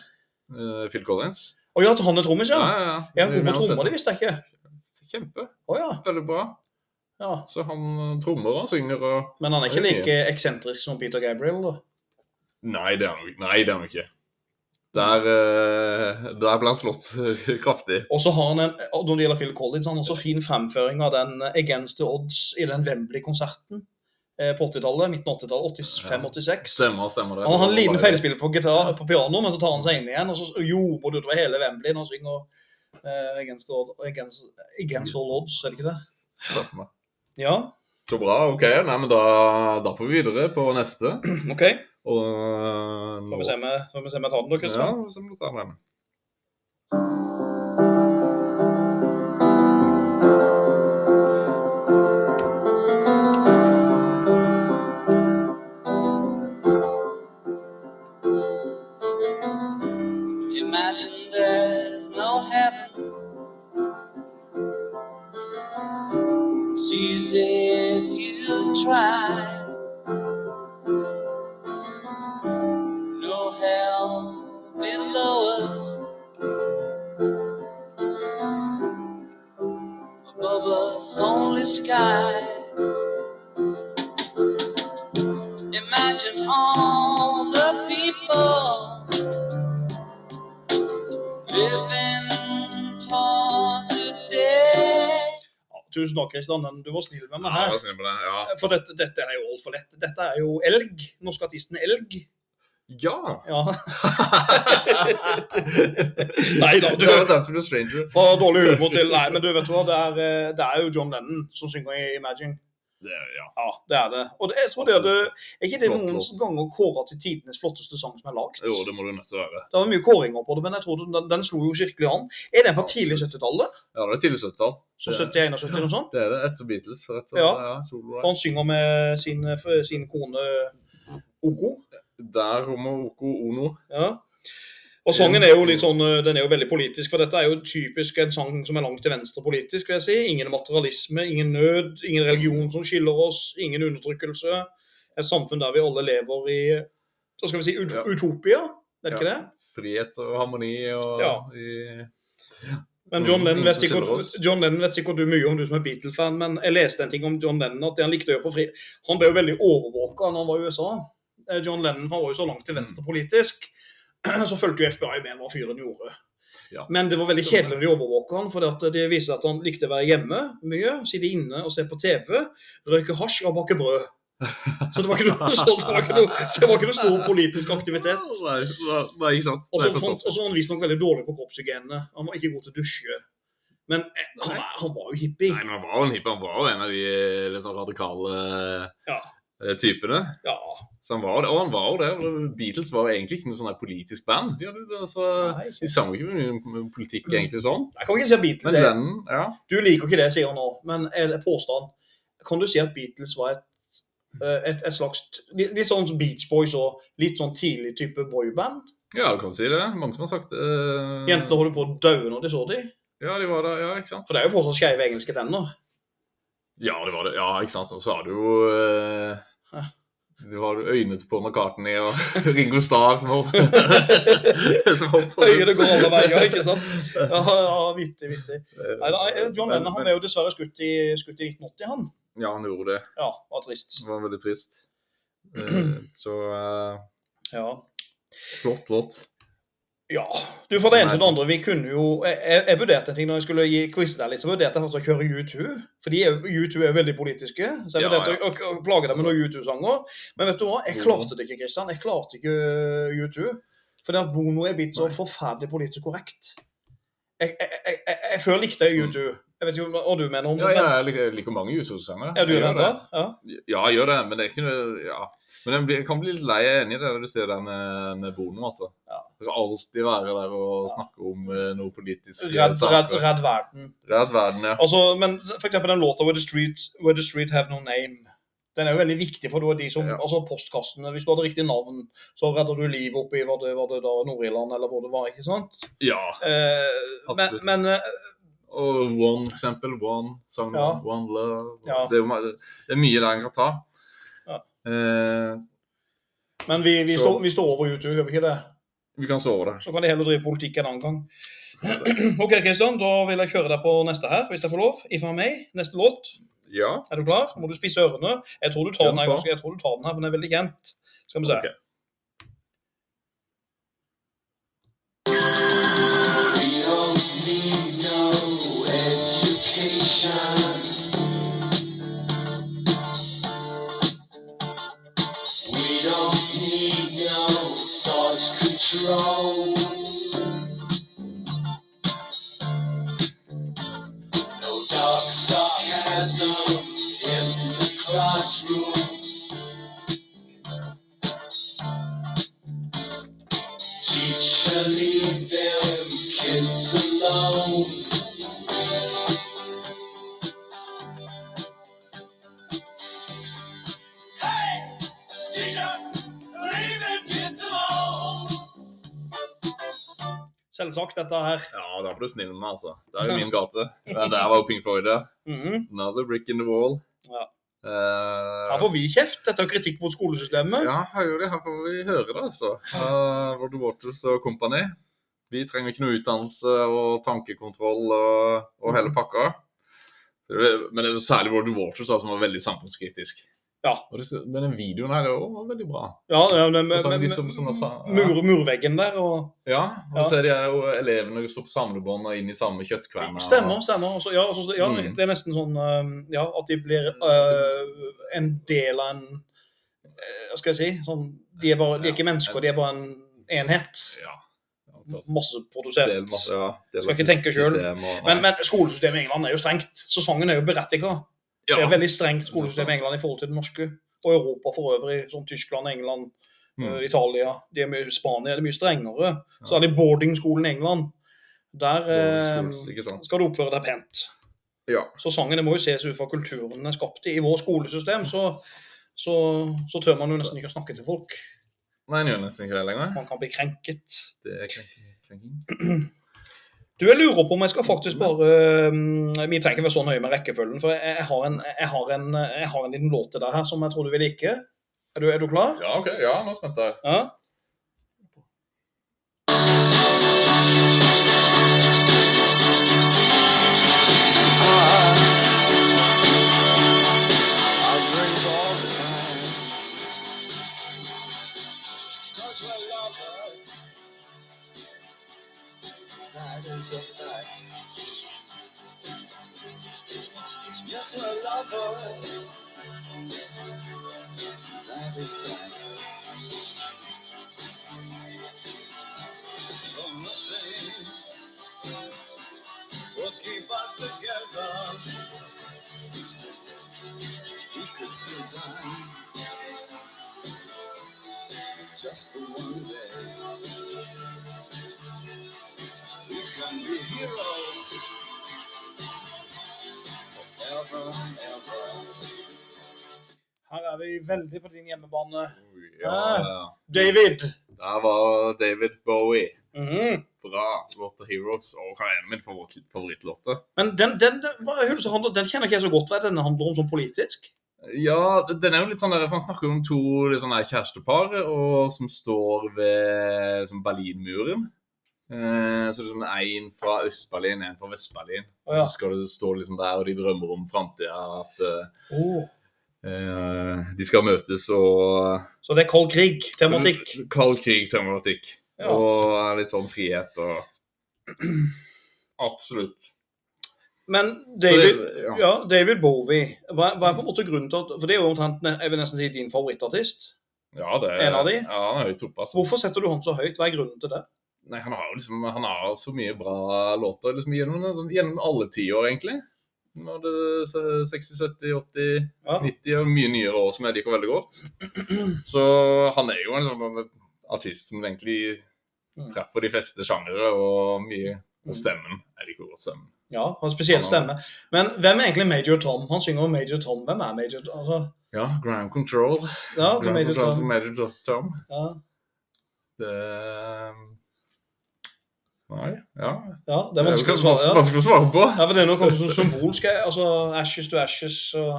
[SPEAKER 2] Uh, Phil Collins.
[SPEAKER 1] Å ja, at han er trommis, ja.
[SPEAKER 2] ja, ja.
[SPEAKER 1] Ja,
[SPEAKER 2] Vi-
[SPEAKER 1] god
[SPEAKER 2] vi
[SPEAKER 1] på trommer, det. visste jeg ikke.
[SPEAKER 2] Kjempe.
[SPEAKER 1] Oh, ja.
[SPEAKER 2] Veldig bra.
[SPEAKER 1] Ja.
[SPEAKER 2] Så han eh, trommer og synger og
[SPEAKER 1] Men han er ikke like eksentrisk som Peter Gabriel, da.
[SPEAKER 2] Nei, det er han. Nei, det er han ikke. Der, eh, der ble han slått eh, kraftig.
[SPEAKER 1] Og så har han en, når det gjelder Phil Collins, han har så fin fremføring av den Against the Odds i den Wembley-konserten på 80-tallet, midten av 80-tallet, 85-86.
[SPEAKER 2] Stemmer, stemmer det.
[SPEAKER 1] Han har en liten feilspiller på, gitar, på piano, men så tar han seg inn igjen, og så jobber det utover hele Wembley når han synger uh, against, the against, against All Odds, er det ikke det?
[SPEAKER 2] Stemmer.
[SPEAKER 1] Ja,
[SPEAKER 2] Så bra. OK. Nei, men da, da får vi videre på neste.
[SPEAKER 1] OK.
[SPEAKER 2] Og uh,
[SPEAKER 1] Får vi se om jeg- tar den da, Kristian.
[SPEAKER 2] Ja, vi tar den.
[SPEAKER 3] Try. No hell below us. Above us, only sky.
[SPEAKER 1] Tusen takk, Kristian. Du var snill med meg
[SPEAKER 2] Ja,
[SPEAKER 1] her.
[SPEAKER 2] var snill med det. Ja.
[SPEAKER 1] For dette, dette er jo altfor lett. Dette er jo Elg. Norske artisten Elg.
[SPEAKER 2] ja.
[SPEAKER 1] Ja. Nei da, du. Fra dårlig humor til Nei, men du vet hva, det er, eh, det er jo John Lennon som synger i Imagine.
[SPEAKER 2] Det, ja.
[SPEAKER 1] Ja, det er det. Og det, jeg tror det er, det, er ikke det noen
[SPEAKER 2] låt.
[SPEAKER 1] ganger kåra til tidenes flotteste sang som er lagd?
[SPEAKER 2] Jo, det må det nesten være.
[SPEAKER 1] Det var mye kåringer på det, men jeg tror den, den slo jo kirkelig an. Er den fra tidlig 70-tallet?
[SPEAKER 2] Ja, det er tidlig 70-tall.
[SPEAKER 1] Så
[SPEAKER 2] Det-
[SPEAKER 1] 71-70 eller noe sånt?
[SPEAKER 2] Det er det etter Beatles. Rett og
[SPEAKER 1] Ja.
[SPEAKER 2] ja, solo
[SPEAKER 1] For han synger med sin, sin kone Oko.
[SPEAKER 2] Der kommer Oko Ono.
[SPEAKER 1] Ja. Og sangen er jo litt sånn, eh, den er jo veldig politisk, for dette er jo typisk en sang som er langt til venstre politisk, vil jeg si. Ingen materialisme, ingen nød, ingen religion som skiller oss, ingen undertrykkelse. Et samfunn der vi alle lever i, så skal vi si, ut
[SPEAKER 2] Ja.
[SPEAKER 1] utopia, er det ikke det?
[SPEAKER 2] Frihet og harmoni og
[SPEAKER 1] Ja.
[SPEAKER 2] i,
[SPEAKER 1] Men John
[SPEAKER 2] Mm,
[SPEAKER 1] Lennon, vet
[SPEAKER 2] ikke.
[SPEAKER 1] John Lennon vet sikkert du mye om, du som er Beatle-fan, men jeg leste en ting om John Lennon, at det han likte å gjøre på fri... Han ble jo veldig overvåka når han var i USA. Eh, John Lennon han var jo så langt til venstre politisk, så fulgte jo FBI med hva fyren gjorde.
[SPEAKER 2] Ja.
[SPEAKER 1] Men det var veldig kjedelig når de overvåka han, for det viste at han likte å være hjemme mye, sitte inne og se på TV, røyke hasj og bake brød. Så det var ikke noe, så det var ikke noe, det var ikke noe stor politisk aktivitet.
[SPEAKER 2] Nei, ikke sant.
[SPEAKER 1] Og så var han visstnok veldig dårlig på kroppshygiene. Han var ikke god til å dusje. Men eh, han, han var jo hippie.
[SPEAKER 2] Nei, men han var jo en hippie. Han var jo en av de sånn radikale
[SPEAKER 1] Ja.
[SPEAKER 2] Eh, typene.
[SPEAKER 1] Ja.
[SPEAKER 2] Så han var det, og han var jo det. Beatles var jo egentlig ikke noe sånn politisk band. De, hadde, altså,
[SPEAKER 1] Nei,
[SPEAKER 2] de sang ikke mye politikk egentlig sånn.
[SPEAKER 1] Jeg kan ikke si at Beatles
[SPEAKER 2] Men
[SPEAKER 1] er
[SPEAKER 2] den, ja.
[SPEAKER 1] Du liker ikke det jeg sier nå, men er det påstand Kan du si at Beatles var et, eh, et, et slags Litt sånn Beach Boys og litt sånn tidlig type boyband?
[SPEAKER 2] Ja, du kan si det. Mange som har sagt det. Eh,
[SPEAKER 1] Jentene holder på å daue når de så de.
[SPEAKER 2] Ja, de var der, ja, ikke sant?
[SPEAKER 1] For det er jo fortsatt skeive engelske tenner.
[SPEAKER 2] Ja, det var det. Ja, ikke sant. Og så har du jo
[SPEAKER 1] Ja.
[SPEAKER 2] Du har øynet på McCartney og Ringo Starr som hopper som
[SPEAKER 1] går alle veier, ikke sant? Ja, ja vittig, vittig. Da, John Lennon han er jo dessverre skutt i, skutt i 1980, han.
[SPEAKER 2] Ja, han gjorde det.
[SPEAKER 1] Ja, var trist.
[SPEAKER 2] Det var veldig trist. Eh, Så uh,
[SPEAKER 1] Ja.
[SPEAKER 2] flott låt.
[SPEAKER 1] Ja. Du, fra det ene til det andre. Vi kunne jo Jeg, jeg- vurderte en ting når jeg skulle gi quiz der litt, så vurderte jeg faktisk å kjøre U2. Fordi er, jo- U2 er jo veldig politiske. Så jeg vurderte
[SPEAKER 2] ja.
[SPEAKER 1] å, å, å plage dem med noen U2-sanger. Men vet du hva? Jeg klarte det ikke, Kristian. Jeg klarte ikke uh, U2. Fordi at Bono er blitt så forferdelig politisk korrekt. Jeg, jeg, jeg, jeg, før likte jeg U2. Jeg vet ikke hva du mener om det.
[SPEAKER 2] ja, jeg liker, mange Jusos-sanger.
[SPEAKER 1] Ja, du gjør det? Ja.
[SPEAKER 2] Ja, jeg gjør det, men det er ikke noe Ja. Men jeg kan bli litt lei. Jeg er enig i det du sier der med, med Bono, altså.
[SPEAKER 1] Ja.
[SPEAKER 2] Det skal alltid være der og snakke om eh, noe politisk. eh,
[SPEAKER 1] Redd, redd, redd verden.
[SPEAKER 2] Redd verden, ja.
[SPEAKER 1] Altså, men eksempel den låta Where the Street, Where the street Have No Name. Den er jo veldig viktig for de som,
[SPEAKER 2] Ja.
[SPEAKER 1] altså postkassene. Hvis du hadde riktig navn, så redder du livet oppe i var det, var det da Nord-Irland eller hvor det var. ikke sant?
[SPEAKER 2] Ja.
[SPEAKER 1] Eh, men,
[SPEAKER 2] Absolutt.
[SPEAKER 1] men eh,
[SPEAKER 2] Og One, for eksempel. One, song,
[SPEAKER 1] Ja.
[SPEAKER 2] One Love.
[SPEAKER 1] Ja.
[SPEAKER 2] Det, er, det er mye der en kan ta. Eh,
[SPEAKER 1] men vi, vi,
[SPEAKER 2] Så-
[SPEAKER 1] står, vi står over YouTube, gjør vi ikke det?
[SPEAKER 2] vi kan sove der.
[SPEAKER 1] Så kan de heller drive politikk en annen gang. OK, Kristian, da vil jeg kjøre deg på neste her, hvis jeg får lov. Ifra meg. Neste låt.
[SPEAKER 2] Ja.
[SPEAKER 1] Er du klar? Må du spisse ørene? Jeg tror du tar den her, jeg tror du tar den her, for den er veldig kjent. Skal vi se.
[SPEAKER 2] Okay.
[SPEAKER 5] We don't need no education.
[SPEAKER 1] Selvsagt, dette her.
[SPEAKER 2] Ja, da var du snill med meg, altså. Det er jo min gate. Men der var jo Pink Floyd, ja.
[SPEAKER 1] Mhm.
[SPEAKER 2] Another brick in the wall.
[SPEAKER 1] Ja.
[SPEAKER 2] Uh,
[SPEAKER 1] Her får vi kjeft. Dette er kritikk mot skolesystemet.
[SPEAKER 2] Ja, her, gjør det. her får vi høre det, altså. Uh, Roger Waters og kompani. Vi trenger ikke noe utdannelse og tankekontroll og, og hele pakka. Men det er jo særlig Roger Waters da, som var veldig samfunnskritisk.
[SPEAKER 1] Ja.
[SPEAKER 2] Det, men den videoen her er òg veldig bra.
[SPEAKER 1] Ja, ja men,
[SPEAKER 2] men så er det
[SPEAKER 1] med,
[SPEAKER 2] de som- som sa, ja.
[SPEAKER 1] mur, murveggen der og
[SPEAKER 2] Ja, og
[SPEAKER 1] Ja.
[SPEAKER 2] så er det jo elevene som står på samlebånd og inn i samme kjøttkverna.
[SPEAKER 1] Stemmer, stemmer. Også, ja, også, ja,
[SPEAKER 2] Mm.
[SPEAKER 1] Det er nesten sånn um, ja, at de blir uh, en del av en uh, Hva skal jeg si sånn, de, er bare, de er ikke mennesker, de er bare en enhet.
[SPEAKER 2] Ja.
[SPEAKER 1] Masseprodusert.
[SPEAKER 2] Del, masse, ja, del
[SPEAKER 1] Skal ikke tenke selv. Men, men skolesystemet i England er jo strengt. Sesongen er jo berettiget.
[SPEAKER 2] Ja.
[SPEAKER 1] Det er veldig strengt skolesystem i England i forhold til det norske. Og Europa for øvrig, som Tyskland, England,
[SPEAKER 2] Mm.
[SPEAKER 1] uh, Italia. De er mye, Spania er mye strengere. Så er det boardingskolen i England. Der
[SPEAKER 2] sant?
[SPEAKER 1] skal du oppføre deg pent.
[SPEAKER 2] Ja.
[SPEAKER 1] Så sangene må jo ses ut fra kulturen den er skapt i. I vårt skolesystem så, så, så tør man jo nesten ikke å snakke til folk.
[SPEAKER 2] Nei, en gjør nesten ikke det lenger.
[SPEAKER 1] Man kan bli krenket.
[SPEAKER 2] Det er krenking.
[SPEAKER 1] Du, jeg lurer på om jeg skal faktisk bare um, Vi trenger ikke være så nøye med rekkefølgen, for jeg, jeg, har en, jeg, har en, jeg har en liten låt til deg her som jeg tror du vil like. Er du, er du klar?
[SPEAKER 2] Ja, OK. Ja, nå spente jeg.
[SPEAKER 1] Ja?
[SPEAKER 5] Lovers. That is fact. Oh, nothing will keep us together. We could still die just for one day. We can be heroes.
[SPEAKER 1] Her er vi veldig på din hjemmebane.
[SPEAKER 2] Ja, ja.
[SPEAKER 1] David!
[SPEAKER 2] Der var David Bowie.
[SPEAKER 1] Mhm.
[SPEAKER 2] Bra. Låta 'Heroes'. Og hva er min favoritt, favorittlåte?
[SPEAKER 1] Men den, den, den, den kjenner ikke jeg så godt. Hva er den handler om sånn politisk?
[SPEAKER 2] Ja, den er jo litt sånn der, for Han snakker om to sånn kjærestepar og som står ved liksom, Berlinmuren. Eh, så er sånn en fra Øst-Berlin, en fra Vest-Berlin.
[SPEAKER 1] Oh, ja.
[SPEAKER 2] Så skal du stå liksom der, og de drømmer om framtida. At eh,
[SPEAKER 1] Oh.
[SPEAKER 2] eh, de skal møtes og
[SPEAKER 1] Så det er kald krig-tematikk.
[SPEAKER 2] Kald krig-tematikk.
[SPEAKER 1] Ja.
[SPEAKER 2] Og litt sånn frihet og Absolutt.
[SPEAKER 1] Men David,
[SPEAKER 2] det- ja.
[SPEAKER 1] ja, David Bowie, hva, hva er på en måte grunnen til at For det er jo omtrent jeg vil nesten si din favorittartist.
[SPEAKER 2] ja, det er
[SPEAKER 1] En av de?
[SPEAKER 2] Ja, han er høyt oppe, altså.
[SPEAKER 1] Hvorfor setter du han så høyt? Hva er grunnen til det?
[SPEAKER 2] Nei, han har jo liksom Han har så mye bra låter liksom, gjennom, sånn, gjennom alle tiår, egentlig. Det er 60, 70, 80,
[SPEAKER 1] Ja.
[SPEAKER 2] 90 og mye nyere år som jeg liker veldig godt. Så han er jo en sånn artist som egentlig
[SPEAKER 1] Mm.
[SPEAKER 2] treffer de fleste sjangere, og mye og stemmen. Jeg liker godt stemmen.
[SPEAKER 1] Ja, han har spesiell stemme. Men hvem er egentlig Major Tom? Han synger om Major Tom. Hvem er Major Tom? Altså,
[SPEAKER 2] Ja, Ground Control.
[SPEAKER 1] ja,
[SPEAKER 2] Ground
[SPEAKER 1] Major
[SPEAKER 2] Control
[SPEAKER 1] Tom.
[SPEAKER 2] Major Tom.
[SPEAKER 1] Ja,
[SPEAKER 2] Det Nei, ja.
[SPEAKER 1] ja, det er vanskelig å svare. Ja.
[SPEAKER 2] Vanskelig å svare på.
[SPEAKER 1] Ja, men Det er noe kanskje så symbolsk. altså Ashes to Ashes og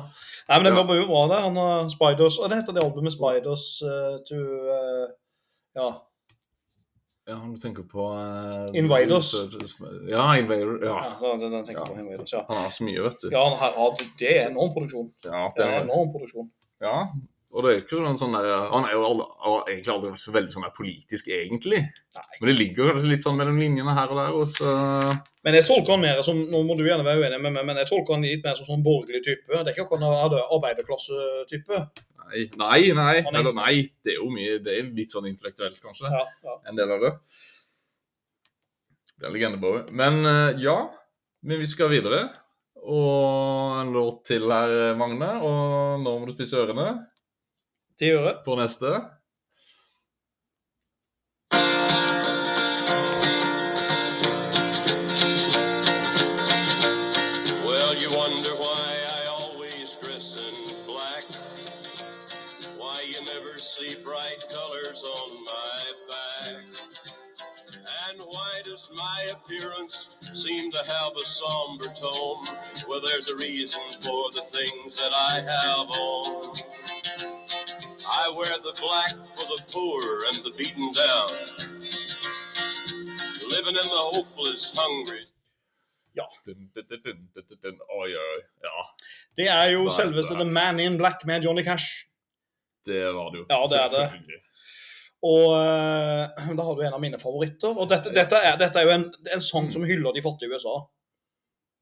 [SPEAKER 1] Nei, men det
[SPEAKER 2] Ja.
[SPEAKER 1] var jo bra, det. Han har Spiders Og det heter det albumet Spiders uh, to uh, Ja.
[SPEAKER 2] Ja, du tenker på uh,
[SPEAKER 1] Invaders.
[SPEAKER 2] Ja, Invader.
[SPEAKER 1] ja.
[SPEAKER 2] Ja.
[SPEAKER 1] den, den tenker jeg på Invaders, ja.
[SPEAKER 2] Han har så mye, vet du.
[SPEAKER 1] Ja, han har, ja, det- det er enorm produksjon.
[SPEAKER 2] Ja,
[SPEAKER 1] Det
[SPEAKER 2] det
[SPEAKER 1] er
[SPEAKER 2] er,
[SPEAKER 1] enorm produksjon.
[SPEAKER 2] ja. Og det er ikke noen sånn der Han er jo aldri, egentlig aldri vært så veldig sånn der politisk, egentlig. Men det ligger kanskje litt sånn mellom linjene her og der. Og så
[SPEAKER 1] Men jeg tolker han mer som Nå må du gjerne være uenig med meg, men jeg tolker han litt mer som sånn borgerlig type. Det er ikke akkurat ar- arbeiderklassetype.
[SPEAKER 2] Nei, nei. nei,
[SPEAKER 1] er
[SPEAKER 2] eller nei. Det er jo mye Det er litt sånn intellektuelt, kanskje.
[SPEAKER 1] Ja, ja.
[SPEAKER 2] En del av det. Det er legendebåret. Men eh, ja. Men vi skal videre. Og en låt til her, Magne. Og nå må du spisse ørene
[SPEAKER 1] Ti øre.
[SPEAKER 2] på neste.
[SPEAKER 6] Appearance seem to have a somber tone? Well, there's a reason for the things that I have on. I wear the black for the poor and the beaten down. Living in the hopeless, hungry.
[SPEAKER 2] Dun, dun, dun, dun, dun, dun, dun. Oi, oi, ja.
[SPEAKER 1] Det er jo
[SPEAKER 2] Hva er
[SPEAKER 1] selveste? The Man in Black med Johnny Cash.
[SPEAKER 2] Det var det jo.
[SPEAKER 1] Ja, det er det. Og eh, da har du en av mine favoritter. Og dette, dette, er, dette er jo en, en sang som hyller de fattige i USA.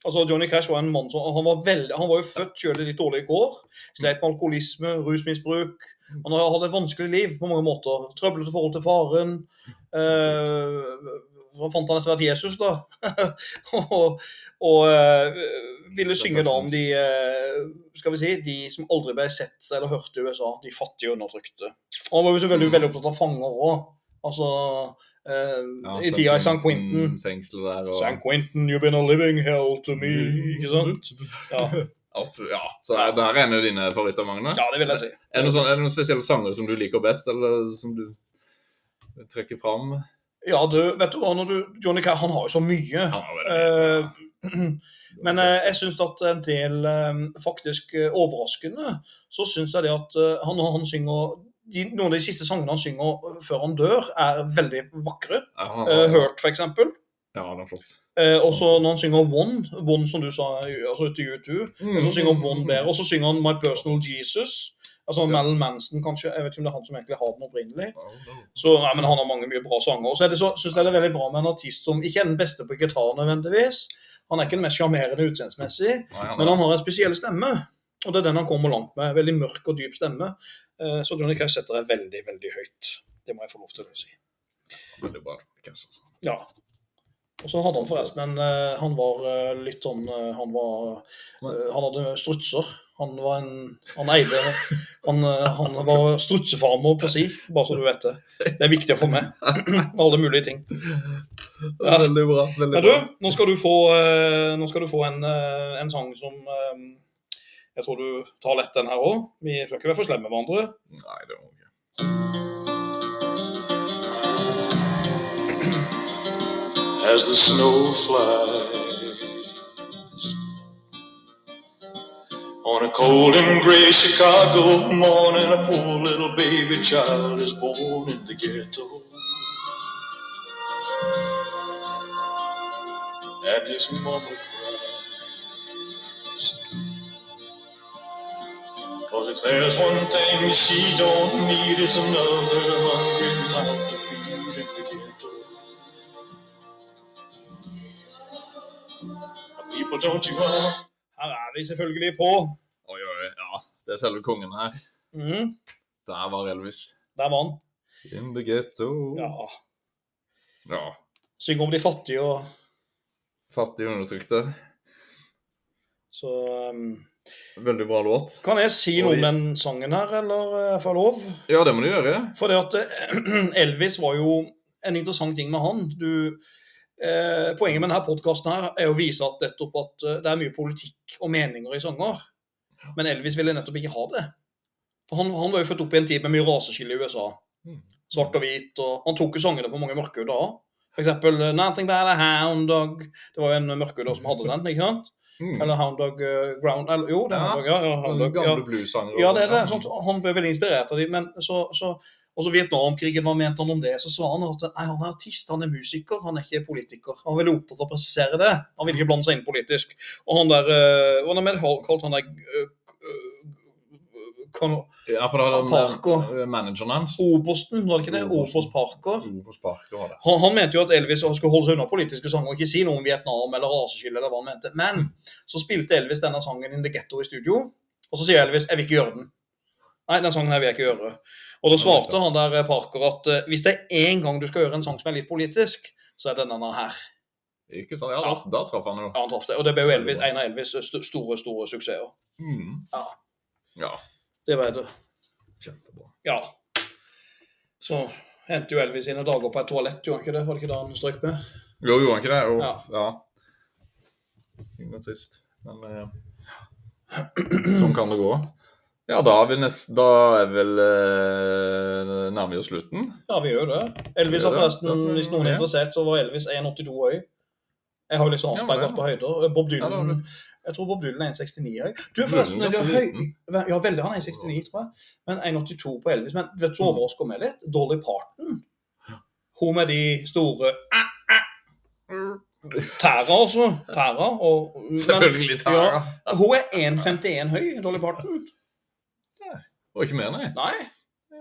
[SPEAKER 1] Altså, Johnny Cash var en mann som Han var, veldig, han var jo født selv i litt dårlige kår. Slet med alkoholisme, rusmisbruk. Han hatt et vanskelig liv på mange måter. Trøblete forhold til faren. Eh, så fant han etter hvert Jesus, da. og og uh, ville synge da om de uh, skal vi si, de som aldri ble sett eller hørt i USA. De fattige og undertrykte. Og han var jo selvfølgelig
[SPEAKER 2] Mm.
[SPEAKER 1] veldig opptatt av fanger òg. Altså uh,
[SPEAKER 2] Ja,
[SPEAKER 1] I tida i San Quentin.
[SPEAKER 2] Fengselet der og
[SPEAKER 1] San Quentin, you've been a living hell to me. Ikke sant? Ja,
[SPEAKER 2] ja. Så det her er en av dine favoritter, Magne?
[SPEAKER 1] ja det vil jeg si.
[SPEAKER 2] Er det, noen sånn, er det noen spesielle sanger som du liker best, eller som du trekker fram?
[SPEAKER 1] Ja, du, vet du hva, når du, Johnny Carr han har jo så mye. Eh, men eh, jeg syns at en del eh, faktisk eh, overraskende, så syns jeg det at eh, han, han synger de, Noen av de siste sangene han synger før han dør, er veldig vakre.
[SPEAKER 2] Ja, han,
[SPEAKER 1] Hurt, f.eks.
[SPEAKER 2] ja, han er flott.
[SPEAKER 1] Eh, og så når han synger One, One som du sa, altså til U2,
[SPEAKER 2] Mm.
[SPEAKER 1] så synger han One bedre. Og så synger han My Personal Jesus. Altså Mal Manson, kanskje. Jeg vet ikke om det er han som egentlig har den opprinnelig. Så, nei, men Han har mange mye bra sanger. Og så så, synes jeg det er veldig bra med en artist som ikke er den beste på gitar nødvendigvis. Han er ikke den mest sjarmerende utseendsmessig, men han har en spesiell stemme. Og det er den han kommer langt med. Veldig mørk og dyp stemme. Eh, Så Johnny Cash setter det veldig, veldig høyt. Det må jeg få lov til å si.
[SPEAKER 2] veldig bra. Altså.
[SPEAKER 1] Ja. Og så hadde han forresten en eh, Han var eh, litt sånn eh, Han var Han hadde strutser. Han var en Han eide Han, han var strutsefarmer på si, bare så du vet det. Det er viktig å få med. Alle mulige ting. Ja.
[SPEAKER 2] Veldig bra. veldig
[SPEAKER 1] Men du,
[SPEAKER 2] bra.
[SPEAKER 1] nå skal du få, nå skal du få en, en sang som Jeg tror du tar lett den her òg. Vi skal ikke være for slemme med hverandre.
[SPEAKER 2] Nei, det var ikke.
[SPEAKER 6] As the snow flies.
[SPEAKER 5] On a cold and gray Chicago morning, a poor little baby child is born in the ghetto. And his mama cries. Cause if there's one thing she don't need, it's another hungry mouth
[SPEAKER 1] Her er vi selvfølgelig på.
[SPEAKER 2] Oi, oi, ja. Det er selve kongen her.
[SPEAKER 1] Mm.
[SPEAKER 2] Der var Elvis.
[SPEAKER 1] Der var han.
[SPEAKER 2] In the ghetto.
[SPEAKER 1] Ja.
[SPEAKER 2] ja.
[SPEAKER 1] Synger om de fattige og
[SPEAKER 2] Fattige og undertrykte.
[SPEAKER 1] Så um,
[SPEAKER 2] Veldig bra låt.
[SPEAKER 1] Kan jeg si noe om den sangen her, eller uh, får jeg lov?
[SPEAKER 2] Ja, det må du gjøre.
[SPEAKER 1] For det at eh, Elvis var jo en interessant ting med han. Du, eh, poenget med denne podkasten er å vise at, at eh, det er mye politikk og meninger i sanger. Men Elvis ville nettopp ikke ha det. Han, han var jo født opp i en tid med mye raseskille i USA.
[SPEAKER 2] Mm.
[SPEAKER 1] Svart og hvit. og Han tok jo sangene på mange mørkhuder òg. Eksempel eh, 'Nothing But a Hound Dog'. Det var jo en mørkhuder som hadde den. ikke sant?
[SPEAKER 2] Mm.
[SPEAKER 1] Eller 'Hound Dog eh, Ground'. Eller, jo, det er
[SPEAKER 2] Ja,
[SPEAKER 1] Hound Dog, ja. ja, Hound Dog, ja.
[SPEAKER 2] gamle bluesanger.
[SPEAKER 1] Ja, det er det. Sånt, han ble veldig inspirert av dem. Men så, så, og så Vietnamkrigen, hva mente han om det? Så sa han at nei, han er artist, han er musiker, han er ikke politiker. Han var veldig opptatt av å presisere det. Han ville ikke blande seg inn politisk. Og han der uh, Hva er kalt han der øh, øh, kan-
[SPEAKER 2] Ja, for da
[SPEAKER 1] Parker.
[SPEAKER 2] manageren hans.
[SPEAKER 1] Obersten, var det ikke det? Oberst Parker.
[SPEAKER 2] Obos Parker var det.
[SPEAKER 1] Han, han mente jo at Elvis skulle holde seg unna politiske sanger og ikke si noe om Vietnam eller raseskille eller hva han mente. Men så spilte Elvis denne sangen In The Ghetto i studio, og så sier Elvis jeg vil ikke gjøre den. Nei, den sangen her vil jeg ikke gjøre. Og da svarte han der eh, Parker at eh, hvis det er én gang du skal gjøre en sang som er litt politisk, så er det denne her.
[SPEAKER 2] Ikke sant? Ja, da, da traff han jo.
[SPEAKER 1] Ja, han traff det. Og det ble jo Elvis, en av Elvis' st store, store suksesser.
[SPEAKER 2] Mm.
[SPEAKER 1] Ja.
[SPEAKER 2] Ja,
[SPEAKER 1] Det var det.
[SPEAKER 2] kjempebra.
[SPEAKER 1] Ja. Så endte jo Elvis sine dager på et toalett, gjorde han ikke det? Var det ikke det han strøk med?
[SPEAKER 2] Jo, gjorde han ikke det? Jo,
[SPEAKER 1] Ja.
[SPEAKER 2] ja. Det er trist. Men eh, sånn kan det gå. Ja, da er vi nest, da er vel eh, nærmer vi oss slutten.
[SPEAKER 1] Ja, vi gjør det. Elvis har forresten, hvis noen er interessert, så var Elvis 1,82 høy. Jeg har jo liksom
[SPEAKER 2] Ja,
[SPEAKER 1] Hansberg på høyder. Bob
[SPEAKER 2] Ja, det
[SPEAKER 1] Dylan. Jeg tror Bob Dylan er 1,69 høy. Du,
[SPEAKER 2] er
[SPEAKER 1] forresten,
[SPEAKER 2] er
[SPEAKER 1] høy. Ja, veldig. Han er 1,69, tror jeg. Men 1,82 på Elvis. Men vet du hva
[SPEAKER 2] Mm.
[SPEAKER 1] overrasker meg litt? Dolly Parton. Hun med de store. Tæra, altså. Tæra. Og, men,
[SPEAKER 2] Selvfølgelig tæra.
[SPEAKER 1] ja. hun er 1,51 høy, Dolly Parton.
[SPEAKER 2] Og ikke mer, nei.
[SPEAKER 1] Nei,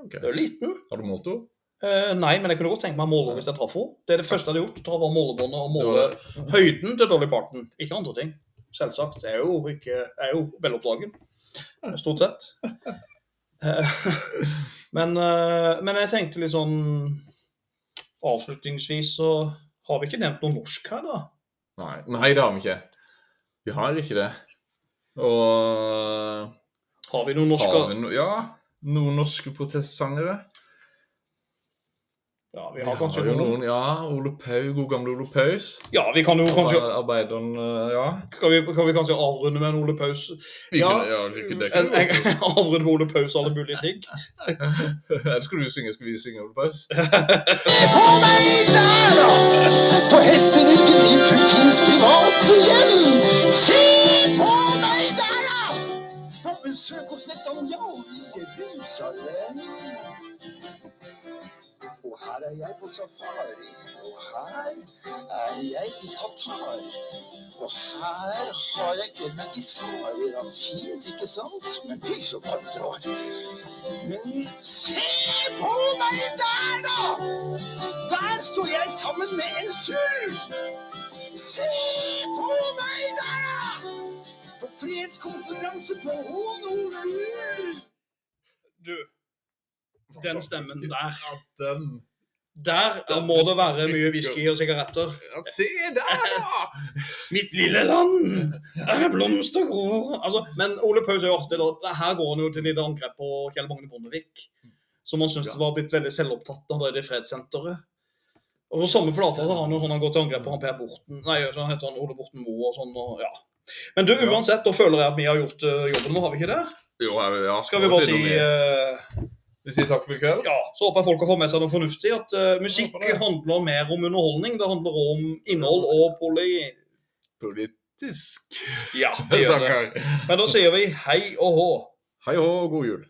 [SPEAKER 2] Okay.
[SPEAKER 1] det er liten.
[SPEAKER 2] Har du målt henne?
[SPEAKER 1] Uh, nei, men jeg kunne godt tenke meg å måle hvis jeg traff henne. Det er det første jeg hadde gjort. Ta var målebåndet og måle
[SPEAKER 2] var-
[SPEAKER 1] høyden til Dolly Parton. Ikke andre ting. Selvsagt. Jeg er jo, ikke, jeg er jo veloppdragen. Stort sett. Eh, men, uh, men jeg tenkte litt sånn Avslutningsvis så har vi ikke nevnt noe norsk her, da.
[SPEAKER 2] Nei. nei, det har vi ikke. Vi har ikke det. Og
[SPEAKER 1] Har vi noen norske
[SPEAKER 2] har vi no ja, noen norske protestsangere.
[SPEAKER 1] Ja, vi har kanskje noen.
[SPEAKER 2] noen. Ja, Ole Pau, god gamle Ole Paus.
[SPEAKER 1] Ja, vi kan jo kanskje
[SPEAKER 2] Arbeideren, eh, ja.
[SPEAKER 1] Kan vi, kan vi kanskje avrunde med en Ole Paus? Ja,
[SPEAKER 2] ja ikke det
[SPEAKER 1] en, en, avrunde med Ole Paus alle mulige ting.
[SPEAKER 2] Eller skal du synge? Skal vi synge Ole Paus?
[SPEAKER 3] På meg der, da! På hesteryggen i Putins private hjem. Se på Netanyahu i Jerusalem. Og her er jeg på safari, og her er jeg i Qatar. Og her har jeg kledd meg i safari. Ja, fint, ikke sant? Men fy så varmt det var. Men se på meg der, da! Der står jeg sammen med en sulv! Se på meg der, da! På fredskonferanse på Honolulu!
[SPEAKER 1] Du, den stemmen der.
[SPEAKER 2] Ja, den.
[SPEAKER 1] Der må det være mye whisky og sigaretter.
[SPEAKER 2] Ja, se der, da!
[SPEAKER 1] Mitt lille land, der er blomster gror. Altså, men Ole Paus er jo artig. da. Her går han jo til litt angrep på Kjell Magne Bondevik. Som han syntes
[SPEAKER 2] Ja.
[SPEAKER 1] var blitt veldig selvopptatt da han drev i fredssenteret. Og på samme plate har han jo sånn han går til angrep på han Per Borten. Nei, så heter han Ole Borten Moe og sånn. og ja. Men du, uansett, da føler jeg at vi har gjort uh, jobben vår, har vi ikke det?
[SPEAKER 2] Jo, ja, ja.
[SPEAKER 1] Skal vi bare si eh,
[SPEAKER 2] vi sier takk for i kveld?
[SPEAKER 1] Ja, så håper jeg folk har fått med seg noe fornuftig. At uh, musikk handler mer om underholdning. Det handler om innhold og poli...
[SPEAKER 2] Politisk.
[SPEAKER 1] Ja, det gjør det. Men da sier vi hei og hå.
[SPEAKER 2] Hei og hå og god jul.